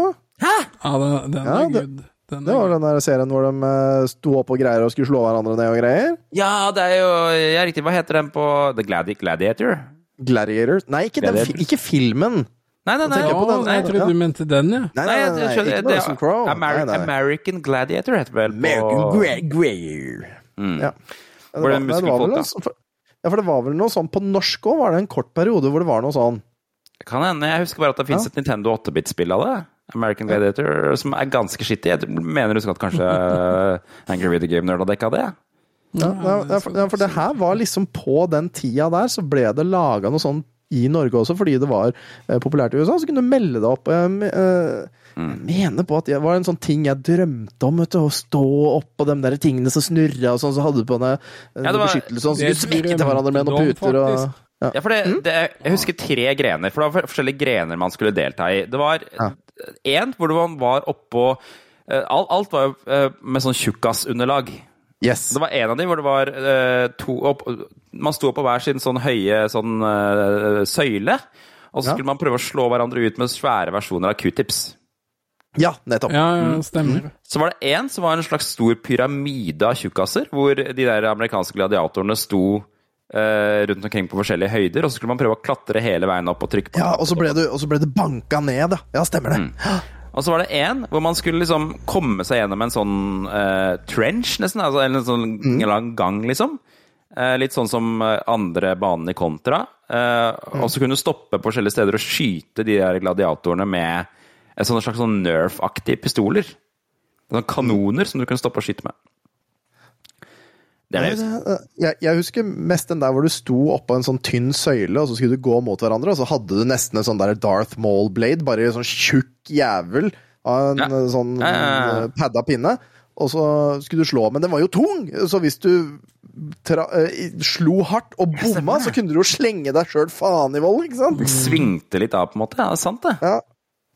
Hæ?! ja den, den Ja, er det- good. Den Det var den der serien hvor de sto opp og greier og skulle slå hverandre ned og greier. Ja, det er jo ja, riktig. Hva heter den på The Gladi Gladiator? Gladiator Nei, ikke, den, ikke filmen. Nei, nei, nei. jeg oh, nei, jeg trodde du mente den, ja. Nei, Nei, nei, nei, ikke det, Russell Crowe. Ameri Nei, nei. American Gladiator heter vel på American Gladiator. Mm. Ja. Var det det, nei, var vel noe sånn- for- Ja, for det var vel noe sånn På norsk òg var det en kort periode hvor det var noe sånn. Kan hende. Jeg husker bare at det fins Ja. et Nintendo 8-bit-spill av det. American Gladiator, som er ganske skittig. Jeg mener du skal at kanskje uh, Angry Video Game Nerd har dekka det? Ja, ja, ja, for, ja, for det her var liksom på den tida der, så ble det laga noe sånn i Norge også, fordi det var eh, populært i USA. Så kunne du melde deg opp. Jeg, eh, Mm. jeg mener på at det var en sånn ting jeg drømte om, du. Å stå oppå de der tingene som snurra og sånn, så hadde du på deg eh, Ja, beskyttelse og så det skulle du smekke til hverandre med noen puter og. Ja, for det, det, Jeg husker tre grener, for det var forskjellige grener man skulle delta i. Det var én hvor man var oppå Alt, alt var jo med sånn tjukkasunderlag. Yes. Det var en av de hvor det var uh, to opp, Man sto på hver sin sånn høye sånn uh, søyle, og så Ja. skulle man prøve å slå hverandre ut med svære versjoner av q-tips. Ja, nettopp. Ja, Mm. stemmer. Så var det en som var en slags stor pyramide av tjukkaser, hvor de der amerikanske gladiatorene sto eh, rundt omkring på forskjellige høyder, og så skulle man prøve å klatre hele veien opp og trykke på Ja, og så ble det, og så ble det banka ned, da. Ja, stemmer det. Og så var det en hvor man skulle liksom komme seg gjennom en sånn uh, trench, nesten. Altså, eller en sånn Mm. lang gang, liksom. Uh, litt sånn som eh, andre banen i Kontra. Uh, Mm. Og så kunne du stoppe på forskjellige steder og skyte de der gladiatorene med et sånn slags sånn Nerf-aktige pistoler. Sånne kanoner som du kunne stoppe og skyte med. Det er det jeg husker. Jeg, jeg husker mest den der hvor du sto oppå en sånn tynn søyle, og så skulle du gå mot hverandre, og så hadde du nesten en sånn der Darth Maul-blade, bare en sånn tjukk jævel av en Ja. sånn Ja, ja, ja. padda pinne. Og så skulle du slå, men den var jo tung! Så hvis du tra eh, slo hardt og bomma, så kunne du jo slenge deg sjøl faen i vold, ikke sant? Svingte litt av, på en måte. Ja, det er sant, det. Ja.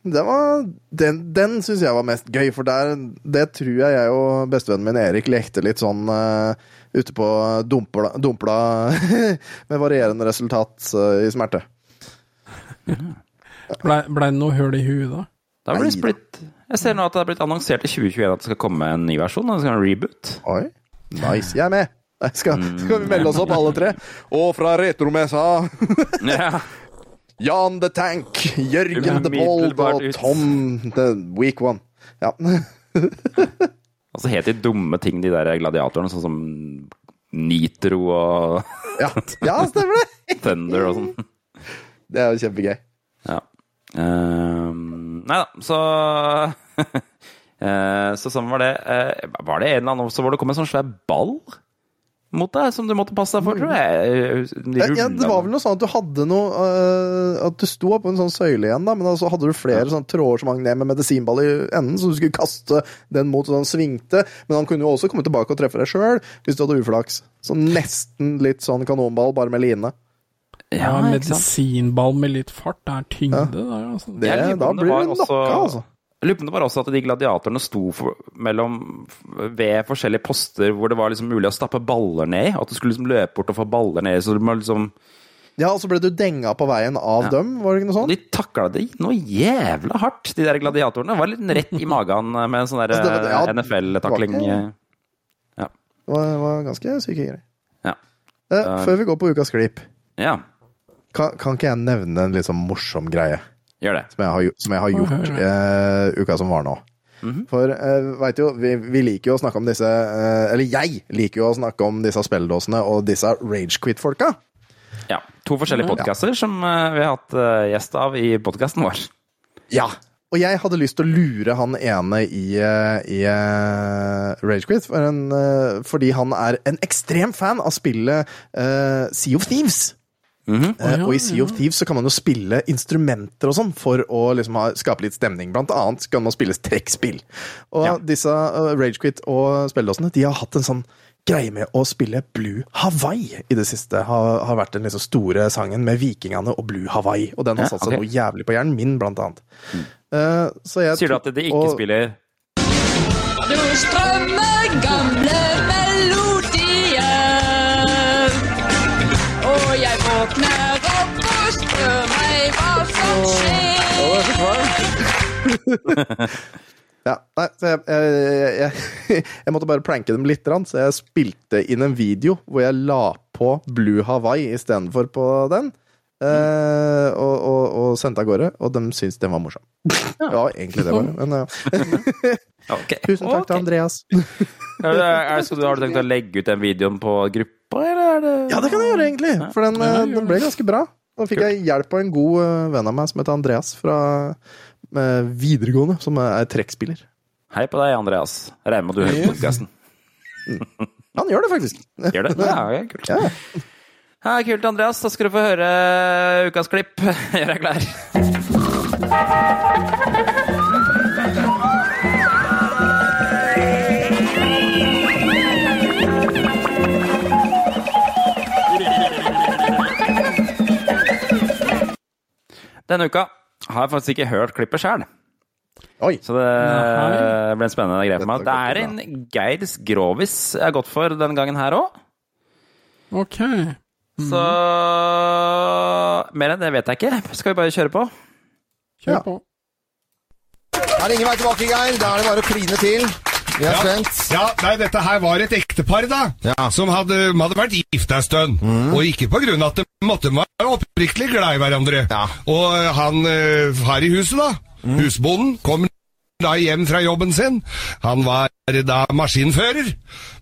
Det var, den den syns jeg var mest gøy, for der, det tror jeg jeg og bestevennen min Erik lekte litt sånn uh, ute på dumpla, dumpla med varierende resultat uh, i smerte. Blei ble det noe hull i huet da? Da ble det splitt. Jeg ser nå at det er blitt annonsert i 2021 at det skal komme en ny versjon. Det skal en reboot. Oi, nice. Jeg er med! Skal, skal vi melde oss opp, alle tre? Og fra retromessa Ja. Jan the Tank, Jørgen the Bold og. Tom the Weak One. Ja. Altså helt de dumme ting, de der gladiatorene, sånn som Nitro og Ja, ja stemmer det! Thunder og sånn. Det er jo kjempegøy. Ja. Ehm, nei da, så uh, Så sånn var det. Uh, var det en eller annen også hvor det kom en sånn svær ball mot deg, som du måtte passe deg for, tror jeg? De ja, det var vel noe sånn at du hadde noe uh, At du sto på en sånn søyle igjen, da, men så hadde du flere sånne tråder som hang ned med medisinball i enden, så du skulle kaste den mot, så den svingte. Men han kunne jo også komme tilbake og treffe deg sjøl, hvis du hadde uflaks. Så nesten litt sånn kanonball, bare med line. Ja, Ja, medisinball med litt fart, det er tyngde der, altså. Det, da blir du knocka, altså. Jeg lurer på om det var også at de gladiatorene sto for, mellom, ved forskjellige poster hvor det var liksom mulig å stappe baller ned i. At du skulle liksom løpe bort og få baller ned i. Så du må liksom Ja, og så ble du denga på veien av Ja. dem, var det ikke noe sånt? de takla det noe jævla hardt, de der gladiatorene. Det var litt rett i magen med en sånn der Altså, ja, NFL-takling. det var Det var, var ganske syke greier. Ja. Eh, før vi går på ukas klipp, Ja, kan, kan ikke jeg nevne en litt sånn morsom greie? Gjør det. som jeg har, som jeg har gjort uh, uka som var nå. Mhm. For uh, veit jo, vi, vi liker jo å snakke om disse uh, Eller jeg liker jo å snakke om disse spilledåsene og disse ragequit-folka. Ja, To forskjellige podkaster som uh, vi har hatt uh, gjest av i podkasten vår. Ja. Og jeg hadde lyst til å lure han ene i, eh, i eh, Ragequit, for en, eh, fordi han er en ekstrem fan av spillet eh, Sea of Thieves. Eh, og i Sea of Thieves så kan man jo spille instrumenter og sånn for å liksom ha, skape litt stemning. Blant annet kan man spille trekkspill. Og Ja. disse uh, Ragequit og spilledåsene de har hatt en sånn greie med å spille Blue Hawaii i det siste. Har, har vært den liksom store sangen med vikingene og Blue Hawaii. Og den har Ja, satt seg okay. noe jævlig på hjernen min, blant annet. Eh, så jeg Sier du at de ikke og- spiller Du strømmer gamle melodier. Ja, nei, så jeg, jeg, jeg, jeg, jeg måtte bare planke dem litt, så jeg spilte inn en video hvor jeg la på Blue Hawaii istedenfor på den. Uh, og, og, og sendte av gårde, og de syntes den var morsom. Ja, egentlig det, bare. Men ja. okay. tusen takk til Andreas. Er det, er, skal du, har du tenkt å legge ut den videoen på gruppa, eller er det Ja, det kan jeg gjøre, egentlig. For den, Ja, eh, den ble ganske bra. Da fikk jeg hjelp av en god eh, venn av meg som heter Andreas fra eh, videregående, som er trekkspiller. Hei på deg, Andreas. Regner med du hører på podkasten. Han gjør det faktisk. Gjør det? Ja, okay, kult. Ja. Ja, kult, Andreas. Da skal du få høre ukas klipp. Gjør deg klar. Denne uka har jeg faktisk ikke hørt klippet sjøl. Oi. Så det ble en spennende greie for meg. Det er en Geirs Grovis jeg har gått for denne gangen her òg. Ok. Så Mer enn det vet jeg ikke. Skal vi bare kjøre på? Kjør Ja. på. Er det ingen vei tilbake, Geir? Da er det bare å kline til. Vi er spent. Ja, nei, dette her var et ektepar, da. Ja. Som hadde, hadde vært gift en stund. Og ikke på grunn av at de måtte være oppriktig glad i hverandre. Ja. Og eh, han eh, her i huset, da, husbonden, kommer da hjem fra jobben sin. Han var da maskinfører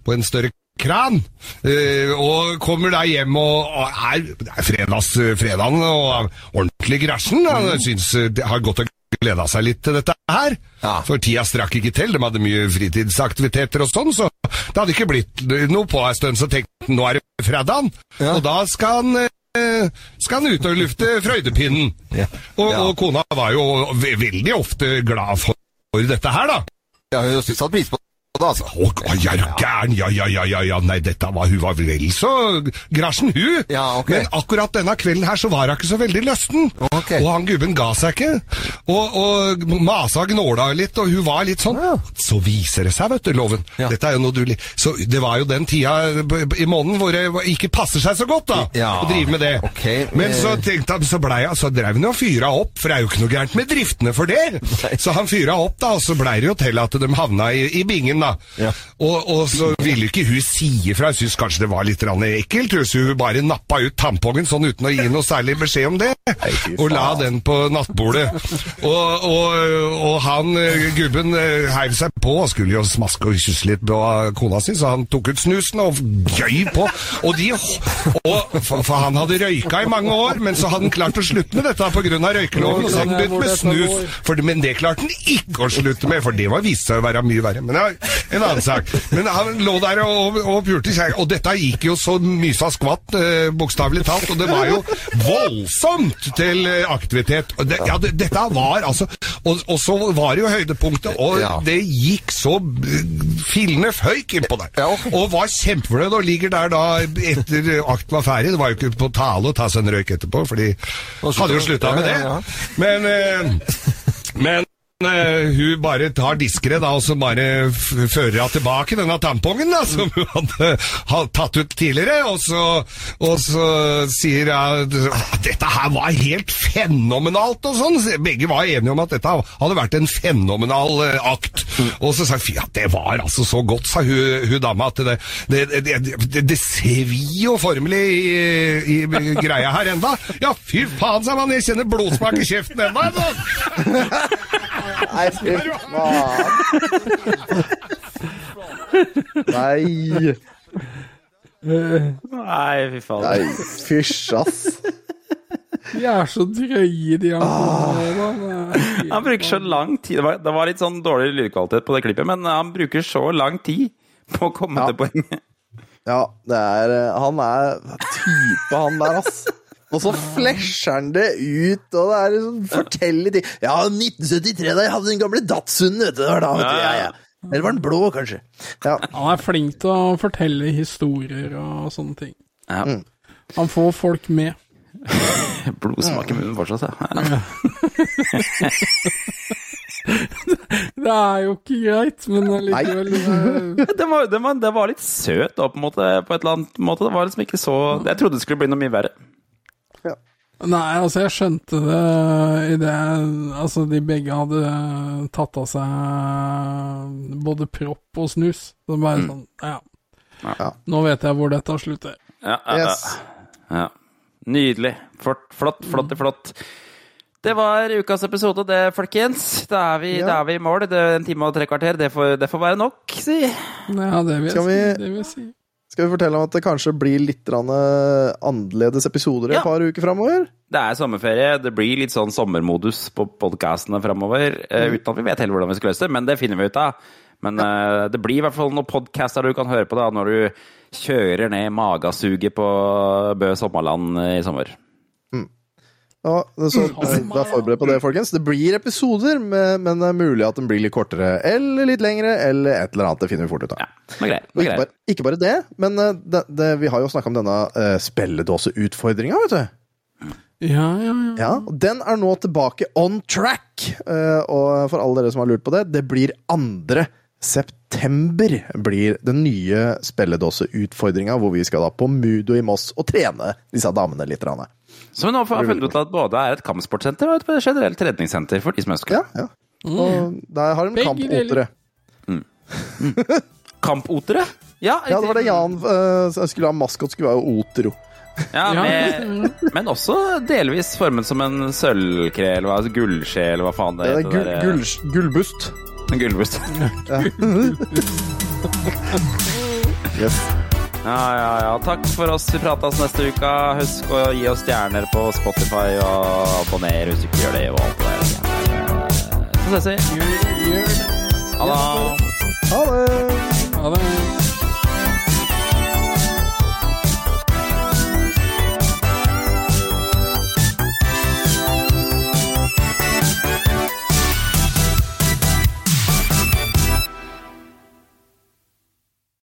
på en større kran, eh, og kommer da hjem og, og er, er fredags, fredagen og ordentlig græsjen. Han syns eh, det har gått og gleda seg litt til dette her. Ja. For tida strakk ikke til, de hadde mye fritidsaktiviteter og sånn, så det hadde ikke blitt noe på en stund, så tenkte han nå er det fredagen, Ja. og da skal han eh, skal han ut og lufte frøydepinnen. Ja. Og, og kona var jo veldig ofte glad for, dette her, da. Ja, hun han pris på det, altså. Å, ja, er du gæren? Ja, ja, ja, ja, ja, nei, dette var, hun var vel så grasjen, hun. Ja, okay. Men akkurat denne kvelden her så var hun ikke så veldig løsten. Okay. Og han gubben ga seg ikke. Og, og masa og gnåla litt, og hun var litt sånn. Så viser det seg, vet du, Loven. Ja. Dette er jo noe du Så det var jo den tida i måneden hvor det ikke passer seg så godt, da. Ja. Å drive med det. Okay. Men eh. så tenkte han, så blei hun så drev han jo og fyra opp, for det er jo ikke noe gærent med driftene for det. Så han fyra opp, da, og så blei det jo til at de havna i, i bingen, da. Ja. Og, og så ville ikke hun si ifra. Hun syntes kanskje det var litt ekkelt. hun, Så hun bare nappa ut tampongen sånn uten å gi noe særlig beskjed om det. Og la den på nattbordet. Og, og, og han eh, gubben eh, heiv seg på og skulle jo smaske og kysse litt på kona si, så han tok ut snusen og gøy på. Og de og, for, for han hadde røyka i mange år, men så hadde han klart å slutte med dette pga. røykeloven. Så hadde han begynt med snus. For, men det klarte han ikke å slutte med, for det var viste seg å være mye verre. Men er en annen sak. Men han lå der og, og pulte seg, og dette gikk jo så mysa skvatt, eh, bokstavelig talt, og det var jo voldsomt til eh, aktivitet. Det, ja, det, dette var altså og, og så var det jo høydepunktet, og Ja. det gikk så eh, fillende føyk innpå der. Ja. Og var kjempefornøyd, og ligger der da etter akten var ferdig. Det var jo ikke på tale å ta seg en røyk etterpå, for de hadde jo slutta med det. Men, eh, men hun bare tar diskere da, og så bare fører hun tilbake denne tampongen da, som hun hadde, hadde tatt ut tidligere, og så, og så sier hun dette her var helt fenomenalt og sånn. Begge var enige om at dette hadde vært en fenomenal eh, akt. Og så sa hun, ja, det var altså så godt, sa hun, hun dama, at det, det, det, det, svir jo formelig i, i greia her enda. Ja, fy faen, sa man, jeg kjenner blodsmak i kjeften enda. Nei, fy faen. Nei. Nei, fy faen. Nei, fysj, ass. De er så drøye, de Ah. Han bruker så lang tid. Det var, det var litt sånn dårlig lydkvalitet på det klippet, men han bruker så lang tid på å komme Ja. til poenget. Ja, det er eh, Han er type, han der, ass. Og så flasher han det ut, og det er liksom forteller ting. Ja, 1973, da jeg hadde den gamle Datsunen, vet du. Det var da, vet du. Ja, ja. Eller var den blå, kanskje? Ja. Han er flink til å fortelle historier og sånne ting. Ja. Han får folk med. Blodsmak i munnen fortsatt, ja. Det er jo ikke greit, men likevel det- Den var, det, var, det var litt søt da, på en måte, på et eller annet måte. Det var liksom ikke så Jeg trodde det skulle bli noe mye verre. Nei, altså, jeg skjønte det i det Altså, de begge hadde tatt av seg både propp og snus. Så bare sånn, ja. Ja. Nå vet jeg hvor dette slutter. Ja, ja, Yes. ja. ja. Nydelig. Flott, flott, flott, flott. Det var ukas episode, det, folkens. Da er vi, Ja. da er vi i mål. Det er en time og tre kvarter. Det får, det får være nok, si. Ja, det vil jeg si. vi- Det vil jeg si. Skal vi fortelle om at det kanskje blir litt eh, annerledes episoder i Ja. et par uker framover? Det er sommerferie. Det blir litt sånn sommermodus på podkastene framover. Mm. uten at vi vet heller hvordan vi skal løse det, men det finner vi ut av. Men eh, det blir i hvert fall noen podcaster du kan høre på da, når du kjører ned magasuget på Bø Sommerland i sommer. Ja, så Vær forberedt på det, folkens. Det blir episoder, men men det er mulig at den blir litt kortere eller litt lengre, eller et eller annet. Det finner vi fort ut av. Ja, det greit. Det ikke, bare, ikke bare det, men eh, det, det, vi har jo snakka om denne uh, spelledåseutfordringa, vet du. Ja, ja, ja. Ja, og Den er nå tilbake on track. uh, og for alle dere som har lurt på det, det blir 2. september blir den nye spilledåseutfordringa, hvor vi skal da på Mudo i Moss og trene disse damene litt. Rane. Så vi nå har funnet ut at både er et kampsportsenter og et generelt treningssenter for de som ønsker Ja, det. ja. Og der har de Begge Mm. Kampotere? Ja, Ja, det var det Jan uh, skulle ha. Maskot skulle være Otero. Ja, Ja, med, men også delvis formet som en sølvkre, eller altså gullskje, eller hva faen det Det er heter. gull, gull, gullbust. En gullbust. Yes. Ja, ja, ja. Takk for oss. Vi prates neste uke. Husk å gi oss stjerner på Spotify, og abonner hvis du ikke gjør det. Og alt det der. Så ses vi. Ha det! Ha det.